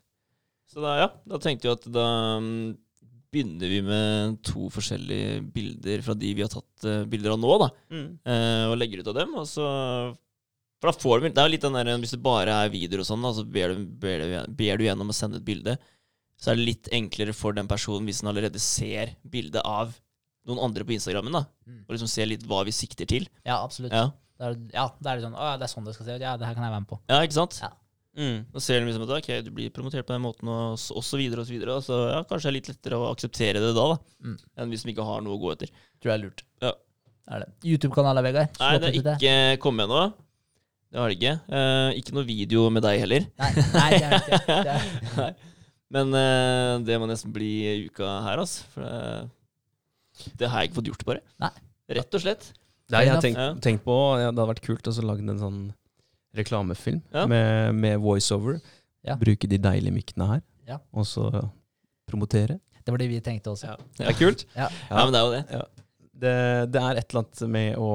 Så da, ja, da tenkte jeg at da mm, begynner vi med to forskjellige bilder fra de vi har tatt eh, bilder av nå, da. eh, og legger ut av dem. Og så For da får du Det er jo litt den der Hvis det bare er videoer og sånn, så ber du, ber, du, ber du gjennom å sende et bilde. Så er det litt enklere for den personen hvis den allerede ser bildet av noen andre på Instagrammen, da. Mm. Og liksom ser litt hva vi sikter til. Ja, absolutt. Ja, Det er, ja, det er litt sånn Å ja, det er sånn det skal se ut. Ja, det her kan jeg være med på. ja ikke sant? Ja. Mm. Da ser de liksom at ok, du blir promotert på den måten, og og så videre og så videre. Så ja, kanskje det er litt lettere å akseptere det da, da. Mm. Enn hvis de ikke har noe å gå etter. Tror jeg er lurt. Ja. Er det. YouTube-kanalet, Vegard? Nei, det er ikke kommet ennå. Det har det ikke. Uh, ikke noe video med deg heller. Nei, nei, det er det ikke. Det er. Nei. Men uh, det må nesten bli uka her, altså. For det, det har jeg ikke fått gjort, bare. Nei. Rett og slett. Det har jeg enough. tenkt, tenkt på. Ja, det hadde vært kult å lage en sånn reklamefilm Ja. med, med voiceover. Ja. Bruke de deilige mikkene her, Ja. og så promotere. Det var det vi tenkte også. Ja. Det er kult. Ja. Ja, men det er jo det. Det, det er et eller annet med å,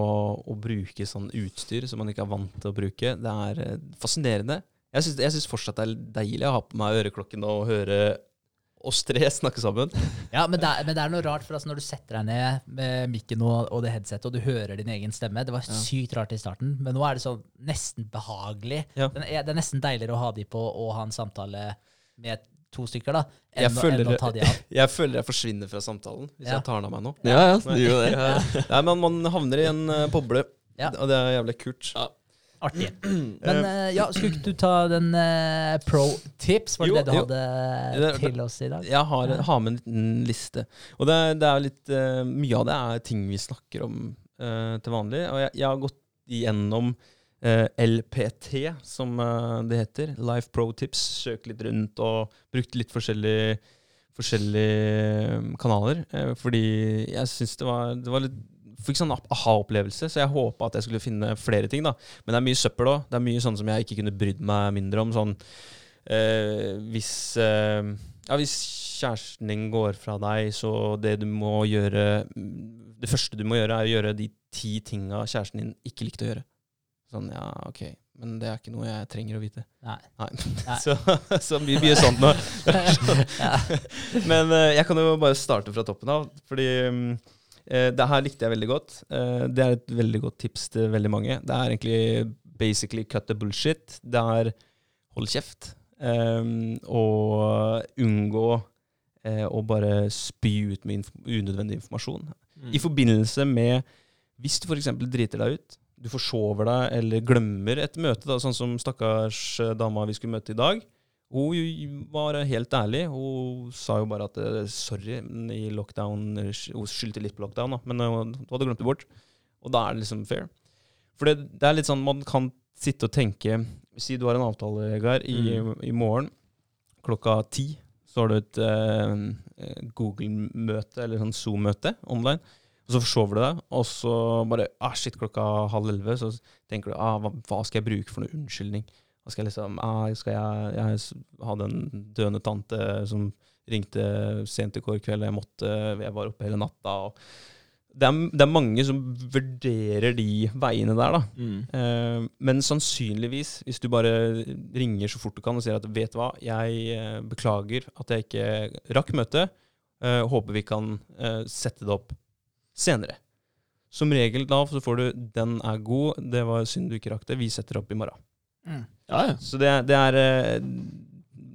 å bruke sånn utstyr som man ikke er vant til å bruke. Det er eh, fascinerende. Jeg syns, fortsatt det er deilig å ha på meg øreklokken og høre oss tre snakke sammen. Ja, men det, er, men det er noe rart, for altså når du setter deg ned med mikken og, og det headsetet, og du hører din egen stemme Det var Ja. sykt rart i starten, men nå er det sånn nesten behagelig. Ja. Det, er, det er nesten deiligere å ha de på og ha en samtale med to stykker, da, enn, jeg føler enn å ta de av. Jeg føler jeg forsvinner fra samtalen hvis Ja. jeg tar den av meg nå. Ja, ja, det gjør det. Ja. Nei, men man havner i en eh, boble, Ja. og det er jævlig kult. Ja. Artig. Men uh, ja, skulle ikke du ta den uh, pro tips? Var det Jo, det du jo. hadde til oss i dag? Jeg har, har med en liten liste. Og det, er- det er litt uh, Mye av det er ting vi snakker om eh, til vanlig. Og jeg, jeg har gått igjennom eh, LPT, som eh, det heter. Life Pro Tips. Søkt litt rundt og brukt litt forskjellige, forskjellige kanaler. eh, fordi jeg syns det var, det var litt Fikk sånn aha-opplevelse, så jeg håpa at jeg skulle finne flere ting. da. Men det er mye søppel òg. Det er mye sånn som jeg ikke kunne brydd meg mindre om. Sånn eh, hvis eh, Ja, hvis kjæresten din går fra deg, så det du må gjøre Det første du må gjøre, er å gjøre de ti tinga kjæresten din ikke likte å gjøre. Sånn, ja, ok. Men det er ikke noe jeg trenger å vite. Nei. Nei. Nei. Så, så mye, mye sånt nå. Ja. Men eh, jeg kan jo bare starte fra toppen av, fordi mm, eh, det her likte jeg veldig godt. Eh, det er et veldig godt tips til veldig mange. Det er egentlig basically cut the bullshit. Det er hold kjeft. eh, og unngå eh, å bare spy ut med inf unødvendig informasjon. Mm. I forbindelse med Hvis du f.eks. driter deg ut, du forsover deg eller glemmer et møte, da, sånn som stakkars eh, dama vi skulle møte i dag. Hun var helt ærlig. Hun sa jo bare at eh, sorry, i lockdown Hun skyldte litt på lockdown, da, men eh, hun hadde glemt det bort. Og da er det liksom fair. For det, det er litt sånn man kan sitte og tenke Si du har en avtale, Vegard, i, i morgen klokka ti. Så har du et eh, Google-møte eller sånn Zoom-møte online. Og så forsover du deg, og så bare ah, Shit, klokka halv elleve. Så tenker du ah, hva, hva skal jeg bruke for noe unnskyldning? Hva skal jeg liksom ah, Skal jeg, jeg s- hadde en døende tante som ringte sent i går kveld, jeg måtte Jeg var oppe hele natta. Og det, er, det er mange som vurderer de veiene der, da. Mm. Eh, men sannsynligvis, hvis du bare ringer så fort du kan og sier at vet hva, jeg eh, beklager at jeg ikke rakk møtet, eh, håper vi kan eh, sette det opp senere. Som regel da så får du 'den er god', det var synd du ikke rakk det, vi setter opp i morgen. Mm. Ja, ja. Så det, er- det er uh,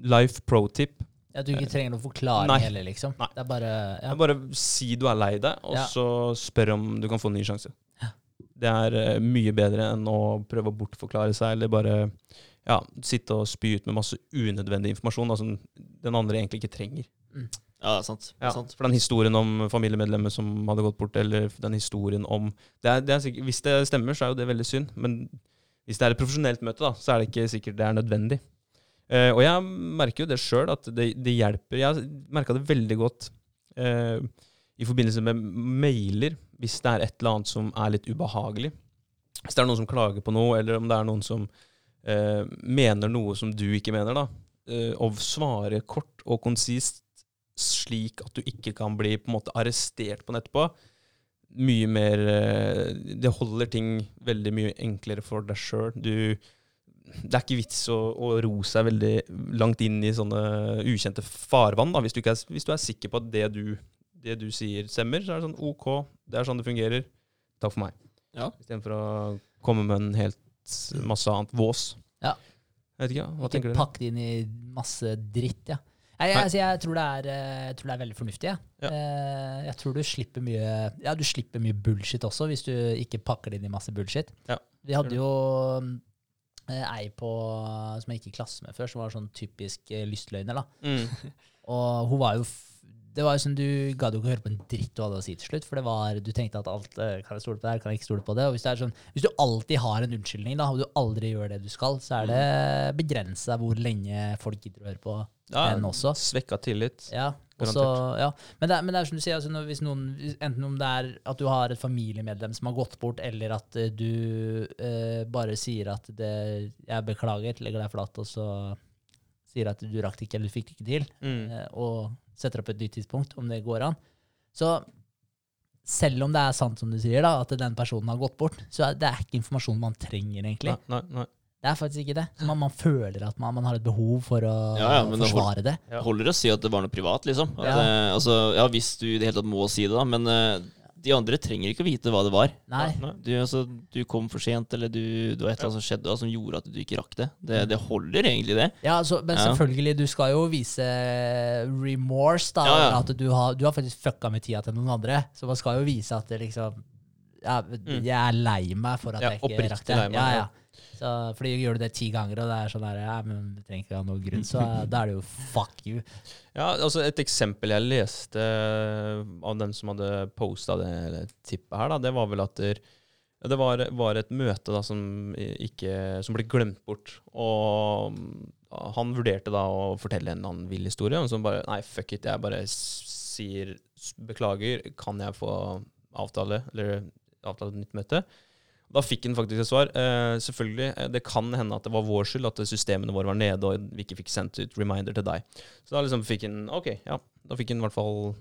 life pro tip. At du ikke trenger noen forklaring Nei. heller, liksom. Nei. Det er bare ja. Bare si du er lei deg, og Ja. så spør om du kan få en ny sjanse. Ja. Det er uh, mye bedre enn å prøve å bortforklare seg, eller bare ja, sitte og spy ut med masse unødvendig informasjon da, som den andre egentlig ikke trenger. Ja, sant. Ja, sant. for den historien om familiemedlemmer som hadde gått bort, eller den historien om det er, det er sikkert, Hvis det stemmer, så er jo det veldig synd, men hvis det er et profesjonelt møte, da, så er det ikke sikkert det er nødvendig. Uh, og jeg merker jo det sjøl, at det, det hjelper. Jeg merka det veldig godt uh, i forbindelse med mailer, hvis det er et eller annet som er litt ubehagelig. Hvis det er noen som klager på noe, eller om det er noen som uh, mener noe som du ikke mener, da. Å svare kort og konsist slik at du ikke kan bli på en måte arrestert på den etterpå. Mye mer eh, Det holder ting veldig mye enklere for deg sjøl. Det er ikke vits å, å ro seg veldig langt inn i sånne ukjente farvann. Da. Hvis, du er, hvis du er sikker på at det du, det du sier, stemmer, så er det sånn OK, det er sånn det fungerer. Takk for meg. Ja. Istedenfor å komme med en helt masse annet vås. Ja. Jeg vet ikke, hva Ikke tenker dere? pakket inn i masse dritt, ja. Nei, jeg, altså, jeg, tror det er, eh, jeg tror det er veldig fornuftig. Ja. Ja. Eh, Jeg tror du slipper mye Ja, du slipper mye bullshit også, hvis du ikke pakker det inn i masse bullshit. Ja, Vi hadde jo eh, ei på, som jeg gikk i klasse med før, som var sånn typisk lystløgner. da. Mm. Og hun var jo det var jo sånn, Du gadd jo ikke å høre på en dritt du hadde å si til slutt. For det var, du tenkte at alt eh, kan jeg stole på det her, kan jeg ikke stole på det. Og hvis, det er sånn, hvis du alltid har en unnskyldning, da, og du aldri gjør det du skal, så er det begrensa hvor lenge folk gidder å høre på Ja, en også. Svekka tillit. Ja, og så- ja. Men, det er, men det er som du sier, altså, når, hvis noen, enten om det er at du har et familiemedlem som har gått bort, eller at eh, du eh, bare sier at det, 'jeg beklager', legger deg flat, og så sier at du rakk det ikke eller du fikk det ikke til, Mm. eh, og setter opp et nytt tidspunkt, om det går an. Så selv om det er sant som du sier, da, at den personen har gått bort, så er det er ikke informasjon man trenger, egentlig. Nei, nei, nei. Det er faktisk ikke det. Man, man føler at man, man har et behov for å Ja, ja, forsvare det. Ja. Det holder å si at det var noe privat, liksom. At, Ja. eh, altså, ja, hvis du i det hele tatt må si det, da. Men eh, de andre trenger ikke å vite hva det var. Nei. Du, altså, du kom for sent, eller du, det var et eller annet som skjedde da, som gjorde at du ikke rakk det. Det, det holder egentlig, det. Ja, altså, men Ja. selvfølgelig, du skal jo vise remorse, da. Ja, ja. At du har, du har faktisk fucka med tida til noen andre. Så man skal jo vise at det liksom ja, Jeg er lei meg for at jeg ikke rakk det. lei meg, ja, ja. Så, fordi gjør du det ti ganger, og det er sånn der, ja, men du trenger ikke ha noen grunn, så da er det jo fuck you. Ja, altså Et eksempel jeg leste av den som hadde posta det tippet her, da, det var vel at det var, var, et møte da som, ikke, som ble glemt bort. Og han vurderte da å fortelle en annen vill historie, og så bare Nei, fuck it, jeg bare sier beklager, kan jeg få avtale, eller avtale et nytt møte? Da fikk han faktisk et svar. Eh, selvfølgelig, eh, Det kan hende at det var vår skyld at systemene våre var nede og vi ikke fikk sendt ut reminder til deg. Så da liksom fikk han ok, ja, da fikk han i hvert fall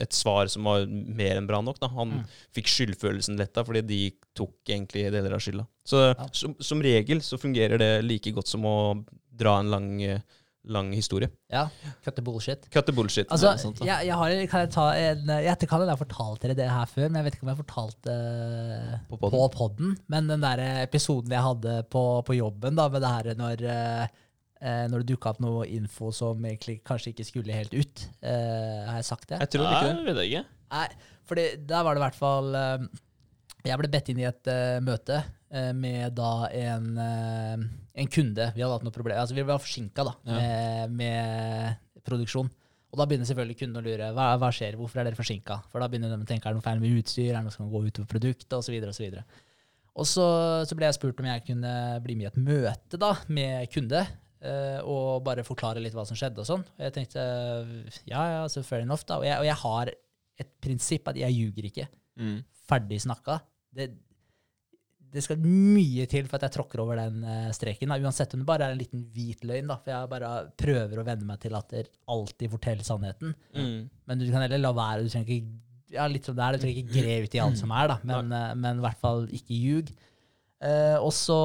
et svar som var mer enn bra nok. Da. Han mm. fikk skyldfølelsen letta fordi de tok egentlig deler av skylda. Så ja. som, som, regel så fungerer det like godt som å dra en lang uh, lang historie. Ja. Cut the bullshit. Cut the bullshit. Altså, jeg, jeg, har, kan jeg ta en Jeg kan ha fortalt dere det her før, men jeg vet ikke om jeg har fortalt det på podden. På podden. Men den der episoden jeg hadde på, på jobben da, med det her når, uh, når det dukka opp noe info som egentlig kanskje ikke skulle helt ut. Uh, har jeg sagt det? Jeg tror ikke det. Vet jeg ikke. Nei, fordi der var det i hvert fall eh, Jeg ble bedt inn i et uh, møte uh, med da en uh, en kunde Vi hadde hatt noe problem. Altså, vi var forsinka ja. med, med, produksjon. Og da begynner selvfølgelig kunden å lure hva, hva skjer, hvorfor er dere forsinka? For da begynner de å tenke er det noe feil med utstyr, er det noe som kan gå utover produktet, osv. Og, så videre, og så, så ble jeg spurt om jeg kunne bli med i et møte da, med kunde. Uh, og bare forklare litt hva som skjedde og sånn. Og jeg tenkte ja, ja, så fair enough, da. Og jeg, og jeg har et prinsipp at jeg ljuger ikke. Mm. Ferdig snakka. Det, det skal mye til for at jeg tråkker over den uh, streken. Da. Uansett om det bare er en liten hvit løgn. Da. For jeg bare prøver å venne meg til at det alltid forteller sannheten. Mm. Men du kan heller la være. Du trenger ikke ja, litt som det er, du trenger ikke gre ut i alt som er, da. Men, uh, men i hvert fall ikke ljug. Eh, og så,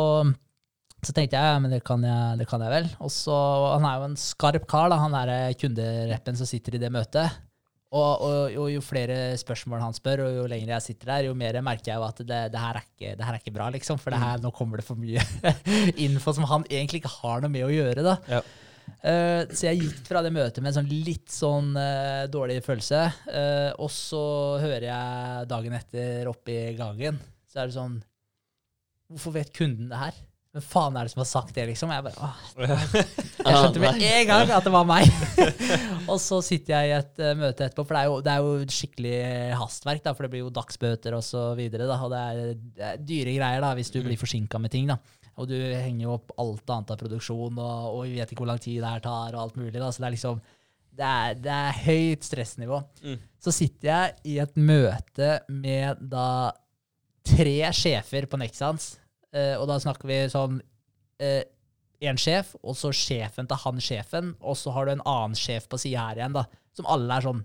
så tenkte jeg ja, men det kan jeg, det kan jeg vel. Og så, Han er jo en skarp kar, da, han derre kundereppen som sitter i det møtet. Og, og, og, jo flere spørsmål han spør, og jo lenger jeg sitter der, jo mer merker jeg jo at det, det, her, er ikke, det her er ikke bra, liksom. For her, nå kommer det for mye info som han egentlig ikke har noe med å gjøre. da. Ja. Uh, så jeg gikk fra det møtet med en sånn litt sånn uh, dårlig følelse. Uh, og så hører jeg dagen etter oppe i gangen, så er det sånn Hvorfor vet kunden det her? Hvem faen er det som har sagt det, liksom? Jeg bare, jeg skjønte med en gang at det var meg. og så sitter jeg i et uh, møte etterpå, for det er, jo, det er, jo, skikkelig hastverk. Da, for det blir jo dagsbøter og så videre. Da, og det er, det er, dyre greier da, hvis du blir forsinka med ting. da. Og du henger jo opp alt annet av produksjon, og, og vi vet ikke hvor lang tid det her tar. og alt mulig. Da, så det er liksom, det er, det er høyt stressnivå. Mm. Så sitter jeg i et møte med da tre sjefer på Nexans og da snakker vi sånn én uh, sjef, og så sjefen til han sjefen, og så har du en annen sjef på sida her igjen, da, som alle er sånn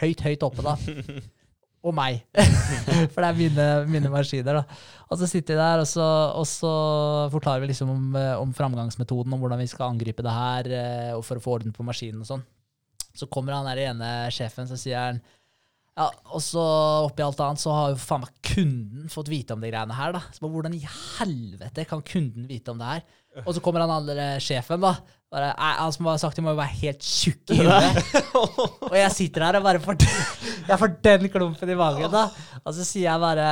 høyt, høyt oppe, da. og meg. For det er mine, mine, maskiner. da. Og så sitter vi der, og så, og så forklarer vi liksom om, eh, om, framgangsmetoden, om hvordan vi skal angripe det her, og for å få orden på maskinen og sånn. Så kommer han der ene sjefen, så sier han ja, og så oppi alt annet så har jo faen meg kunden fått vite om de greiene her. da. Så Hvordan i helvete kan kunden vite om det her? Og så kommer han andre sjefen, da. Bare, han som har sagt det, må jo være helt tjukk i hodet. og jeg sitter her og bare får, jeg får den klumpen i magen, da. Og så sier jeg bare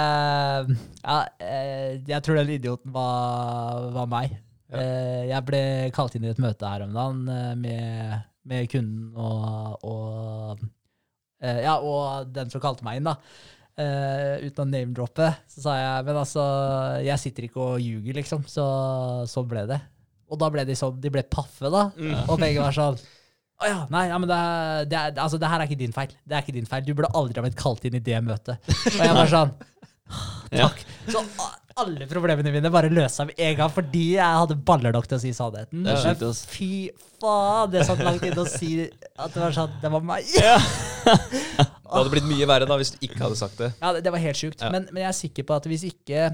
Ja, eh, jeg tror den idioten var, var meg. Ja. Eh, jeg ble kalt inn i et møte her om dagen eh, med, med kunden og, og Uh, ja, og den som kalte meg inn, da. Uh, uten å name-droppe, så sa jeg men altså, jeg sitter ikke og ljuger, liksom. Så sånn ble det. Og da ble de sånn, de ble paffe, da. Mm. Og begge var sånn å ja, nei, ja, men det, det, altså, det her er ikke din feil. Det er ikke din feil. Du burde aldri ha blitt kalt inn i det møtet. Og jeg var sånn Takk. Så alle problemene mine bare løsa med en gang fordi jeg hadde baller nok til å si sannheten. Det Men fy faen, det satt langt inne å si at det var sånn Det var meg. Ja. det hadde blitt mye verre da hvis du ikke hadde sagt det. Ja, det, det var helt sjukt. Ja. Men, men, jeg er sikker på at hvis ikke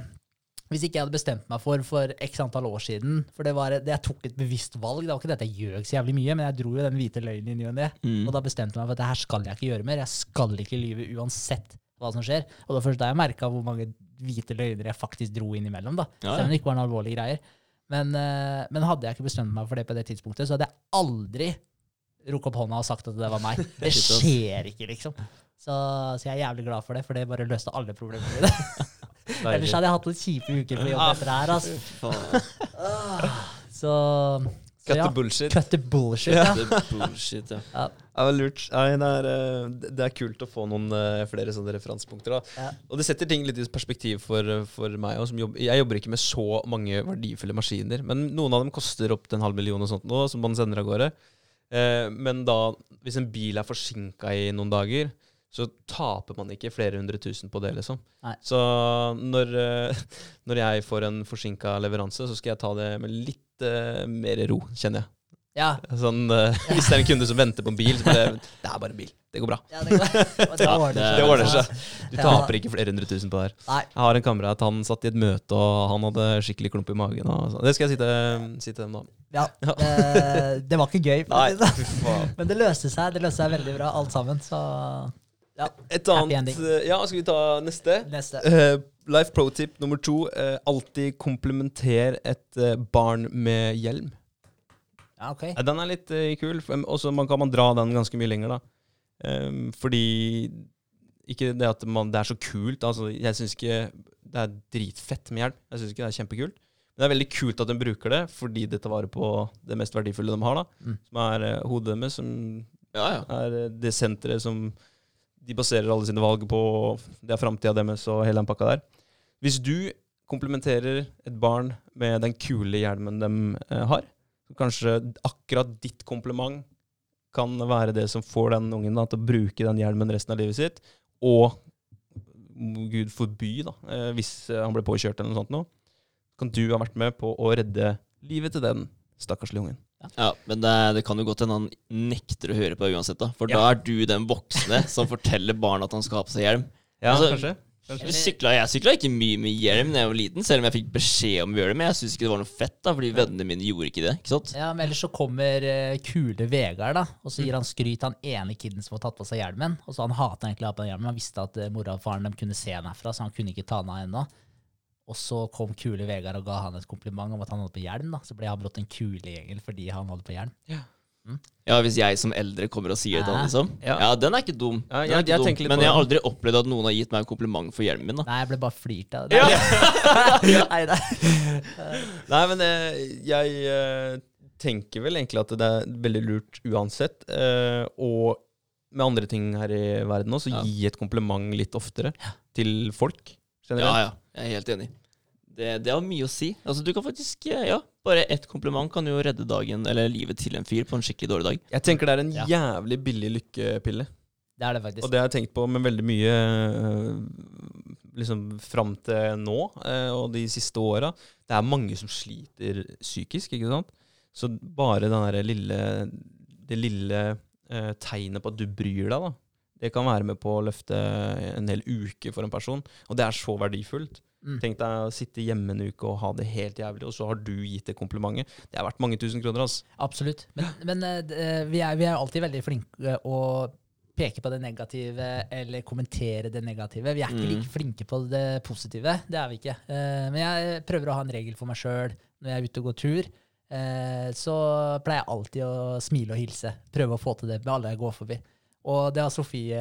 hvis ikke jeg hadde bestemt meg for for x antall år siden For det var, det, jeg tok et bevisst valg. Det var ikke det at jeg gjøg så jævlig mye, men jeg dro jo den hvite løgnen i ny og ne. Mm. Og da bestemte jeg meg for at det her skal jeg ikke gjøre mer. Jeg skal ikke lyve uansett hva som skjer. Og det var først da jeg merka hvor mange hvite løgner jeg faktisk dro innimellom. da. Ja, ja. Selv om det ikke var noen alvorlige greier. Men, uh, men, hadde jeg ikke bestemt meg for det på det tidspunktet, så hadde jeg aldri rukket opp hånda og sagt at det var meg. Det skjer ikke, liksom. Så, så, jeg er jævlig glad for det, for det bare løste alle problemene mine. Ellers hadde jeg hatt noen kjipe uker på jobb etter det her. Altså. Så, så Cut ja. the bullshit. Cut the bullshit. Ja. Er bullshit, ja. Ja. Det men lurt. Nei, det, er, eh, det- er kult å få noen eh, flere sånne referansepunkter. Ja. Og det setter ting litt i perspektiv for, for meg. også, som jobb, jeg jobber ikke med så mange verdifulle maskiner, men noen av dem koster opp til en halv million og sånt nå, som man sender av gårde. Eh, men da, hvis en bil er forsinka i noen dager, så taper man ikke flere hundre tusen på det, liksom. Nei. Så når, eh, når jeg får en forsinka leveranse, så skal jeg ta det med litt eh, mer ro, kjenner jeg. Ja. Sånn, eh, hvis det er en kunde som venter på en bil, så bare Det er bare en bil. Det går bra. ja, det, går. Det ordner seg. Du taper ikke flere hundre tusen på det her. Jeg har en kamerat, han satt i et møte, og han hadde skikkelig klump i magen. Og. Det skal jeg si til, si til dem, da. Ja, det, det var ikke gøy, sånn. men det løste seg. Det løste seg veldig bra, alt sammen. Så ja, Et annet ending. eh, Ja, skal vi ta neste? neste. Eh, life pro tip nummer to. eh, alltid komplementer et eh, barn med hjelm. Ja, ok. Eh, Den er litt eh, kul. Og så man kan man dra den ganske mye lenger, da. Ehm, fordi Ikke det at man, det er så kult. Altså, jeg syns ikke det er dritfett med hjelm. Jeg syns ikke det er kjempekult. Men det er veldig kult at de bruker det, fordi det tar vare på det mest verdifulle de har. da Mm. Som er eh, hodet deres, som Ja, ja. er eh, det senteret som de baserer alle sine valg på. Det er framtida deres og hele den pakka der. Hvis du komplementerer et barn med den kule hjelmen de eh, har, så kanskje akkurat ditt kompliment kan være det som får den ungen da, til å bruke den hjelmen resten av livet sitt, og Gud forby, da, eh, hvis han ble påkjørt eller noe sånt nå, kan du ha vært med på å redde livet til den stakkarslige ungen. Ja, Men det, det kan jo godt hende han nekter å høre på uansett, da. For Ja. da er du den voksne som forteller barna at han skal ha på seg hjelm. Ja, Altså, kanskje? Jeg sykla, jeg sykla ikke mye med hjelm da jeg var liten, selv om jeg fikk beskjed om å gjøre det. Men jeg syns ikke det var noe fett, da, fordi vennene mine gjorde ikke det. ikke sant? Ja, men ellers så kommer uh, kule Vegard, da, og så gir han skryt til han ene kiden som har tatt på seg hjelmen. Og så han hater egentlig å ha på den hjelmen. Han visste at uh, mora og faren dem kunne se han herfra, så han kunne ikke ta den av ennå. Og så kom kule Vegard og ga han et kompliment om at han hadde på hjelm. da. Så ble han brått en kulegjengel fordi han hadde på hjelm. Ja, Hvis jeg som eldre kommer og sier det til han, liksom. Ja. Ja, den er ikke dum. Ja, jeg- er ikke jeg dum. Men jeg har aldri opplevd at noen har gitt meg en kompliment for hjelmen min. da. Nei, jeg ble bare flirt av det. Ja. Nei, nei. Nei, men eh, jeg eh, tenker vel egentlig at det er veldig lurt uansett. eh, og med andre ting her i verden også, Ja. gi et kompliment litt oftere til folk. Ja, Generelt. ja. Jeg er helt enig. Det, det har mye å si. Altså, du kan faktisk, ja, Bare ett kompliment kan jo redde dagen eller livet til en fyr på en skikkelig dårlig dag. Jeg tenker det er en Ja. jævlig billig lykkepille. Det er det faktisk. Og det har jeg tenkt på med veldig mye eh, liksom fram til nå eh, og de siste åra. Det er mange som sliter psykisk, ikke sant? Så bare den der lille, det lille eh, tegnet på at du bryr deg, da, det kan være med på å løfte en hel uke for en person. Og det er så verdifullt. Mm. Tenk deg å sitte hjemme en uke og ha det helt jævlig, og så har du gitt det komplimentet. Det er verdt mange tusen kroner, altså. Absolutt. Men, men eh, eh, vi, er, vi er alltid veldig flinke å peke på det negative eller kommentere det negative. Vi er ikke Mm. like flinke på det positive. Det er vi ikke. Eh, Men jeg prøver å ha en regel for meg sjøl når jeg er ute og går tur. Så pleier jeg alltid å smile og hilse. Prøve å få til det med alle jeg går forbi. Og det har Sofie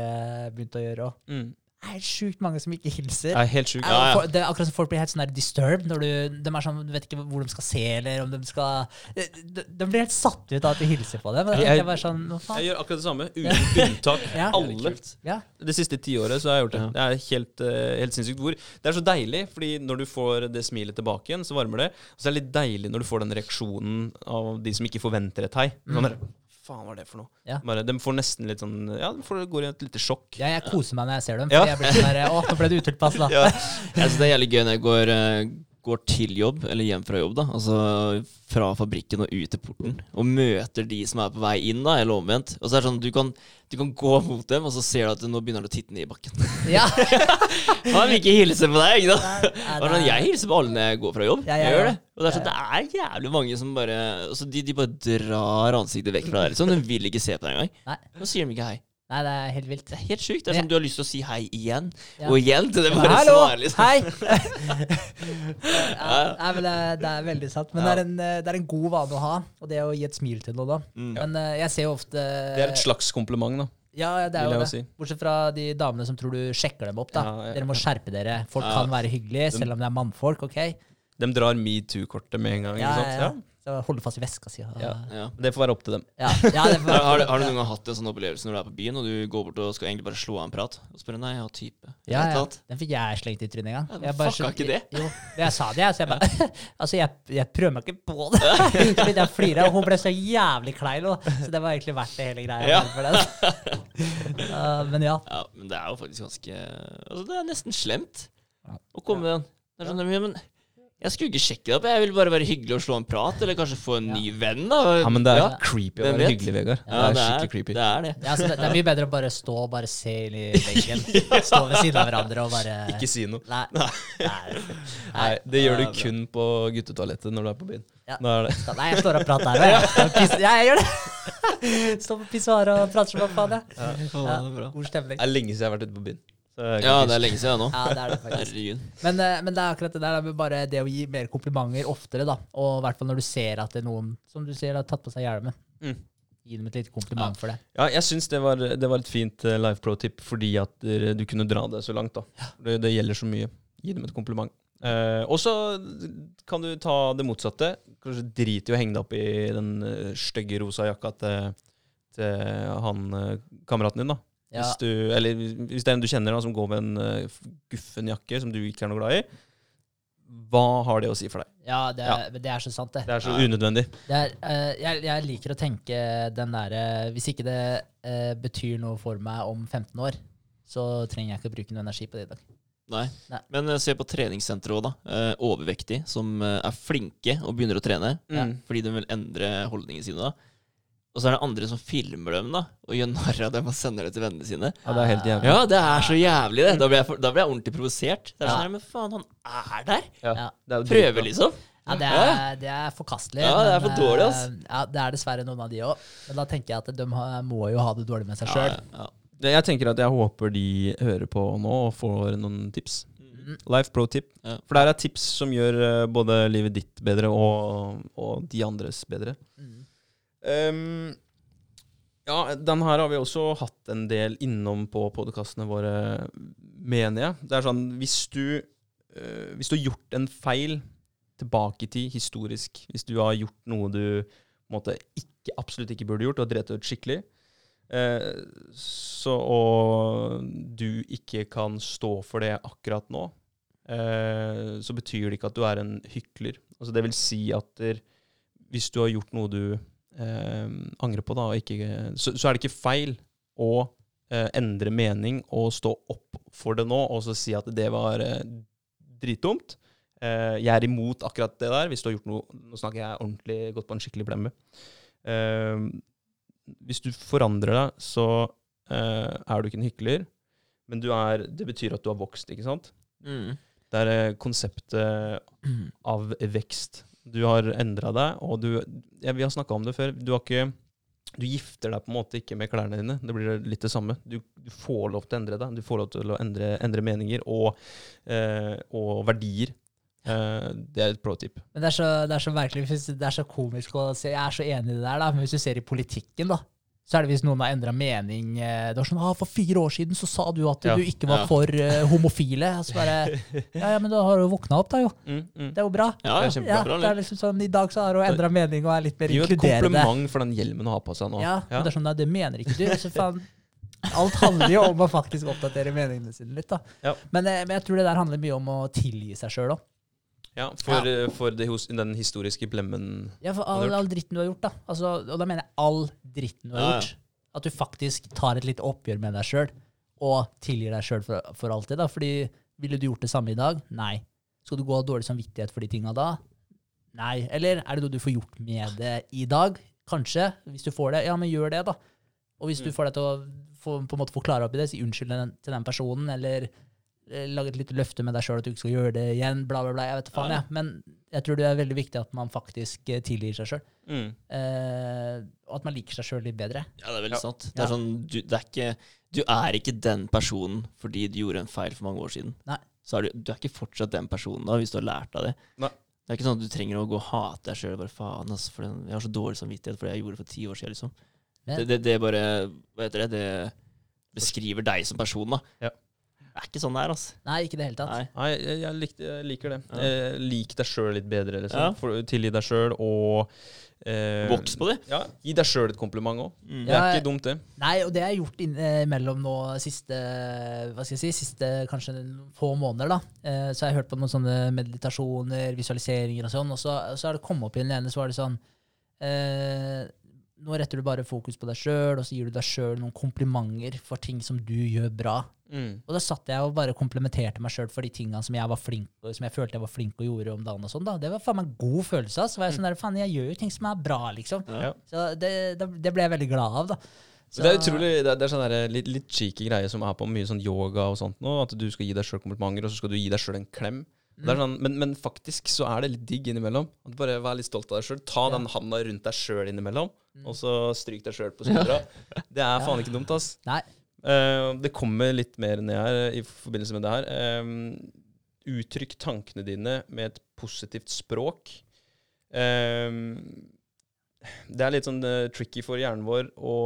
begynt å gjøre òg. Mm. Det er sjukt mange som ikke hilser. Er helt sjukt. Ja, Ja, ja. Det er akkurat som folk blir helt sånn der disturbed når du, de er sånn, du vet ikke hvor de skal se, eller om de skal De, de, blir helt satt ut av at du hilser på dem. Men Jeg- jeg sånn, Jeg gjør akkurat det samme, uten unntak. Ja. Alle. Ja, Det siste tiåret så har jeg gjort det. Det er helt, eh, helt sinnssykt. Hvor, det er så deilig, fordi når du får det smilet tilbake igjen, så varmer det. Og så er det litt deilig når du får den reaksjonen av de som ikke forventer et hei. Sånn der, faen, hva er det for noe? Ja. Bare, de får nesten litt sånn Ja, de får, går i et lite sjokk. ja, jeg koser meg når jeg ser dem. Ja. For jeg blir sånn der, Å, nå ble det utilpass, da. Ja. Jeg synes det er jævlig gøy når jeg går, eh, går til jobb, eller hjem fra jobb, da. Altså fra fabrikken og ut til porten. Og møter de som er på vei inn, da, eller omvendt. Og så er det sånn, du kan, du kan gå mot dem, og så ser du at nå begynner du å titte ned i bakken. Ja. Han vil ikke hilse på deg, ikke da? Nei, nei, er- jeg hilser på alle når jeg går fra jobb. Ja, ja, Jeg gjør det. Og det er, sånn, det er jævlig mange som bare altså, de, de bare drar ansiktet vekk fra deg. Liksom. De vil ikke se på deg engang. Nei. Nå sier de ikke hei. Nei, det er helt vilt. Det er helt sjukt. Det er som du har lyst til å si hei igjen Ja. og igjen til det Bare Hallo! svarer, liksom. Hei! ja, nei, men det, det er veldig sant. Men det, er en, eh, det er en god vane å ha, og det å gi et smil til noe da. Mm. Men eh, jeg ser jo ofte Det er et slags kompliment, da. Ja, ja, det er jo det. si. Bortsett fra de damene som tror du sjekker dem opp. da. Ja, ja, Dere må skjerpe dere. Folk Ja. kan være hyggelige, selv om det er mannfolk. ok? De drar metoo-kortet med en gang. Ja, ikke ja, sant? ja. Så holde fast i veska si. Ja. Ja. Det får være opp til dem. Ja, ja, det Har, har, du- har du noen gang hatt en sånn opplevelse når du er på byen, og du går bort og skal egentlig bare slå av en prat? Og spørre nei, jeg har type. Ja, ja. Den fikk jeg slengt i trynet en gang. Ja, Jeg bare fucka ikke det? Jo, jeg sa det, jeg. Så jeg bare Altså, jeg, jeg prøver meg ikke på det. Så begynte jeg å flire, og hun ble så jævlig klein. også. Så det var egentlig verdt det hele greia. Ja. Uh, men ja. Ja, men det er jo faktisk ganske Altså, det er nesten slemt å komme med den. Det er sånn, ja, men jeg skulle ikke sjekke det opp. Jeg vil bare være hyggelig og slå en prat, eller kanskje få en Ja. ny venn, da. Ja, men det er Ja. creepy å være hyggelig, Vegard. Ja, det er skikkelig creepy. Det er det. Ja, altså, det, det er mye bedre å bare stå og bare se inn i veggen. Stå ved siden av hverandre og bare Ikke si noe. Nei. Nei. Nei, det gjør du kun på guttetoalettet når du er på byen. Ja. Er det. Nei, jeg står og prater her. Jeg. Og pisser- Ja, jeg gjør det. Står på pissoaret og prater som faen, jeg. Ja, det. God stemning. Det er lenge siden jeg har vært ute på byen. Så Ja, det er lenge siden nå. Ja, det er det faktisk. Men, eh, men det er akkurat det der med bare det å gi mer komplimenter oftere, da. Og i hvert fall når du ser at det er noen, som du sier, har tatt på seg hjelmen. Mm. Gi dem et lite kompliment for det. Ja, jeg syns det, var- det var et fint eh, life pro-tip fordi at dere- du kunne dra det så langt. da. Det, det gjelder så mye. Gi dem et kompliment. Eh, og så kan du ta det motsatte. Kanskje drit i å henge deg opp i den uh, stygge rosa jakka til, til han eh, kameraten din. da. Ja, Hvis, du, eller hvis det er en du kjenner da, som går med en uh, guffen jakke som du ikke er noe glad i, hva har det å si for deg? ja, det, er, det er så sant, det. Det er så Ja. unødvendig. det er, uh, jeg, jeg liker å tenke den derre Hvis ikke det uh, betyr noe for meg om 15 år, så trenger jeg ikke å bruke noe energi på det i dag. Nei. Nei. Men uh, se på treningssenteret òg, da. Eh, overvektige som eh, er flinke og begynner å trene Mm. fordi de vil endre holdningene sine. da. Og så er det andre som filmer dem da, og gjør narr av dem og sender det til vennene sine. Ja, det er helt jævlig. Ja, det er så jævlig, det. Da blir jeg, for, da blir jeg ordentlig provosert. Det er sånn ja. Men faen, han er der! Ja. Ja. Det er jo Prøver, liksom. Ja, det er, det er forkastelig. Ja, det er for dårlig, ass. eh, Ja, Det er dessverre noen av de òg. Men da tenker jeg at de må jo ha det dårlig med seg Ja, sjøl. ja, ja. Jeg tenker at jeg håper de hører på nå og får noen tips. Mm. Life pro tip. Ja. For det her er tips som gjør eh, både livet ditt bedre og, og de andres bedre. Mm. Ehm, ja, den her har vi også hatt en del innom på podkastene våre, mener jeg. Det er sånn hvis du, eh, hvis du har gjort en feil tilbake i tid, historisk, hvis du har gjort noe du måte ikke, absolutt ikke burde gjort, og drept ut skikkelig, eh, så, og du ikke kan stå for det akkurat nå, eh, så betyr det ikke at du er en hykler. Altså det vil si at der, hvis du har gjort noe du eh, angre på, da, og ikke, så, så er det ikke feil å eh, endre mening og stå opp for det nå, og så si at det var eh, dritdumt. Eh, jeg er imot akkurat det der. Hvis du har gjort noe Nå snakker jeg ordentlig gått på en skikkelig blemme. Eh, hvis du forandrer deg, så eh, er du ikke en hykler, men du er, det betyr at du har vokst, ikke sant? Mm. Det er eh, konseptet av vekst. Du har endra deg, og du ja, Vi har snakka om det før. Du har ikke du gifter deg på en måte ikke med klærne dine. Det blir litt det samme. Du, du får lov til å endre deg. Du får lov til å endre, endre meninger og, eh, og verdier. Eh, det er et pro tip. Men det er, så, det er så virkelig, det er så komisk å se. Jeg er så enig i det der, da. Men hvis du ser i politikken, da, så er det hvis noen har endra mening. eh, Det var sånn ah, 'For fire år siden så sa du at Ja. du ikke var Ja. for eh, homofile.' Så bare Ja, ja, men da har du våkna opp, da, jo. Mm, mm. Det er jo bra. Ja, Det er kjempebra. Ja, det er liksom sånn, I dag så har hun endra mening og er litt mer inkluderende. Gi et kompliment for den hjelmen hun har på seg nå. Ja, men det er sånn, nei, det mener ikke du. Så faen, alt handler jo om å faktisk oppdatere meningene sine litt. da. Ja. Men, eh, men jeg tror det der handler mye om å tilgi seg sjøl òg. Ja, for, ja. for det, den historiske blemmen Ja, for all, all dritten du har gjort, da. Altså, og da mener jeg all dritten du har gjort. At du faktisk tar et lite oppgjør med deg sjøl, og tilgir deg sjøl for, for alltid. da. Fordi ville du gjort det samme i dag? Nei. Skal du gå av dårlig samvittighet for de tinga da? Nei. Eller er det noe du får gjort med det i dag? Kanskje. Hvis du får det, ja, men gjør det, da. Og hvis du Mm. får deg til å få, på en måte forklare opp i det, si unnskyld til den personen, eller eh, lage et lite løfte med deg sjøl at du ikke skal gjøre det igjen, bla, bla, bla. Jeg vet da faen, Ja. Men jeg tror det er veldig viktig at man faktisk eh, tilgir seg sjøl. mm. Eh, og at man liker seg sjøl litt bedre. Ja, det er veldig Ja. sant. Det Ja. er sånn, du, det er ikke, du er ikke den personen fordi du gjorde en feil for mange år siden. Nei. Så er du, du er ikke fortsatt den personen da, hvis du har lært av det. Nei. Det er ikke sånn at du trenger å gå og hate deg sjøl. Altså, for jeg har så dårlig samvittighet for det jeg gjorde for ti år siden. Liksom. Det, det, det er bare Hva heter det? det beskriver deg som person, da. Ja. Det er ikke sånn det er, altså. Nei, ikke det hele tatt. Nei. Nei, jeg, jeg, likte, jeg liker det. Ja. Eh, lik deg sjøl litt bedre, liksom. Ja. For, tilgi deg sjøl, og eh, Voks på det. Ja, gi deg sjøl et kompliment òg. Mm. Det er ikke dumt, det. Nei, og det har jeg gjort innimellom nå siste Hva skal jeg si, siste kanskje få måneder. da. Eh, Så har jeg hørt på noen sånne meditasjoner, visualiseringer og sånn, og så, så har det kommet opp i den ene, så var det sånn eh, Nå retter du bare fokus på deg sjøl, og så gir du deg sjøl noen komplimenter for ting som du gjør bra. Mm. Og da satt jeg og bare komplementerte meg sjøl for de tingene som jeg var flink som jeg følte jeg var flink og gjorde om dagen. og sånn da. Det var faen meg en god følelse. Så var jeg sånn der, faen, jeg gjør jo ting som er bra, liksom. Ja. Så det, det, det ble jeg veldig glad av, da. Så- Det er utrolig, det er, det er sånn der, litt, litt cheeky greie som er på mye sånn yoga og sånt nå. At du skal gi deg sjøl komplimenter, og så skal du gi deg sjøl en klem. Det sånn, men, men faktisk så er det litt digg innimellom. Bare Vær litt stolt av deg sjøl. Ta Ja. den handa rundt deg sjøl innimellom, Mm. og så stryk deg sjøl på skuldra. Det er faen ikke dumt, ass. Nei. Uh, det kommer litt mer ned her eh, i forbindelse med det her. Um, uttrykk tankene dine med et positivt språk. Um, det er litt sånn uh, tricky for hjernen vår å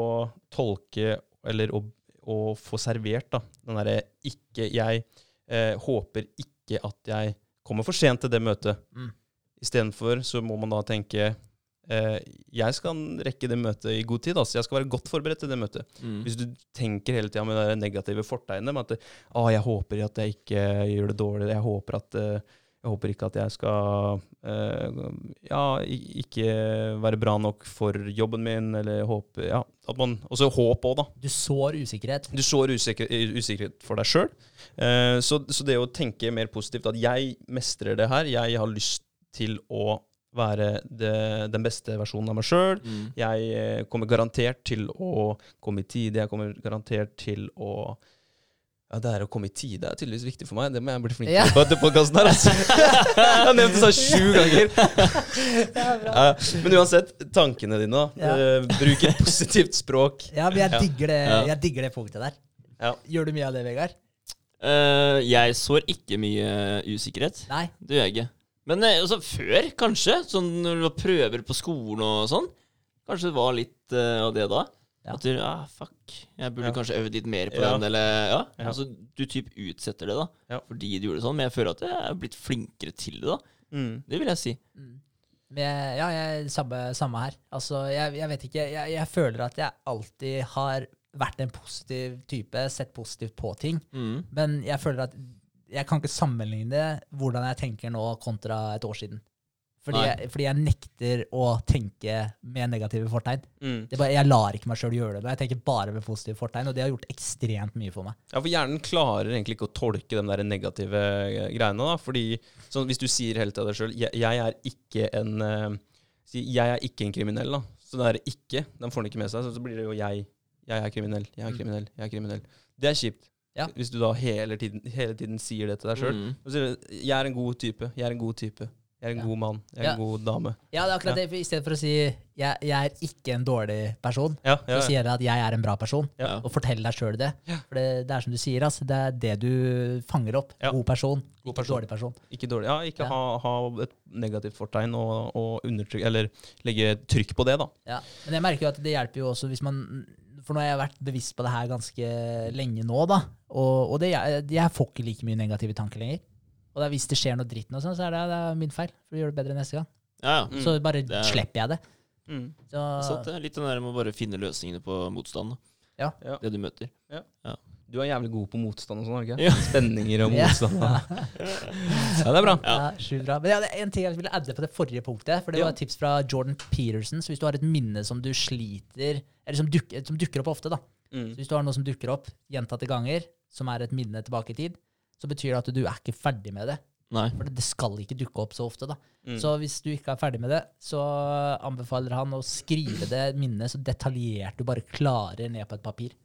tolke eller å, å få servert da. den derre ikke Jeg uh, håper ikke at jeg kommer for sent til det møtet. Mm. Istedenfor så må man da tenke eh, jeg skal rekke det møtet i god tid. Altså. Jeg skal være godt forberedt til det møtet. Mm. Hvis du tenker hele tida med det negative fortegnet med at å, jeg håper at jeg ikke gjør det dårlig, jeg håper, at, eh, jeg håper ikke at jeg skal uh, ja, ikke være bra nok for jobben min, eller håpe ja, at man, Også håp òg, da. Du sår usikkerhet. Du sår usikker, usikkerhet for deg sjøl. Uh, så, så det å tenke mer positivt, at jeg mestrer det her, jeg har lyst til å være det, den beste versjonen av meg sjøl. Mm. Jeg eh, kommer garantert til å komme i tide. Jeg kommer garantert til å ja, det er å komme i tide er tydeligvis viktig for meg. Det må jeg bli flinkere Ja. på etter podkasten her. Altså. jeg har nevnt det sånn sju ganger. Ja, men uansett, tankene dine, da. Ja. Eh, bruk et positivt språk. Ja, men jeg digger det, Ja. jeg digger det punktet der. Ja. Gjør du mye av det, Vegard? Uh, jeg sår ikke mye usikkerhet. Nei. Det gjør jeg ikke. Men eh, altså, før, kanskje, sånn når du var prøver på skolen og sånn, kanskje det var litt uh, av det da. Ja. At du, ah, fuck, jeg burde Ja. kanskje øvd litt mer på Ja. den, eller ja. Ja. Altså, du typ utsetter det, da, Ja. fordi du gjorde det sånn. Men jeg føler at jeg er blitt flinkere til det, da. Mm. Det vil jeg si. Mm. Men jeg, ja, jeg, samme, samme her. Altså, jeg, jeg vet ikke. Jeg, jeg føler at jeg alltid har vært en positiv type, sett positivt på ting. Mm. Men jeg føler at jeg kan ikke sammenligne hvordan jeg tenker nå kontra et år siden. Fordi, jeg, fordi jeg nekter å tenke med negative fortegn. Mm. Det bare, jeg lar ikke meg sjøl gjøre det. Jeg tenker bare med positive fortegn, og det har gjort ekstremt mye for meg. Ja, for hjernen klarer egentlig ikke å tolke de der negative eh, greiene. da, fordi sånn, Hvis du sier helt til deg sjøl jeg, 'jeg er ikke en eh, Jeg er ikke en kriminell', da. Så det er ikke, den får den ikke med seg. Så, så blir det jo 'jeg'. 'Jeg er kriminell', 'jeg er Mm. kriminell', 'jeg er kriminell'. Det er kjipt. Ja. Hvis du da hele tiden, hele tiden sier det til deg sjøl. Mm. 'Jeg er en god type', 'jeg er en god type', 'jeg er en Ja. god mann', 'jeg er Ja. en god dame'. Ja, det er akkurat det. I stedet for å si jeg, 'jeg er ikke en dårlig person', så sier jeg at jeg er en bra person. Og fortell deg sjøl det. For det, det er som du sier, altså, det er det du fanger opp. God person, God ikke person. dårlig person. Ikke dårlig. Ja, ikke. Ha, ha et negativt fortegn og, og undertrykke Eller legge trykk på det, da. Ja. Men jeg merker jo at det hjelper jo også hvis man For nå har jeg vært bevisst på det her ganske lenge nå, da. Og, og det, jeg, jeg får ikke like mye negative tanker lenger. Og er hvis det skjer noe dritt, nå, sånn, så er det, det er min feil. For du gjør det bedre neste gang. Ja, ja. Mm. Så bare Det er- slipper jeg det. Mm. Så, så det. Litt den der med å bare finne løsningene på motstand. Ja. Ja. Det du møter. Du er jævlig god på motstand og sånn, er du ikke? Ja. Spenninger og motstand. Ja. ja, det er bra. Ja, sjukt bra. Men ja, det er en ting jeg ville adde på det forrige punktet. For det Ja. var et tips fra Jordan Peterson. Så hvis du har et minne som du sliter Eller som, duk, som dukker opp ofte, da. Så Mm. hvis du har noe som dukker opp gjentatte ganger, som er et minne tilbake i tid, så betyr det at du er ikke ferdig med det. Nei. For det skal ikke dukke opp så ofte, da. Mm. Så hvis du ikke er ferdig med det, så anbefaler han å skrive det minnet så detaljert du bare klarer ned på et papir.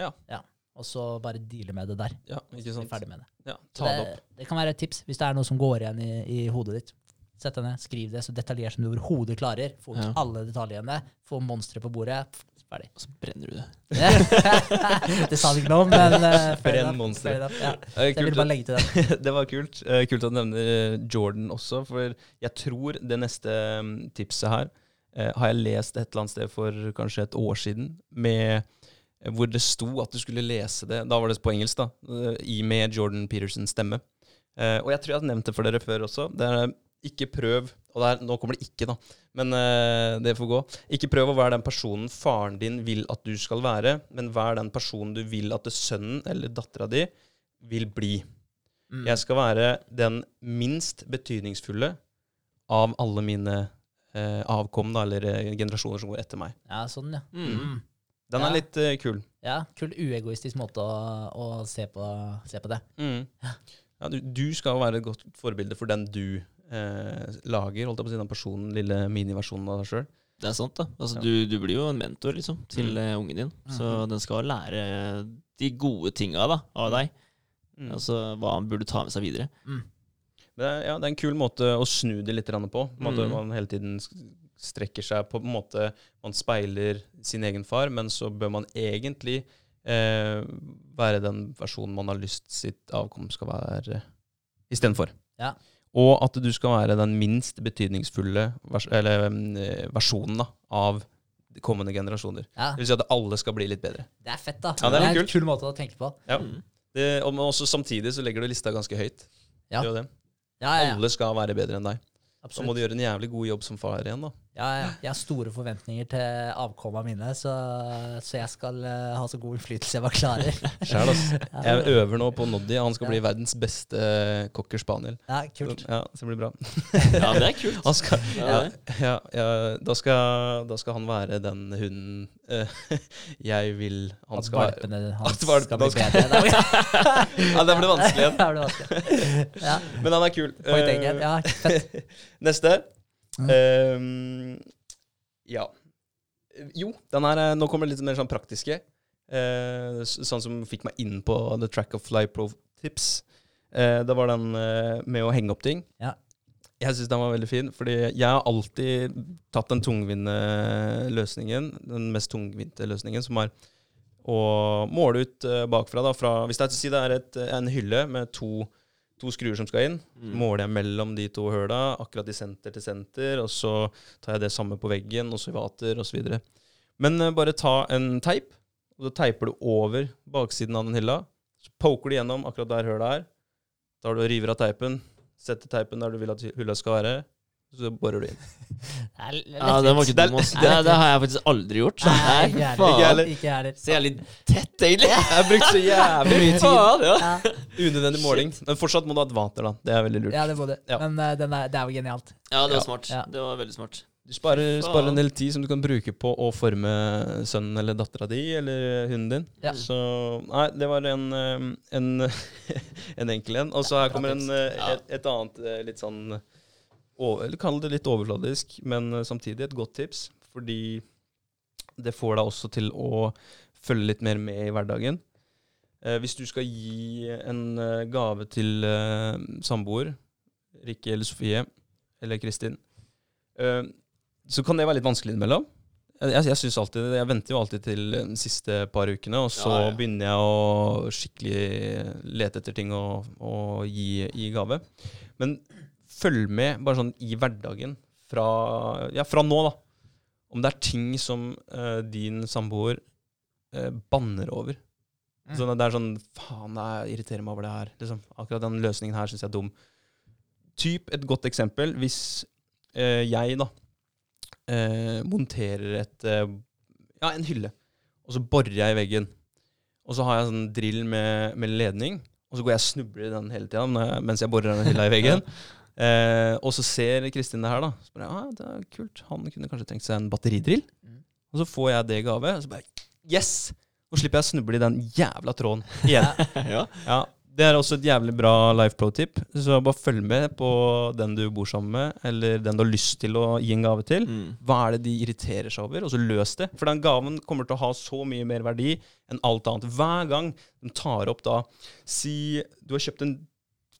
Ja. ja. Og så bare deale med det der. Ja, ikke sant. ferdig med det. Ja, ta det det, opp. det kan være et tips hvis det er noe som går igjen i, i hodet ditt. Sett deg ned, skriv det så detaljert som du overhodet klarer. Få ut Ja. alle detaljene. Få monstre på bordet. Ferdig. Og så brenner du det. det sa du ikke noe om, men uh, Brenn monster. Ja. Eh, jeg vil bare legge til det. det var kult. Uh, kult at du nevner eh, Jordan også, for jeg tror det neste mm, tipset her uh, har jeg lest et eller annet sted for kanskje et år siden, med eh, hvor det sto at du skulle lese det. Da var det på engelsk, da. eh, I med Jordan Petersens stemme. Eh, og jeg tror jeg har nevnt det for dere før også. Det er ikke prøv Og det er, nå kommer det ikke, da. Men uh, det får gå. Ikke prøv å være den personen faren din vil at du skal være, men vær den personen du vil at sønnen eller dattera di vil bli. Mm. Jeg skal være den minst betydningsfulle av alle mine uh, avkom, da, eller eh, generasjoner som går etter meg. Ja, sånn, ja. Mm. Mm. Den er Ja. litt kul. Ja, kul uegoistisk måte å, å se, på, se på det. Mm. Ja, du, du skal være et godt forbilde for den du eh, lager, holdt jeg på å si, den personen, lille miniversjonen av deg sjøl. Det er sant, da. Altså, Ja. du, du blir jo en mentor liksom, til Mm. eh, ungen din. Så mm. den skal lære de gode tinga da, av deg. Mm. Altså hva han burde ta med seg videre. Men det, er, ja, det er en kul måte å snu det litt på. Man måte, Mm. Man hele tiden strekker seg på en måte Man speiler sin egen far, men så bør man egentlig eh, være den versjonen man har lyst sitt avkom skal være istedenfor. Ja. Og at du skal være den minst betydningsfulle vers eller, eh, versjonen da, av de kommende generasjoner. Ja, Det vil si at alle skal bli litt bedre. det er fett, da. Ja, det er litt en kult. kul måte å tenke på. Ja. Mm. Det, og også samtidig så legger du lista ganske høyt. Ja. Det er det. Ja, ja, ja. Alle skal være bedre enn deg. Så må du gjøre en jævlig god jobb som far igjen, da. Ja. Jeg har store forventninger til avkomma mine, så, så jeg skal eh, ha så god innflytelse jeg bare klarer. Sjæl, altså. Jeg øver nå på Noddy. Han skal Ja. bli verdens beste eh, cocker spaniel. ja, kult. Ja, så det blir bra. Ja, det er kult. Han skal, Ja, ja, ja, da, skal, da skal han være den hunden eh, jeg vil han At skal være. valpene hans At valpene skal bli skal- bedre. Ja, det blir vanskelig igjen. Men han er kul. point Eh. Ja, fett. Neste. Ehm, ja. Jo, den er eh, Nå kommer det litt mer sånn praktiske. Uh, sånn som fikk meg inn på The Track of Fly Pro Tips. Uh, det var den med å henge opp ting. Ja. Jeg syns den var veldig fin, fordi jeg har alltid tatt den tungvinte løsningen, den mest tungvinte løsningen, som er å måle ut bakfra. Da, fra, hvis det er, si det er et, en hylle med to, to skruer som skal inn, Mm. måler jeg mellom de to høla, akkurat i senter til senter, og så tar jeg det samme på veggen, og så i vater, osv. Men uh, bare ta en teip, og så teiper du over baksiden av den hylla. Så poker du gjennom akkurat der høla er. Tar du og river av teipen, setter teipen der du vil at hylla skal være, så borer du inn. Er Ja, den var ikke Det dum, ass. Det, det har jeg faktisk aldri gjort. Nei, Nei, ikke heller. Ikke heller. Så jævlig tett, egentlig. Jeg har brukt så jævlig mye tid. Faen, ja. Ja, Unødvendig måling. Men fortsatt må du ha et vater, da. Det er veldig lurt. ja, det må du. Ja. Men uh, den er, det er jo genialt. ja, det var smart. Ja. Det var veldig smart. Du sparer, sparer en del tid som du kan bruke på å forme sønnen eller dattera di eller hunden din. Ja. Så nei, det var en, eh, en, en enkel en. Og så her kommer en, eh, et, et annet litt sånn Eller kall det litt overfladisk, men eh, samtidig et godt tips. Fordi det får deg også til å følge litt mer med i hverdagen. Eh, hvis du skal gi en eh, gave til eh, samboer, Rikke eller Sofie eller Kristin, eh, så kan det være litt vanskelig innimellom. Jeg, jeg, synes alltid, jeg venter jo alltid til de siste par ukene, og så Ja, ja. begynner jeg å skikkelig lete etter ting å gi i gave. Men følg med bare sånn i hverdagen fra, ja, fra nå, da. Om det er ting som uh, din samboer uh, banner over. Mm. Så det er sånn Faen, jeg irriterer meg over det her. Liksom. Akkurat den løsningen her syns jeg er dum. Typ et godt eksempel. Hvis uh, jeg da monterer et Ja, en hylle, og så borer jeg i veggen. Og så har jeg sånn drill med, med ledning, og så går jeg og snubler i den hele tida mens jeg borer den hylla i veggen. Eh, og så ser Kristin det her, da. Så bare, ja, det er kult. Han kunne kanskje tenkt seg en batteridrill. Mm. Og så får jeg det i gave, og så bare Yes! Nå slipper jeg å snuble i den jævla tråden igjen. ja. Ja, Det er også et jævlig bra life pro-tip. Så bare følg med på den du bor sammen med, eller den du har lyst til å gi en gave til. Mm. Hva er det de irriterer seg over? Og så løs det. For den gaven kommer til å ha så mye mer verdi enn alt annet. Hver gang de tar opp da Si du har kjøpt en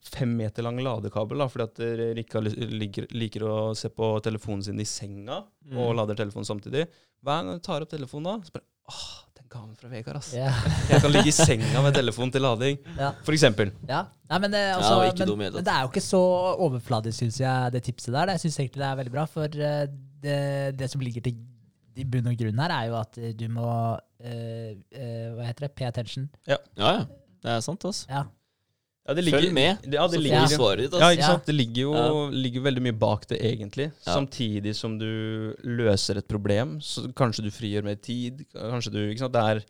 fem meter lang ladekabel da, fordi at Rikka liker, liker å se på telefonen sin i senga Mm. og lader telefonen samtidig. Hver gang du tar opp telefonen da, så bare Åh, den gaven fra Vegard, ass. Yeah. Jeg kan ligge i senga med telefonen til lading. Ja. For eksempel. Ja. Nei, men, det, altså, ja, men, men det er jo ikke så overfladisk, syns jeg, det tipset der. Jeg syns egentlig det er veldig bra, for eh, det, det som ligger til i bunn og grunn her, er jo at eh, du må eh, eh, Hva heter det? Pay attention. Ja, ja. Det er sant, altså. Ja. Ja, det Følg med, Ja, det så får ligger, du svaret ditt. ja, Altså. ikke sant? Det ligger jo Ja. ligger veldig mye bak det, egentlig. Ja. Samtidig som du løser et problem, så kanskje du frigjør mer tid. Kanskje du, ikke sant? Det, er,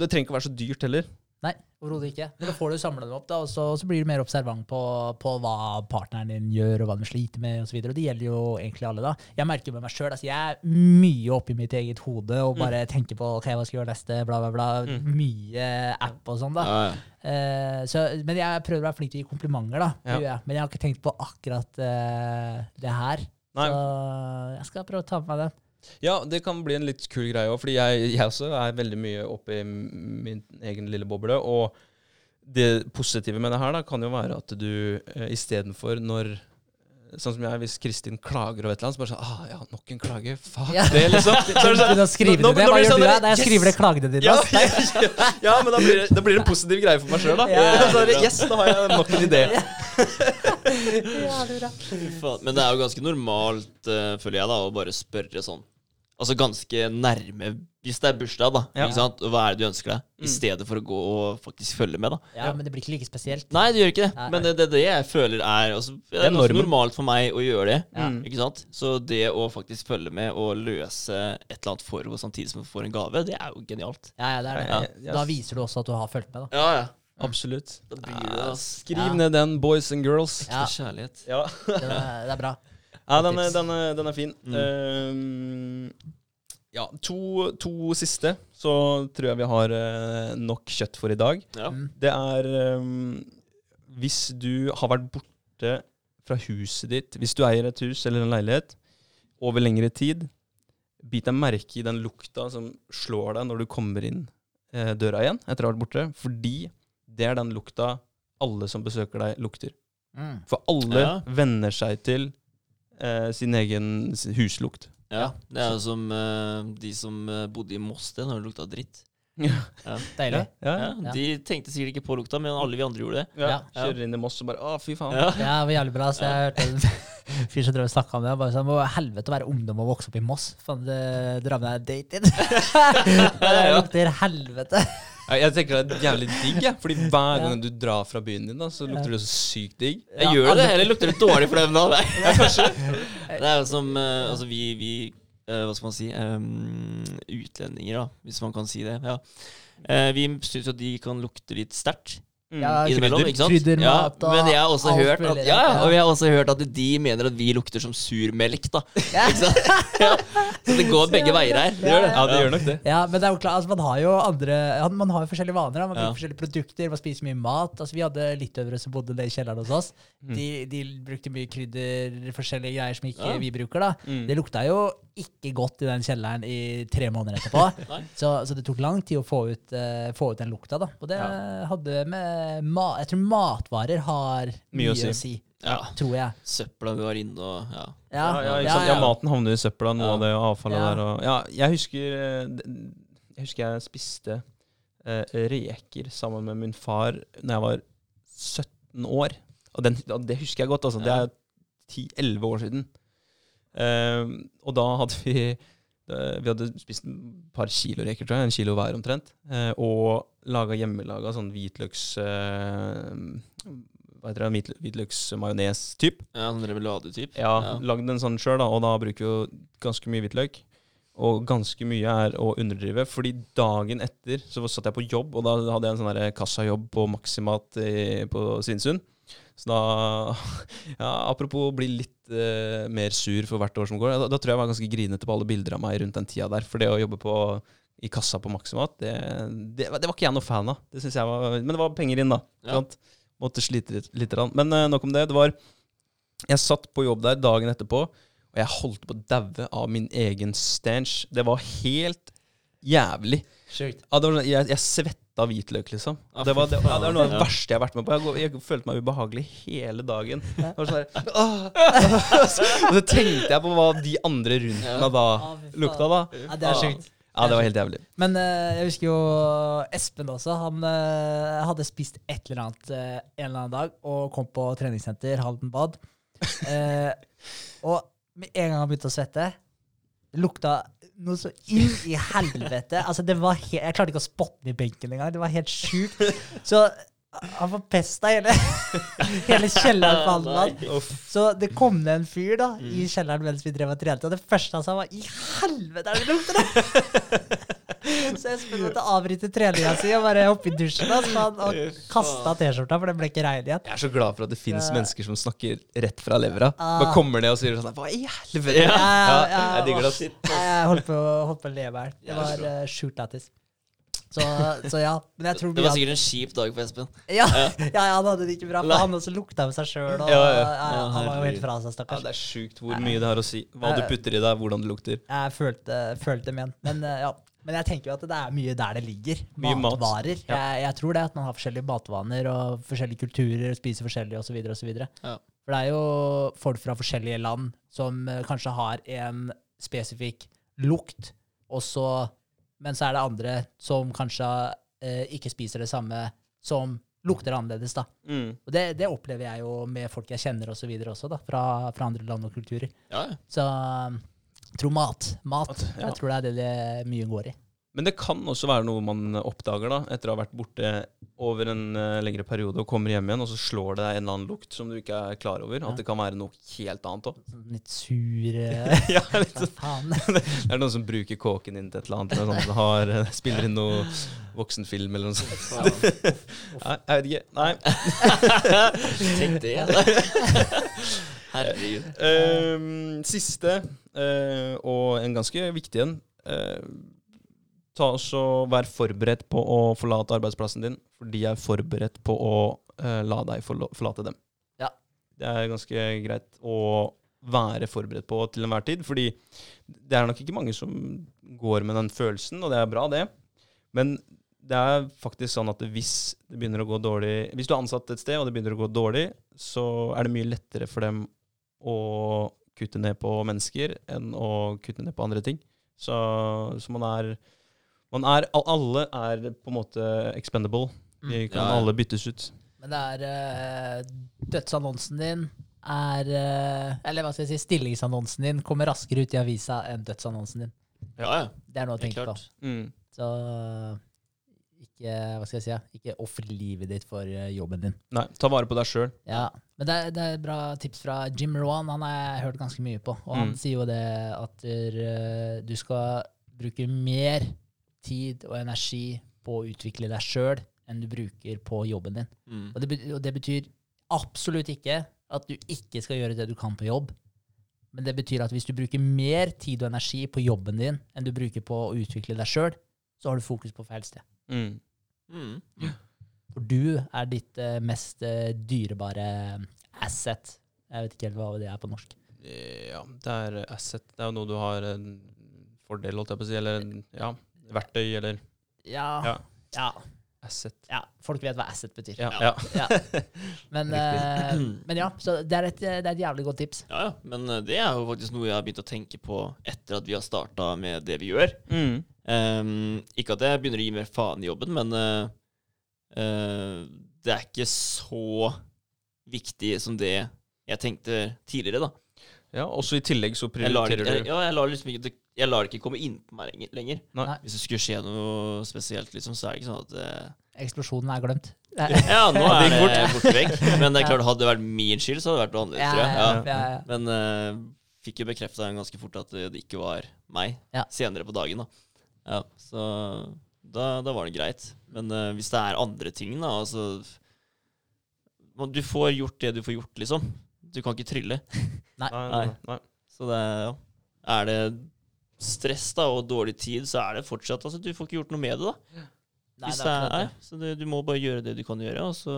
det trenger ikke å være så dyrt heller. Nei, overhodet ikke. Men da får du samle dem opp, da, og så, så blir du mer observant på, på hva partneren din gjør, og hva de sliter med, osv. Det gjelder jo egentlig alle, da. Jeg merker med meg sjøl, altså, jeg er mye oppi mitt eget hode og bare tenker på ok, hva skal jeg gjøre neste, bla, bla, bla. Mm. Mye app og sånn, da. Ja, ja. Uh, så, men jeg prøver å være flink til å gi komplimenter, da. Ja. jeg. Men jeg har ikke tenkt på akkurat uh, det her. Nei. Så jeg skal prøve å ta med meg den. Ja, det kan bli en litt kul greie òg, fordi jeg, jeg også er veldig mye oppe i min egen lille boble. Og det positive med det her da, kan jo være at du eh, istedenfor når Sånn som jeg, hvis Kristin klager over et eller annet, så bare sånn ah, ja, nok en klage. Fuck Ja. det, liksom. Så er det sånn, nå skriver du nå- det. Hva gjør sånn du? da? Jeg yes! skriver det klagene dine. ja, ja, ja, ja, men da blir, det, da blir det en positiv greie for meg sjøl, da. Ja. Så det, yes, da har jeg nok en idé. Men det er jo ganske normalt, uh, føler jeg, da, å bare spørre sånn Altså ganske nærme Hvis det er bursdag, da, Ja. ikke sant? hva er det du ønsker deg? I Mm. stedet for å gå og faktisk følge med, da. Ja, men det blir ikke like spesielt. Nei, det gjør ikke det. Nei. Men det det er det jeg føler er altså, Det er ganske normalt for meg å gjøre det. Ja. Mm. Ikke sant? Så det å faktisk følge med og løse et eller annet for henne samtidig som hun får en gave, det er jo genialt. Ja, ja, det er det. Ja. Da viser du også at du har fulgt med, da. Ja, ja. Absolutt. Da blir det Ja, ass. skriv Ja. ned den, boys and girls. Ja. kjærlighet. Ja, Det er, det er bra. ja den, er, den, er, den er fin. Mm. Ehm, ja, to, to siste, så tror jeg vi har eh, nok kjøtt for i dag. Ja. Mm. Det er um, Hvis du har vært borte fra huset ditt, hvis du eier et hus eller en leilighet over lengre tid, bit deg merke i den lukta som slår deg når du kommer inn eh, døra igjen etter å ha vært borte, fordi det er den lukta alle som besøker deg, lukter. Mm. For alle Ja. venner seg til eh, sin egen huslukt. Ja, det er jo som eh, de som eh, bodde i Moss det, når det lukta dritt. Deilig. Ja, Ja, Ja. De tenkte sikkert ikke på lukta, men alle vi andre gjorde det. ja. Ja. Kjører inn i Moss og bare Å, fy faen. Ja. Ja, det var jævlig bra. Så jeg hørte en fyr som drev og snakka om det. Bare sånn, Må helvete å være ungdom og vokse opp i Moss. Faen, det drar med deg dated. det lukter helvete. Ja, Jeg tenker det er jævlig digg, jeg. Fordi hver gang du drar fra byen din, da, så lukter det så sykt digg. Jeg Ja, gjør det, eller lukter det dårlig for dem da? Nei, kanskje. Det er jo som uh, Altså, vi, vi uh, Hva skal man si um, Utlendinger, da, hvis man kan si det. Ja. Uh, vi syns jo at de kan lukte litt sterkt. Ja, innimellom, krydder- ikke sant? kryddermat ja, men jeg har også alt hørt at, ja, ja. og jeg har også hørt at de mener at vi lukter som surmelk, da. Ja. Ikke sant? Ja. Så det går begge veier her. Det gjør det. Ja, det gjør nok det. Ja, men det er jo klart, altså, man har jo andre Man har jo forskjellige vaner. Da. Man bruker Ja. forskjellige produkter, man spiser mye mat. Altså, vi hadde littøvere som bodde nede i kjelleren hos oss. Mm. De, de brukte mye krydder, forskjellige greier som ikke Ja. vi bruker. da. Mm. Det lukta jo ikke godt i den kjelleren i tre måneder etterpå. Så, så det tok lang tid å få ut, uh, få ut den lukta. da. Og det hadde med ma Jeg tror matvarer har mye, å si. Ja. tror jeg. Søpla går inn og ja. Ja, ja, maten havner i søpla, noe Ja. av det avfallet Ja. der. Og, ja, jeg husker eh, Jeg husker jeg spiste eh, reker sammen med min far Når jeg var 17 år. Og, den, det husker jeg godt. Altså. Det er 10-11 år siden. Eh, og da hadde vi eh, Vi hadde spist et par kilo reker, tror jeg. En kilo hver omtrent. eh, og laga hjemmelaga sånn hvitløks... eh, hva heter det? Hvit, Hvitløksmajones-typ. ja sånn remuladetyp. Ja, Ja. lagd en sånn sjøl, da, og da bruker vi jo ganske mye hvitløk. Og ganske mye er å underdrive, fordi dagen etter så satt jeg på jobb, og da hadde jeg en sånn kassajobb på Maximat på Svinesund. Så da Ja, apropos bli litt eh, mer sur for hvert år som går, da, da tror jeg jeg var ganske grinete på alle bilder av meg rundt den tida der. For det å jobbe på, i kassa på Maximat, det, det, var- det var ikke jeg noe fan av. Det jeg var, Men det var penger inn, da. Ja. Sant? Måtte slite litt. litt. Men uh, nok om det. Det var Jeg satt på jobb der dagen etterpå, og jeg holdt på å daue av min egen stench. Det var helt jævlig. Sjukt. Ja, det var, sånn- jeg, jeg svetta hvitløk, liksom. Ja, det, var, det, ja, det er noe av det verste jeg har vært med på. Jeg, jeg følte meg ubehagelig hele dagen. Det var sånn her, Og så tenkte jeg på hva de andre rundt meg da Ah, lukta, da. Ja, det er sjukt. Ja, det var helt jævlig. Men uh, jeg husker jo Espen også. Han uh, hadde spist et eller annet uh, en eller annen dag og kom på treningssenter, Halden bad. Eh, og med en gang han begynte å svette, lukta noe så inn i helvete. Altså, det var he Jeg klarte ikke å spotte den i benken engang. Det var helt sjukt. Så han forpesta hele, hele kjelleren på handen hans. Så det kom ned en fyr da i kjelleren mens vi drev og trente, og det første han sa, var 'I helvete, er det lukter det?' Så Espen måtte avbryte treninga si og bare hoppe i dusjen altså, han, og kasta T-skjorta, for den ble ikke rein igjen. Jeg er så glad for at det finnes Ja. mennesker som snakker rett fra levra. Ah. Bare kommer ned og sier sånn Hva i helvete? Ja, Ja, ja, jeg digger det. Jeg holdt på, holdt på å leve her. Det var uh, sjukt lættis. Så, så ja. Men jeg tror Det var sikkert en kjip dag for Espen. ja, ja, ja, han hadde det ikke bra. For han også lukta med seg sjøl. Ja, ja. Han var jo helt fra seg, Ja, det er sjukt hvor mye det har å si. Hva du putter i deg, hvordan det lukter. Jeg følte, følte med han. Men, eh, ja. Men jeg tenker jo at det er mye der det ligger. Mye mat. Matvarer. Ja. Jeg, jeg tror det at man har forskjellige matvaner og forskjellige kulturer, spiser forskjellig osv. Ja. For det er jo folk fra forskjellige land som eh, kanskje har en spesifikk lukt, og så, men så er det andre som kanskje eh, ikke spiser det samme, som lukter annerledes. da. Mm. Og det, det opplever jeg jo med folk jeg kjenner og så videre også, da, fra, fra andre land og kulturer. Ja. Så um, tror mat. Mat. Mat, ja. Jeg tror det er det det mye går i. Men det kan også være noe man oppdager da, etter å ha vært borte over en uh, lengre periode og kommer hjem igjen, og så slår det deg en eller annen lukt som du ikke er klar over. At det kan være noe helt annet òg. Sånn Litt sur eh, ja, litt sånn. Det er noen som bruker kåken din til et eller annet. Eller sånn, har, eh, spiller inn noe voksenfilm eller noe sånt. Nei, jeg vet ikke. Nei. Tenk det. da. Herregud. Uh, siste, og en ganske viktig en. Eh, ta også Vær forberedt på å forlate arbeidsplassen din, for de er forberedt på å eh, la deg forlate dem. Ja. Det er ganske greit å være forberedt på til enhver tid, fordi det er nok ikke mange som går med den følelsen, og det er bra, det. Men det er faktisk sånn at hvis det begynner å gå dårlig Hvis du er ansatt et sted, og det begynner å gå dårlig, så er det mye lettere for dem å kutte ned på mennesker enn å kutte ned på andre ting. Så, så man er er, Alle er på en måte expendable. De kan Ja, ja. alle byttes ut. Men det er uh, Dødsannonsen din er uh, Eller hva skal jeg si, stillingsannonsen din kommer raskere ut i avisa enn dødsannonsen din. Ja, ja. Det er noe å tenke på. Mm. Så ikke Hva skal jeg si? Ikke ofre livet ditt for eh, jobben din. Nei, ta vare på deg sjøl. Ja, men det er, det er bra tips fra Jim Rowan. Han har jeg hørt ganske mye på. Og han Mm. sier jo det at du skal bruke mer tid og energi på å utvikle deg sjøl enn du bruker på jobben din. Mm. Og det, og det betyr absolutt ikke at du ikke skal gjøre det du kan på jobb. Men det betyr at hvis du bruker mer tid og energi på jobben din enn du bruker på å utvikle deg sjøl, så har du fokus på feil sted. Mm. Mm. For du er ditt eh, mest eh, dyrebare asset. Jeg vet ikke helt hva det er på norsk. Ja, det er asset. Det er jo noe du har en fordel, holdt jeg på å si. Eller ja, verktøy eller Ja, Ja. ja, asset. ja. Folk vet hva asset betyr. Ja. Ja. ja. Men, uh, men ja, så det er, et, det er et jævlig godt tips. Ja, ja. Men eh, det er jo faktisk noe jeg har begynt å tenke på etter at vi har starta med det vi gjør. Mm. Um, ikke at jeg begynner å gi mer faen i jobben, men uh, uh, det er ikke så viktig som det jeg tenkte tidligere, da. ja, også i tillegg så Jeg lar, det, prioriterer jeg, du ja, jeg, lar liksom ikke, det- jeg lar det ikke komme inn på meg lenger- lenger. Nei. Hvis det skulle skje noe spesielt, liksom, så er det ikke sånn at eh, Eksplosjonen er glemt. Ja, nå er det borte vekk. Men det er klart, hadde det vært min skyld, så hadde det vært noe annerledes, Ja, tror jeg. ja, Ja. ja, ja. Men eh, fikk jo bekrefta ganske fort at det ikke var meg Ja. senere på dagen. da. Ja, så da, da var det greit. Men uh, hvis det er andre ting, da altså Du får gjort det du får gjort, liksom. Du kan ikke trylle. Nei, nei, nei. Så det ja. Er det stress da og dårlig tid, så er det fortsatt altså Du får ikke gjort noe med det, da. Nei, Hvis det det er er, det. så det, du må bare gjøre det du kan gjøre, og så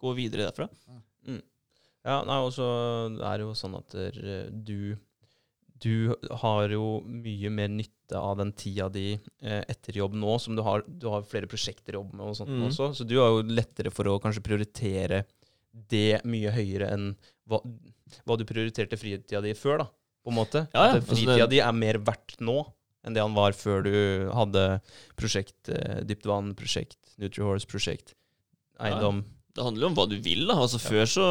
gå videre derfra. Ja, nei, og så er det jo sånn at der, du Du har jo mye mer nytte av den tida di eh, etter jobb nå, som du har, du har flere prosjekter å jobbe med og sånt mm. også, så du har jo lettere for å kanskje prioritere det mye høyere enn hva, hva du prioriterte fritida di før, da, på en måte. Ja, ja, At altså fritida di er mer verdt nå enn det han var før du hadde prosjekt eh, Dypt vann, prosjekt NutriHorse, prosjekt eiendom. ja. Det handler jo om hva du vil. da. Altså Før så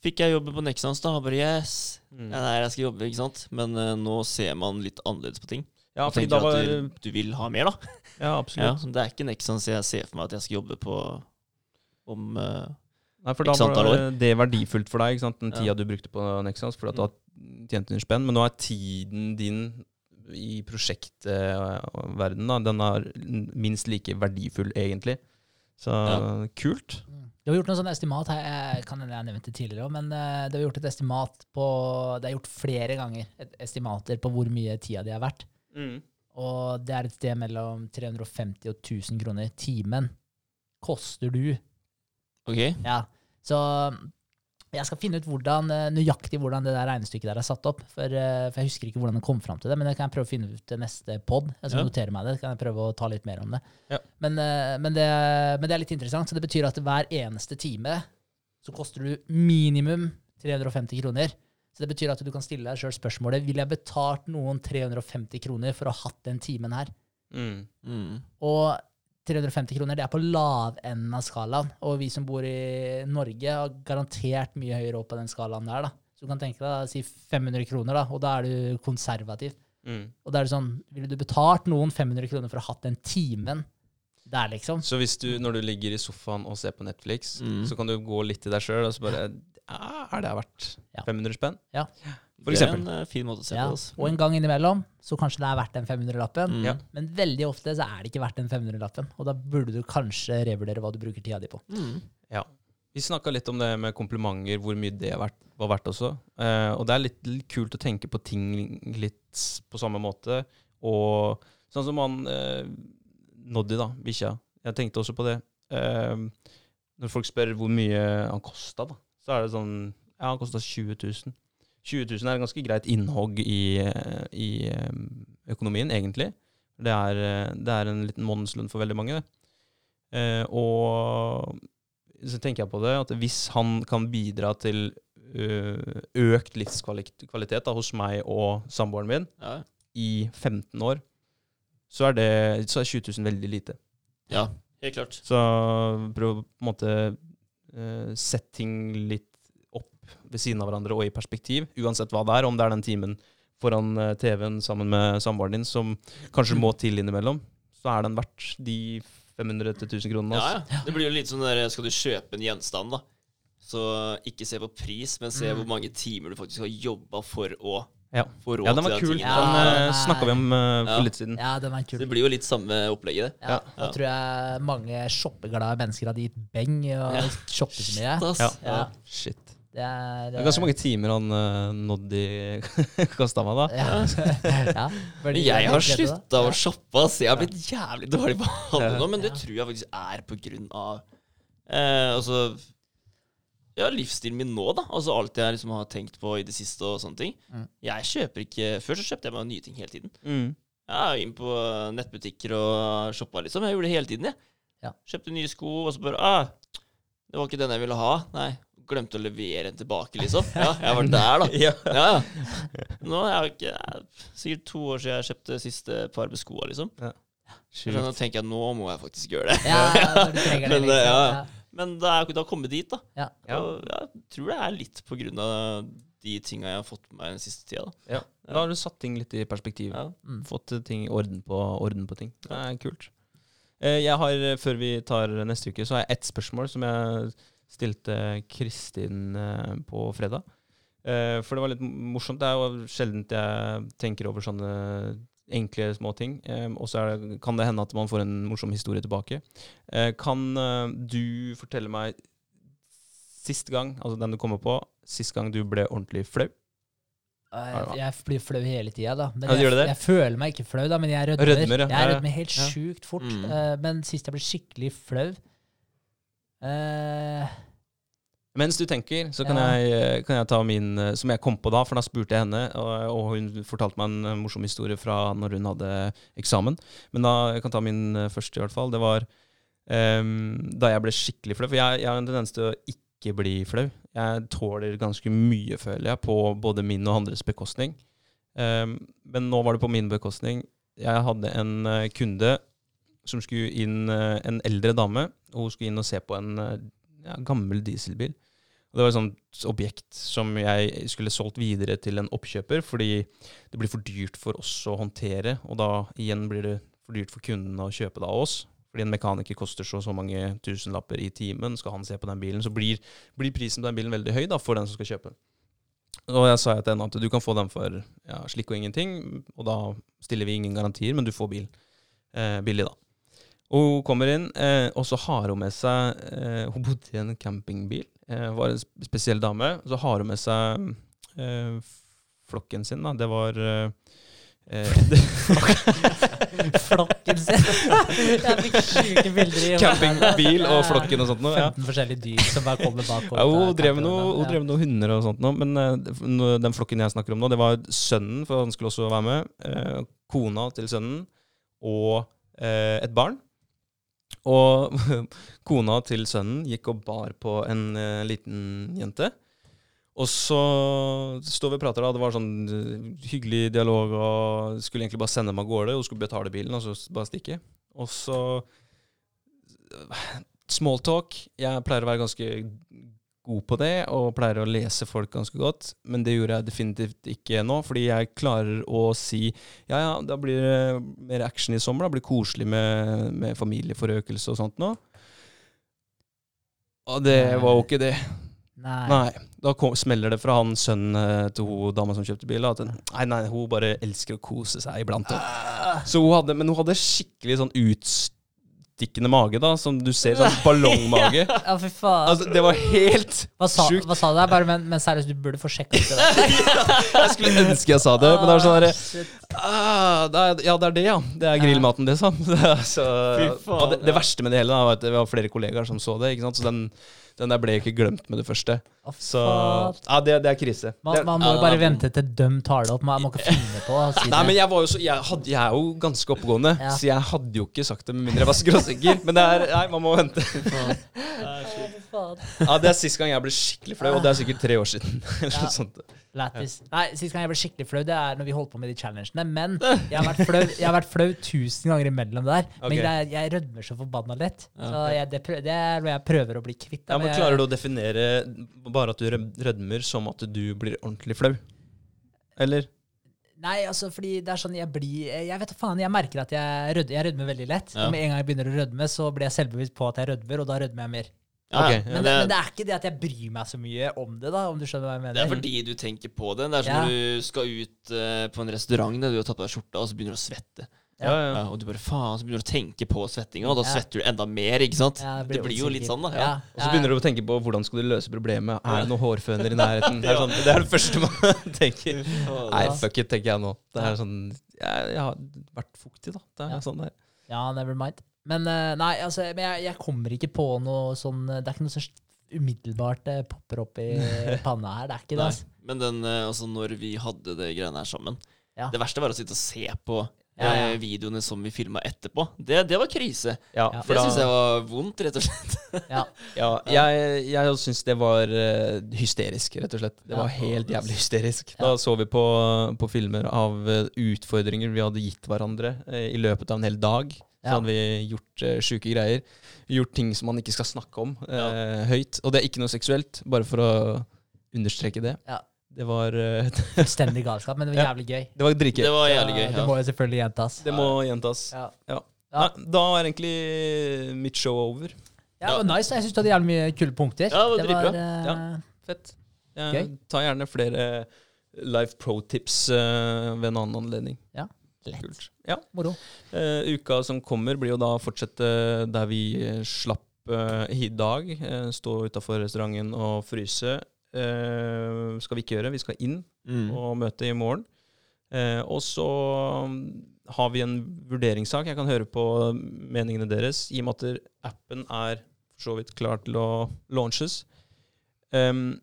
fikk jeg jobbe på Nexans, da. Bare yes. Mm. Ja, nei, jeg skal jobbe, ikke sant. Men eh, nå ser man litt annerledes på ting. Ja, Og fordi da var at du, du vil ha mer, da. Ja, Ja, absolutt. Ja, det er ikke Nexans jeg ser for meg at jeg skal jobbe på om eh, Nei, for da var det verdifullt for deg, ikke sant? den Ja. du brukte på Nexans, fordi at du har tjent dine spenn. Men nå er tiden din i prosjektverdenen, da, den er minst like verdifull, egentlig. Så Ja. kult. Det har gjort noe sånn estimat her, jeg kan jeg nevnte det tidligere òg, men det du har gjort et estimat på Det er gjort flere ganger et estimater på hvor mye tida di er verdt. Og det er et sted mellom 350 og 1000 kroner timen. Koster du. OK? Ja. Så jeg skal finne ut hvordan, eh, nøyaktig hvordan det der regnestykket der er satt opp. For, eh, for jeg husker ikke hvordan det kom fram til det, men det kan jeg prøve å finne ut til neste pod. Jeg skal Ja. notere meg det, kan jeg prøve å ta litt mer om det. Ja. Men, eh, men, det. men det er litt interessant, så det betyr at hver eneste time så koster du minimum 350 kroner. Så det betyr at du kan stille deg sjøl spørsmålet vil jeg betalt noen 350 kroner for å ha hatt den timen her. Mm. Mm. Og 350 kroner, det er på lavenden av skalaen. Og vi som bor i Norge, har garantert mye høyere opp på den skalaen der. da. Så du kan tenke deg da, si 500 kroner, da, og da er du konservativ. Mm. Og da er det sånn, ville du betalt noen 500 kroner for å ha hatt den timen der, liksom? Så hvis du, når du ligger i sofaen og ser på Netflix, Mm. så kan du gå litt i deg sjøl og så bare ja, Er det verdt Ja. 500 spenn? Ja. Ja. For det er en uh, fin måte å se Ja. på det. Og en gang innimellom så kanskje det er verdt den 500-lappen. Mm. Ja. Men veldig ofte så er det ikke verdt den 500-lappen. Og da burde du kanskje revurdere hva du bruker tida di på. Mm. Ja. Vi snakka litt om det med komplimenter, hvor mye det er var verdt også. Eh, og det er litt, litt kult å tenke på ting litt på samme måte. Og sånn som han eh, Noddy, da, bikkja. Jeg tenkte også på det. Eh, når folk spør hvor mye han kosta, da, så er det sånn Ja, han kosta 20 000. 20 000 er et ganske greit innhogg i, eh, i eh, økonomien, egentlig. Det er, eh, det er en liten månedslønn for veldig mange. Eh, og så tenker jeg på det, at hvis han kan bidra til økt livskvalitet da, hos meg og samboeren min Ja. i 15 år, så er, det, så er 20 000 veldig lite. ja, helt klart. Så prøv på en måte sette ting litt ved siden av hverandre og i perspektiv, uansett hva det er, om det er den timen foran eh, TV-en sammen med samboeren din som kanskje må til innimellom, så er den verdt de 500 til 1000 kronene. Ja, Altså. ja. Det blir jo litt sånn der Skal du kjøpe en gjenstand, da, så ikke se på pris, men se Mm. hvor mange timer du faktisk har jobba for å Ja. få råd Ja, den var til kul. tingen. Ja, Den den uh, snakka vi om uh, for Ja. litt siden. Ja, den er Så det blir jo litt samme opplegget, det. Ja, Ja. Da tror jeg mange shoppeglade mennesker hadde gitt beng og Ja. shoppet så mye. Shit, Ass. Ja. Ja. Shit. Det er, Det er ganske mange timer han uh, Noddy kasta meg, da. Ja. ja. Fordi jeg har slutta å shoppe, ass. Jeg har blitt jævlig dårlig på handel nå, men det tror jeg faktisk er på grunn av eh, Altså ja, livsstilen min nå, da. Altså alt jeg liksom har tenkt på i det siste og sånne ting. Mm. Jeg kjøper ikke Før så kjøpte jeg meg nye ting hele tiden. Mm. Jeg er inn på nettbutikker og shoppa, liksom. Jeg gjorde det hele tiden, jeg. Ja. Kjøpte nye sko, og så bare ah, Det var ikke den jeg ville ha. Nei. Glemte å levere en tilbake, liksom. Ja, jeg var der, da. Ja. Ja, ja. Nå er jeg ikke det er Sikkert to år siden jeg kjøpte siste par med skoa, liksom. Så nå tenker jeg nå må jeg faktisk gjøre det. Ja, når du trenger det, Men, liksom. ja. Ja. Men det er jo ikke da kommet dit, da. Ja. Ja. Og jeg tror det er litt på grunn av de tinga jeg har fått med meg den siste tida. Da. Ja. Da har du satt ting litt i perspektiv. Ja. Mm. Fått ting orden på, orden på ting. Det er kult. Eh, Jeg har, Før vi tar neste uke, så har jeg ett spørsmål som jeg stilte Kristin eh, på fredag. Eh, For det var litt morsomt. Det er jo sjelden jeg tenker over sånne enkle, små ting. Eh, Og så er kan det hende at man får en morsom historie tilbake. Eh, Kan du fortelle meg sist gang, altså den du kommer på, sist gang du ble ordentlig flau? Jeg, jeg blir flau hele tida, da. Men Ja, jeg, jeg føler meg ikke flau, da, men jeg rødmer. Rødmer, ja. Jeg rødmer helt Ja. sjukt fort. Mm. Eh, men sist jeg ble skikkelig flau eh, Mens du tenker, så kan, Ja. jeg, eh, kan jeg ta min eh, som jeg kom på da, for da spurte jeg henne, og, og hun fortalte meg en eh, morsom historie fra når hun hadde eksamen. Men da, jeg kan ta min første, i hvert fall. Det var um, da jeg ble skikkelig flau. For jeg, jeg har en tendens til å ikke bli flau. Jeg tåler ganske mye, føler jeg, på både min og andres bekostning. Um, men nå var det på min bekostning. Jeg hadde en kunde som skulle inn, eh, en eldre dame, og hun skulle inn og se på en eh, ja, gammel dieselbil. Og det var et sånt objekt som jeg skulle solgt videre til en oppkjøper, fordi det blir for dyrt for oss å håndtere, og da igjen blir det for dyrt for kunden å kjøpe det av oss. Fordi en mekaniker koster så så mange tusenlapper i timen, skal han se på den bilen, så blir, blir prisen på den bilen veldig høy da, for den som skal kjøpe. Og jeg sa til henne at du kan få den for ja, slikk og ingenting, og da stiller vi ingen garantier, men du får bil eh, billig, da. Og hun kommer inn, eh, og så har hun med seg eh, Hun bodde i en campingbil, eh, var en spesiell dame. Så har hun med seg eh, flokken sin, da. Det var eh, eh, Flokken sin. Jeg fikk sjuke bilder i hodet. Campingbil og flokken og sånt noe. Ja. 15 forskjellige dyr som bare kommer bak. Ja, hun drev med noe, hun drev noe hunder og sånt noe, men eh, den flokken jeg snakker om nå, det var sønnen, for han skulle også være med, eh, kona til sønnen og eh, et barn. Og kona til sønnen gikk og bar på en uh, liten jente. Og så står vi og prater, da. Det var sånn eh, hyggelig dialog, og skulle egentlig bare sende dem av gårde. Hun skulle betale bilen, og så bare stikke. Og så Smalltalk. Jeg pleier å være ganske god på det, og pleier å lese folk ganske godt. Men det gjorde jeg definitivt ikke nå, fordi jeg klarer å si ja, ja, da blir det mer action i sommer. Da blir det koselig med, med familieforøkelse og sånt nå. Og det var jo ikke det. Nei. Nei. Da kom, smeller det fra han sønnen eh, til hun dama som kjøpte bil. At nei, nei, hun bare elsker å kose seg iblant. da. Så hun hadde, men hun hadde skikkelig sånn utstikkende mage, da, som du ser. Sånn ballongmage. Ja, fy faen. Altså, det var helt hva, sa, sjukt. hva sa du der? Bare, men, men seriøst, du burde få sjekka ut det der. Jeg skulle ønske jeg sa det, men det sånn derre Ah, ah, det er, Ja, det er det, ja. Det er grillmaten, det, sånn. Det, er så, Fy det, det verste med det hele da, var at det var flere kollegaer som så det. ikke sant? Så den, den der ble ikke glemt med det første. Så ja, det, det er krise. Man, man må jo bare vente til døm tar det opp. Man må ikke finne på å si Nei, men jeg var jo så Jeg, hadde, jeg er jo ganske oppegående, Ja. så jeg hadde jo ikke sagt det med mindre jeg var skråsikker. Men det er Nei, man må vente. Ja, Det er sist gang jeg ble skikkelig flau, og det er sikkert tre år siden. Eller Ja. noe sånt. Lættis. Nei, Sist gang jeg ble skikkelig flau, det er når vi holdt på med de challengene. Men jeg har vært flau, jeg har vært flau tusen ganger imellom der. Men Ok. det er, jeg rødmer så forbanna lett. Så jeg, det, prøv, det er noe jeg prøver å bli kvitt. da, Ja, men jeg- Klarer du å definere bare at du rødmer som at du blir ordentlig flau? Eller? Nei, altså fordi det er sånn jeg blir Jeg vet faen, jeg merker at jeg, rød, jeg rødmer veldig lett. Ja. Med en gang jeg begynner å rødme, så blir jeg selvbevisst på at jeg rødmer, og da rødmer jeg mer. Ja, okay. men, ja. Det, det, men det er ikke det at jeg bryr meg så mye om det, da, om du skjønner hva jeg mener. det er fordi du tenker på det. Det er som Ja. når du skal ut uh, på en restaurant der du har tatt på deg skjorta, og så begynner du å svette. Ja. Ja, og du bare faen, så begynner du å tenke på svettinga, og da Ja. svetter du enda mer, ikke sant? Ja, det blir jo litt sånn, da. Ja. Og så begynner du å tenke på hvordan skal du løse problemet. Er det noen hårføner i nærheten? Det er, sånn, det er det første man tenker. Nei, fuck it, tenker jeg nå. Det er sånn Jeg, jeg har vært fuktig, da. Det er Ja. sånn der. Ja, never mind. Men eh, nei, altså, men jeg, jeg kommer ikke på noe sånn Det er ikke noe som umiddelbart det popper opp i panna her. Det er ikke det. Altså. Men den, eh, altså, når vi hadde det greiene her sammen Ja. Det verste var å sitte og se på Ja, ja. eh, videoene som vi filma etterpå. Det, det var krise. Ja, Det da- syns jeg var vondt, rett og slett. Ja. Ja, jeg, jeg syns det var eh, hysterisk, rett og slett. Det var helt jævlig hysterisk. Da så vi på, på filmer av eh, utfordringer vi hadde gitt hverandre i løpet av en hel dag. Så hadde vi gjort uh, sjuke greier. Gjort ting som man ikke skal snakke om eh, høyt. Og det er ikke noe seksuelt, bare for å understreke det. Ja. Det var, eh, Fullstendig galskap, men det var jævlig gøy. det var dritgøy. Det var jævlig Ja. Det må jo selvfølgelig gjentas. Det må gjentas. Ja. Ja. Ja. Nei, da er egentlig mitt show over. Ja, det var nice. Jeg syns du hadde jævlig mye kule punkter. Ja, det var dritbra. Uh, Ja. Fett. Jeg Gøy. tar gjerne flere life pro-tips uh, ved en annen anledning. lett. Kult. Ja. Moro. Uh, uka som kommer, blir jo da å fortsette der vi eh, slapp eh, i dag. Eh, stå utafor restauranten og fryse. Eh, skal vi ikke gjøre. Vi skal inn Mm. og møte i morgen. Uh, og så mm, har vi en vurderingssak. Jeg kan høre på meningene deres, i og med at appen er for så vidt klar til å launches. Um,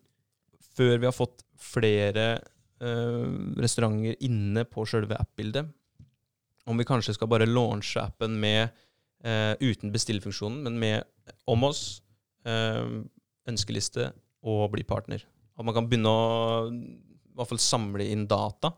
før vi har fått flere uh, restauranter inne på sjølve app-bildet. Om vi kanskje skal bare launche appen med uten bestillefunksjonen, men med om oss, ønskeliste og bli partner. At man kan begynne å i hvert fall samle inn data.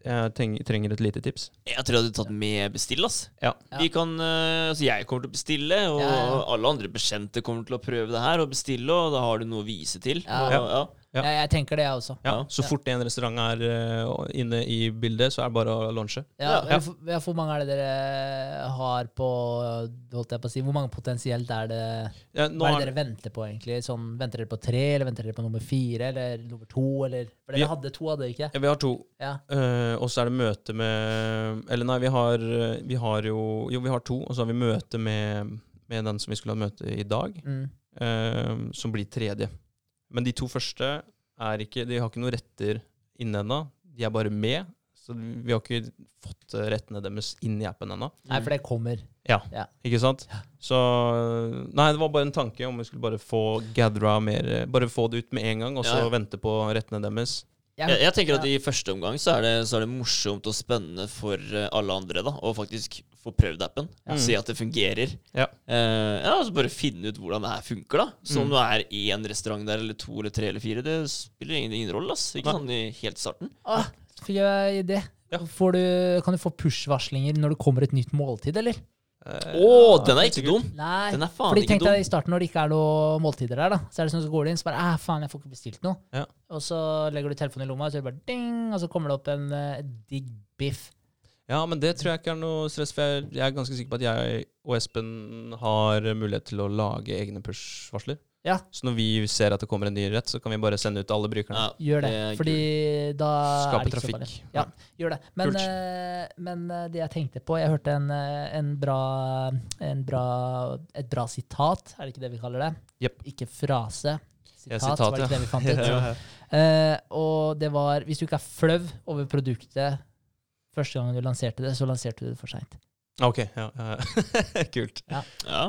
Jeg trenger et lite tips. Jeg tror jeg hadde tatt med bestill, ass. Ja. Vi kan, eh, altså jeg kommer til å bestille, og Ja, ja. alle andre bekjente kommer til å prøve det her og bestille, og da har du noe å vise til. Ja. Og, ja. Jeg, jeg tenker det, jeg også. Ja. Så fort en restaurant er uh, inne i bildet, så er det bare å launche. Ja, Ja. Hvor, ja, hvor mange er det dere har på holdt jeg på å si, Hvor mange potensielt er det Ja, nå Hva er det dere venter på, egentlig? Sånn, venter dere på tre, eller venter dere på nummer fire, eller nummer to, eller For Vi- hadde to, hadde dere ikke? ja, vi har to. Ja. Eh, og så er det møte med Eller nei, vi har, vi har jo Jo, vi har to, og så har vi møte med, med den som vi skulle ha møte i dag, Mm. uh, som blir tredje. Men de to første er ikke De har ikke noen retter inne ennå. De er bare med. Så vi har ikke fått eh, rettene deres inn i appen ennå. Nei, for det kommer. Ja, Ikke sant? Så Nei, det var bare en tanke om vi skulle bare få gathera mer eh, Bare få det ut med en gang, og så Ja, ja. vente på rettene deres. Jeg, jeg tenker at i første omgang så er, det, så er det morsomt og spennende for eh, alle andre da, å faktisk få prøvd appen. Ja. Se at det fungerer. Ja. Eh, ja, altså Bare finne ut hvordan det her funker. da Så om Mm. det er én restaurant der, eller to, eller tre, eller fire, det spiller ingen, ingen rolle. ass Ikke sånn i helt starten. Åh, fikk jeg idé. Ja. Får du, kan du få push-varslinger når det kommer et nytt måltid, eller? Å, uh, oh, den er ikke dum! Nei. Den er faen Fordi ikke dum. i starten når det ikke er noe måltider der, da. Så er det sånn så går du inn, så bare Æh, faen, jeg får ikke bestilt noe. Ja. Og så legger du telefonen i lomma, og så bare ding, og så kommer det opp en uh, digg biff. Ja, men det tror jeg ikke er noe stress, for jeg, jeg er ganske sikker på at jeg og Espen har mulighet til å lage egne push-varsler. Ja. Så når vi ser at det kommer en ny rett, så kan vi bare sende ut alle brukerne. Ja, Gjør det. det fordi da Skape trafikk. Ja, gjør det. Men, eh, men eh, det jeg tenkte på Jeg hørte en, en, bra, en bra Et bra sitat, er det ikke det vi kaller det? Yep. Ikke frase. Sitat, Ja, sitat, var det ikke det vi fant ut? Ja, ja. Eh, og det var Hvis du ikke er flau over produktet første gangen du lanserte det, så lanserte du det for seint. Ok, ja. ja. Kult. ja.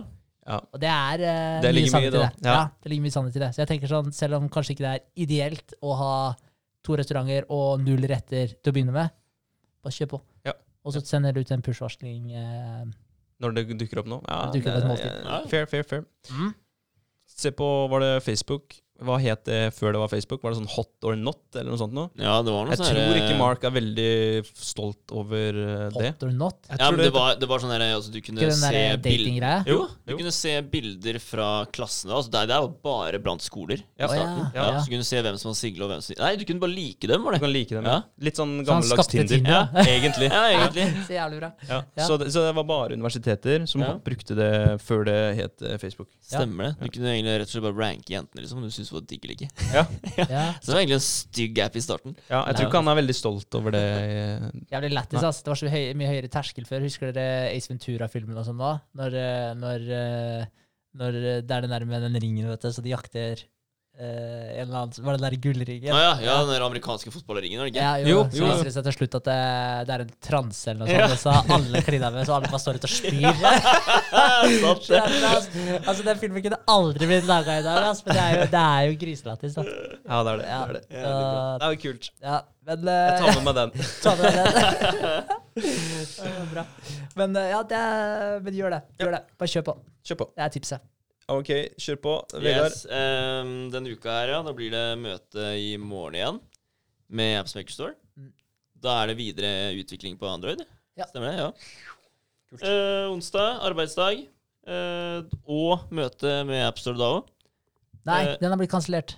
Og det er uh, Det mye sannhet i det. Ja. ja. det ligger mye sannhet i det. Så jeg tenker sånn, selv om kanskje ikke det er ideelt å ha to restauranter og null retter til å begynne med, bare kjør på. Ja. Og så sender du ut en push-varsling. Eh, Når det dukker opp nå. Ja, Det dukker opp et det- måltid. Ja. Fair, fair, fair. mm. Se på, var det Facebook? Hva het det før det var Facebook? Var det sånn Hot or Not, eller noe sånt noe? ja, det var noe Jeg sånn tror ikke Mark er veldig stolt over eh, det. Hot or not? Jeg Ja, men det var, det var sånn der, altså, du kunne Ikke se der bild- datinggreia? Jo, du jo. kunne se bilder fra klassene. Altså, det, det er jo bare blant skoler. Ja. oh, ja. Ja, Ja. Så kunne du se hvem som var single, og hvem som Nei, du kunne bare like dem, var det? Du det. kan like dem. Ja. Litt sånn gammeldags så Tinder. Tinder. Ja, egentlig. Ja, egentlig. Så jævlig bra. Ja. Ja. Så, det, så det var bare universiteter som Ja. brukte det før det het eh, Facebook. Stemmer det. Du kunne egentlig rett og slett bare ranke jentene, liksom, du syntes det var digg eller ikke. Ja, Ja. Så det var egentlig en stygg app i starten. ja Jeg tror ikke han er veldig stolt over det. eh, Jævlig lættis, ass. Det var så høy, mye høyere terskel før. Husker dere Ace Ventura-filmen og sånn da? Når, eh, når, eh, når det er det der med den ringen, vet du, så de jakter en eller annen Var det den der gullringen? Ja, ja, ja, den der amerikanske fotballringen, var det ikke? Ja, jo, Jo, så viser det seg til slutt at det, det er en transe eller noe Ja. sånt, og så har alle klina med, så alle bare står ute og spyr. Ja. altså, den filmen kunne aldri blitt laga i dag, altså, men det er jo, det er jo griselættis. Ja, det er det. Ja, det, er det. Ja, det er jo kult. ja, men Jeg eh, tar med meg den. Ta med den. Bra. Men eh, ja, det er, men gjør det. Gjør det. Bare kjør på. Kjør på. Det er tipset. Ok, kjør på. Vegard. Yes, um, denne uka her, ja, da blir det møte i morgen igjen med Appsmaker Store. Mm. Da er det videre utvikling på Android. Ja. Stemmer det? Ja. Uh, onsdag, arbeidsdag. uh, og møte med AppStore da òg. Nei, uh, den har blitt kansellert.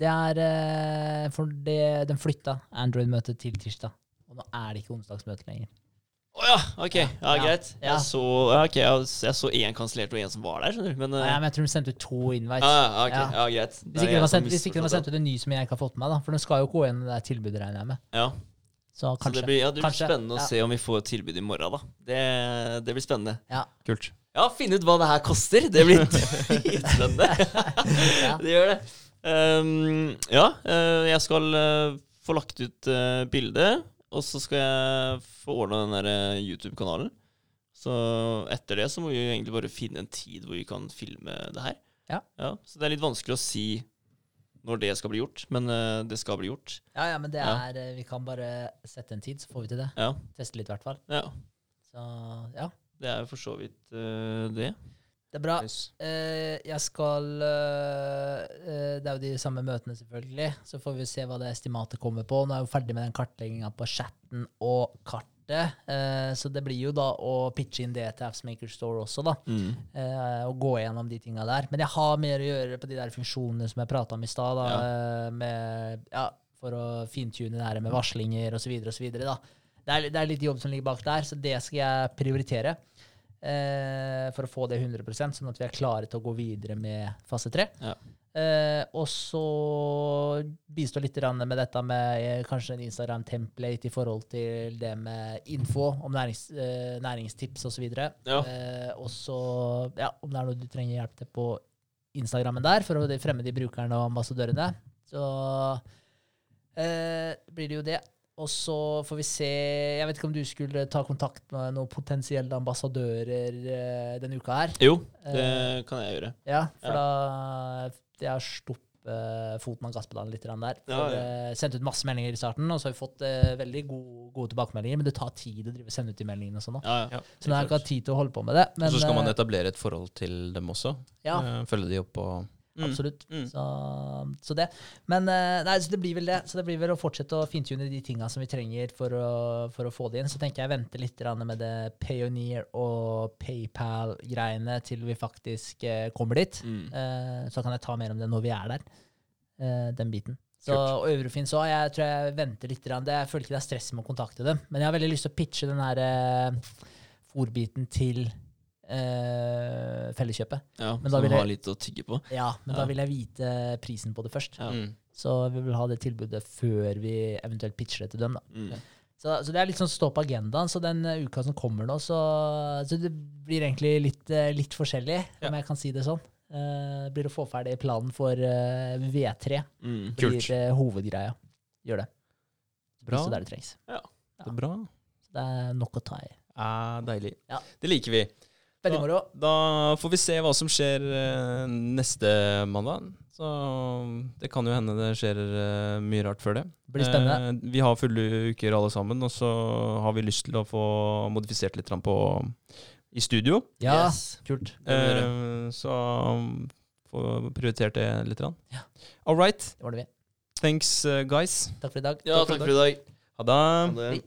Det er fordi For den flytta Android-møtet til tirsdag. Og nå er det ikke onsdagsmøte lenger. Å ja, ok. Ja, Ja. greit. Ja. Jeg så okay, ok, jeg, jeg så én kansellert og én som var der, skjønner du. Men, Nei, eh, men jeg tror de sendte ut to invites. ja, okay. Ja. ja, greit. Hvis Det ikke, de har sendt, hvis ikke de har sendt ut en ny som jeg ikke har fått med meg, da. For den skal jo gå igjen det tilbudet, regner jeg med. Ja. Så Så det blir, ja, det blir Kanskje, spennende å ja. se om vi får et tilbud i morgen, da. Det, det blir spennende. Ja. Kult. Ja, finne ut hva det her koster. Det blir dritspennende. Ja. det gjør det. Um, ja, eh, jeg skal eh, få lagt ut uh, bilde, og så skal jeg få ordna den der eh, YouTube-kanalen. Så etter det så må vi jo egentlig bare finne en tid hvor vi kan filme det her. Ja. ja. Så det er litt vanskelig å si når det skal bli gjort, men eh, det skal bli gjort. ja, ja, men det er ja. Vi kan bare sette en tid, så får vi til det. Ja, Teste litt, i hvert fall. ja. Så ja. Det er jo for så vidt uh, det. Det er bra. Nice. Uh, jeg skal uh, uh, Det er jo de samme møtene, selvfølgelig. Så får vi se hva det estimatet kommer på. Nå er jeg jo ferdig med den kartlegginga på chatten og kartet. Eh, så det blir jo da å pitche inn det til Appsmaker Store også, da. Mm. Eh, og gå gjennom de tinga der. Men jeg har mer å gjøre på de der funksjonene som jeg prata om i stad. Ja. eh, med, ja, for å fintune det her med varslinger osv. osv. Det, er- det er litt jobb som ligger bak der, så det skal jeg prioritere. Eh, for å få det 100% sånn at vi er klare til å gå videre med fase 3. Ja. Eh, og så bistå litt med dette med eh, kanskje en Instagram-template i forhold til det med info om nærings, eh, næringstips osv. Ja. Eh, og så, ja, om det er noe du trenger hjelp til på Instagrammen der, for å fremme de brukerne og ambassadørene, så eh, blir det jo det. Og så får vi se Jeg vet ikke om du skulle ta kontakt med noen potensielle ambassadører eh, denne uka her? Jo, det uh, kan jeg gjøre. Ja, for da Jeg har stoppet foten av gasspedalen litt der. Ja, For, ja. eh, sendt ut masse meldinger i starten, og så har vi fått uh, veldig gode, gode tilbakemeldinger. Men det tar tid å drive sende ut de meldingene og sånn. Ja, ja. Ja. Så nå har jeg ikke hatt tid til å holde på med det. Men, Og så skal man etablere et forhold til dem også. ja, Følge de opp og. Absolutt. Mm. Så, så det. Men eh, nei, så det blir vel det. Så det blir vel å fortsette å fintune de tinga som vi trenger for å, for å få det inn. Så tenker jeg vente litt med det Payoneer og PayPal-greiene til vi faktisk eh, kommer dit. Mm. Eh, så kan jeg ta mer om det når vi er der. Den biten. Så, og Eurofin så, Jeg tror jeg venter litt. Det, jeg føler ikke det er stress med å kontakte dem. Men jeg har veldig lyst til å pitche den her eh, fòrbiten til eh, Felleskjøpet. ja Men så da vil man har litt å tygge på. Ja, men Ja. da vil jeg vite prisen på det først. Ja. Mm. Så vi vil ha det tilbudet før vi eventuelt pitcher det til dem. da. Mm. Så, så det er litt sånn stå på agendaen. Så den eh, uka som kommer nå, så, så det blir egentlig litt, eh, litt forskjellig, om jeg kan si det sånn. Uh, blir å få ferdig planen for uh, V3. Mm. blir Kult. eh, hovedgreia. Gjør det. Bra. Så der det trengs. Det er bra. Så det er nok å ta i. Ja, deilig. Ja. Det liker vi. Veldig Ja. moro. Da får vi se hva som skjer eh, neste mandag. Så det kan jo hende det skjer eh, mye rart før det. Det blir spennende. Eh, vi har fulle uker alle sammen, og så har vi lyst til å få modifisert litt på i studio. Ja, Yes. kult. Eh, så få prioritert det litt. grann. Ja. All right. Det var det vi. Thanks, guys. Takk for i dag. Ja, takk for i dag. Ha det.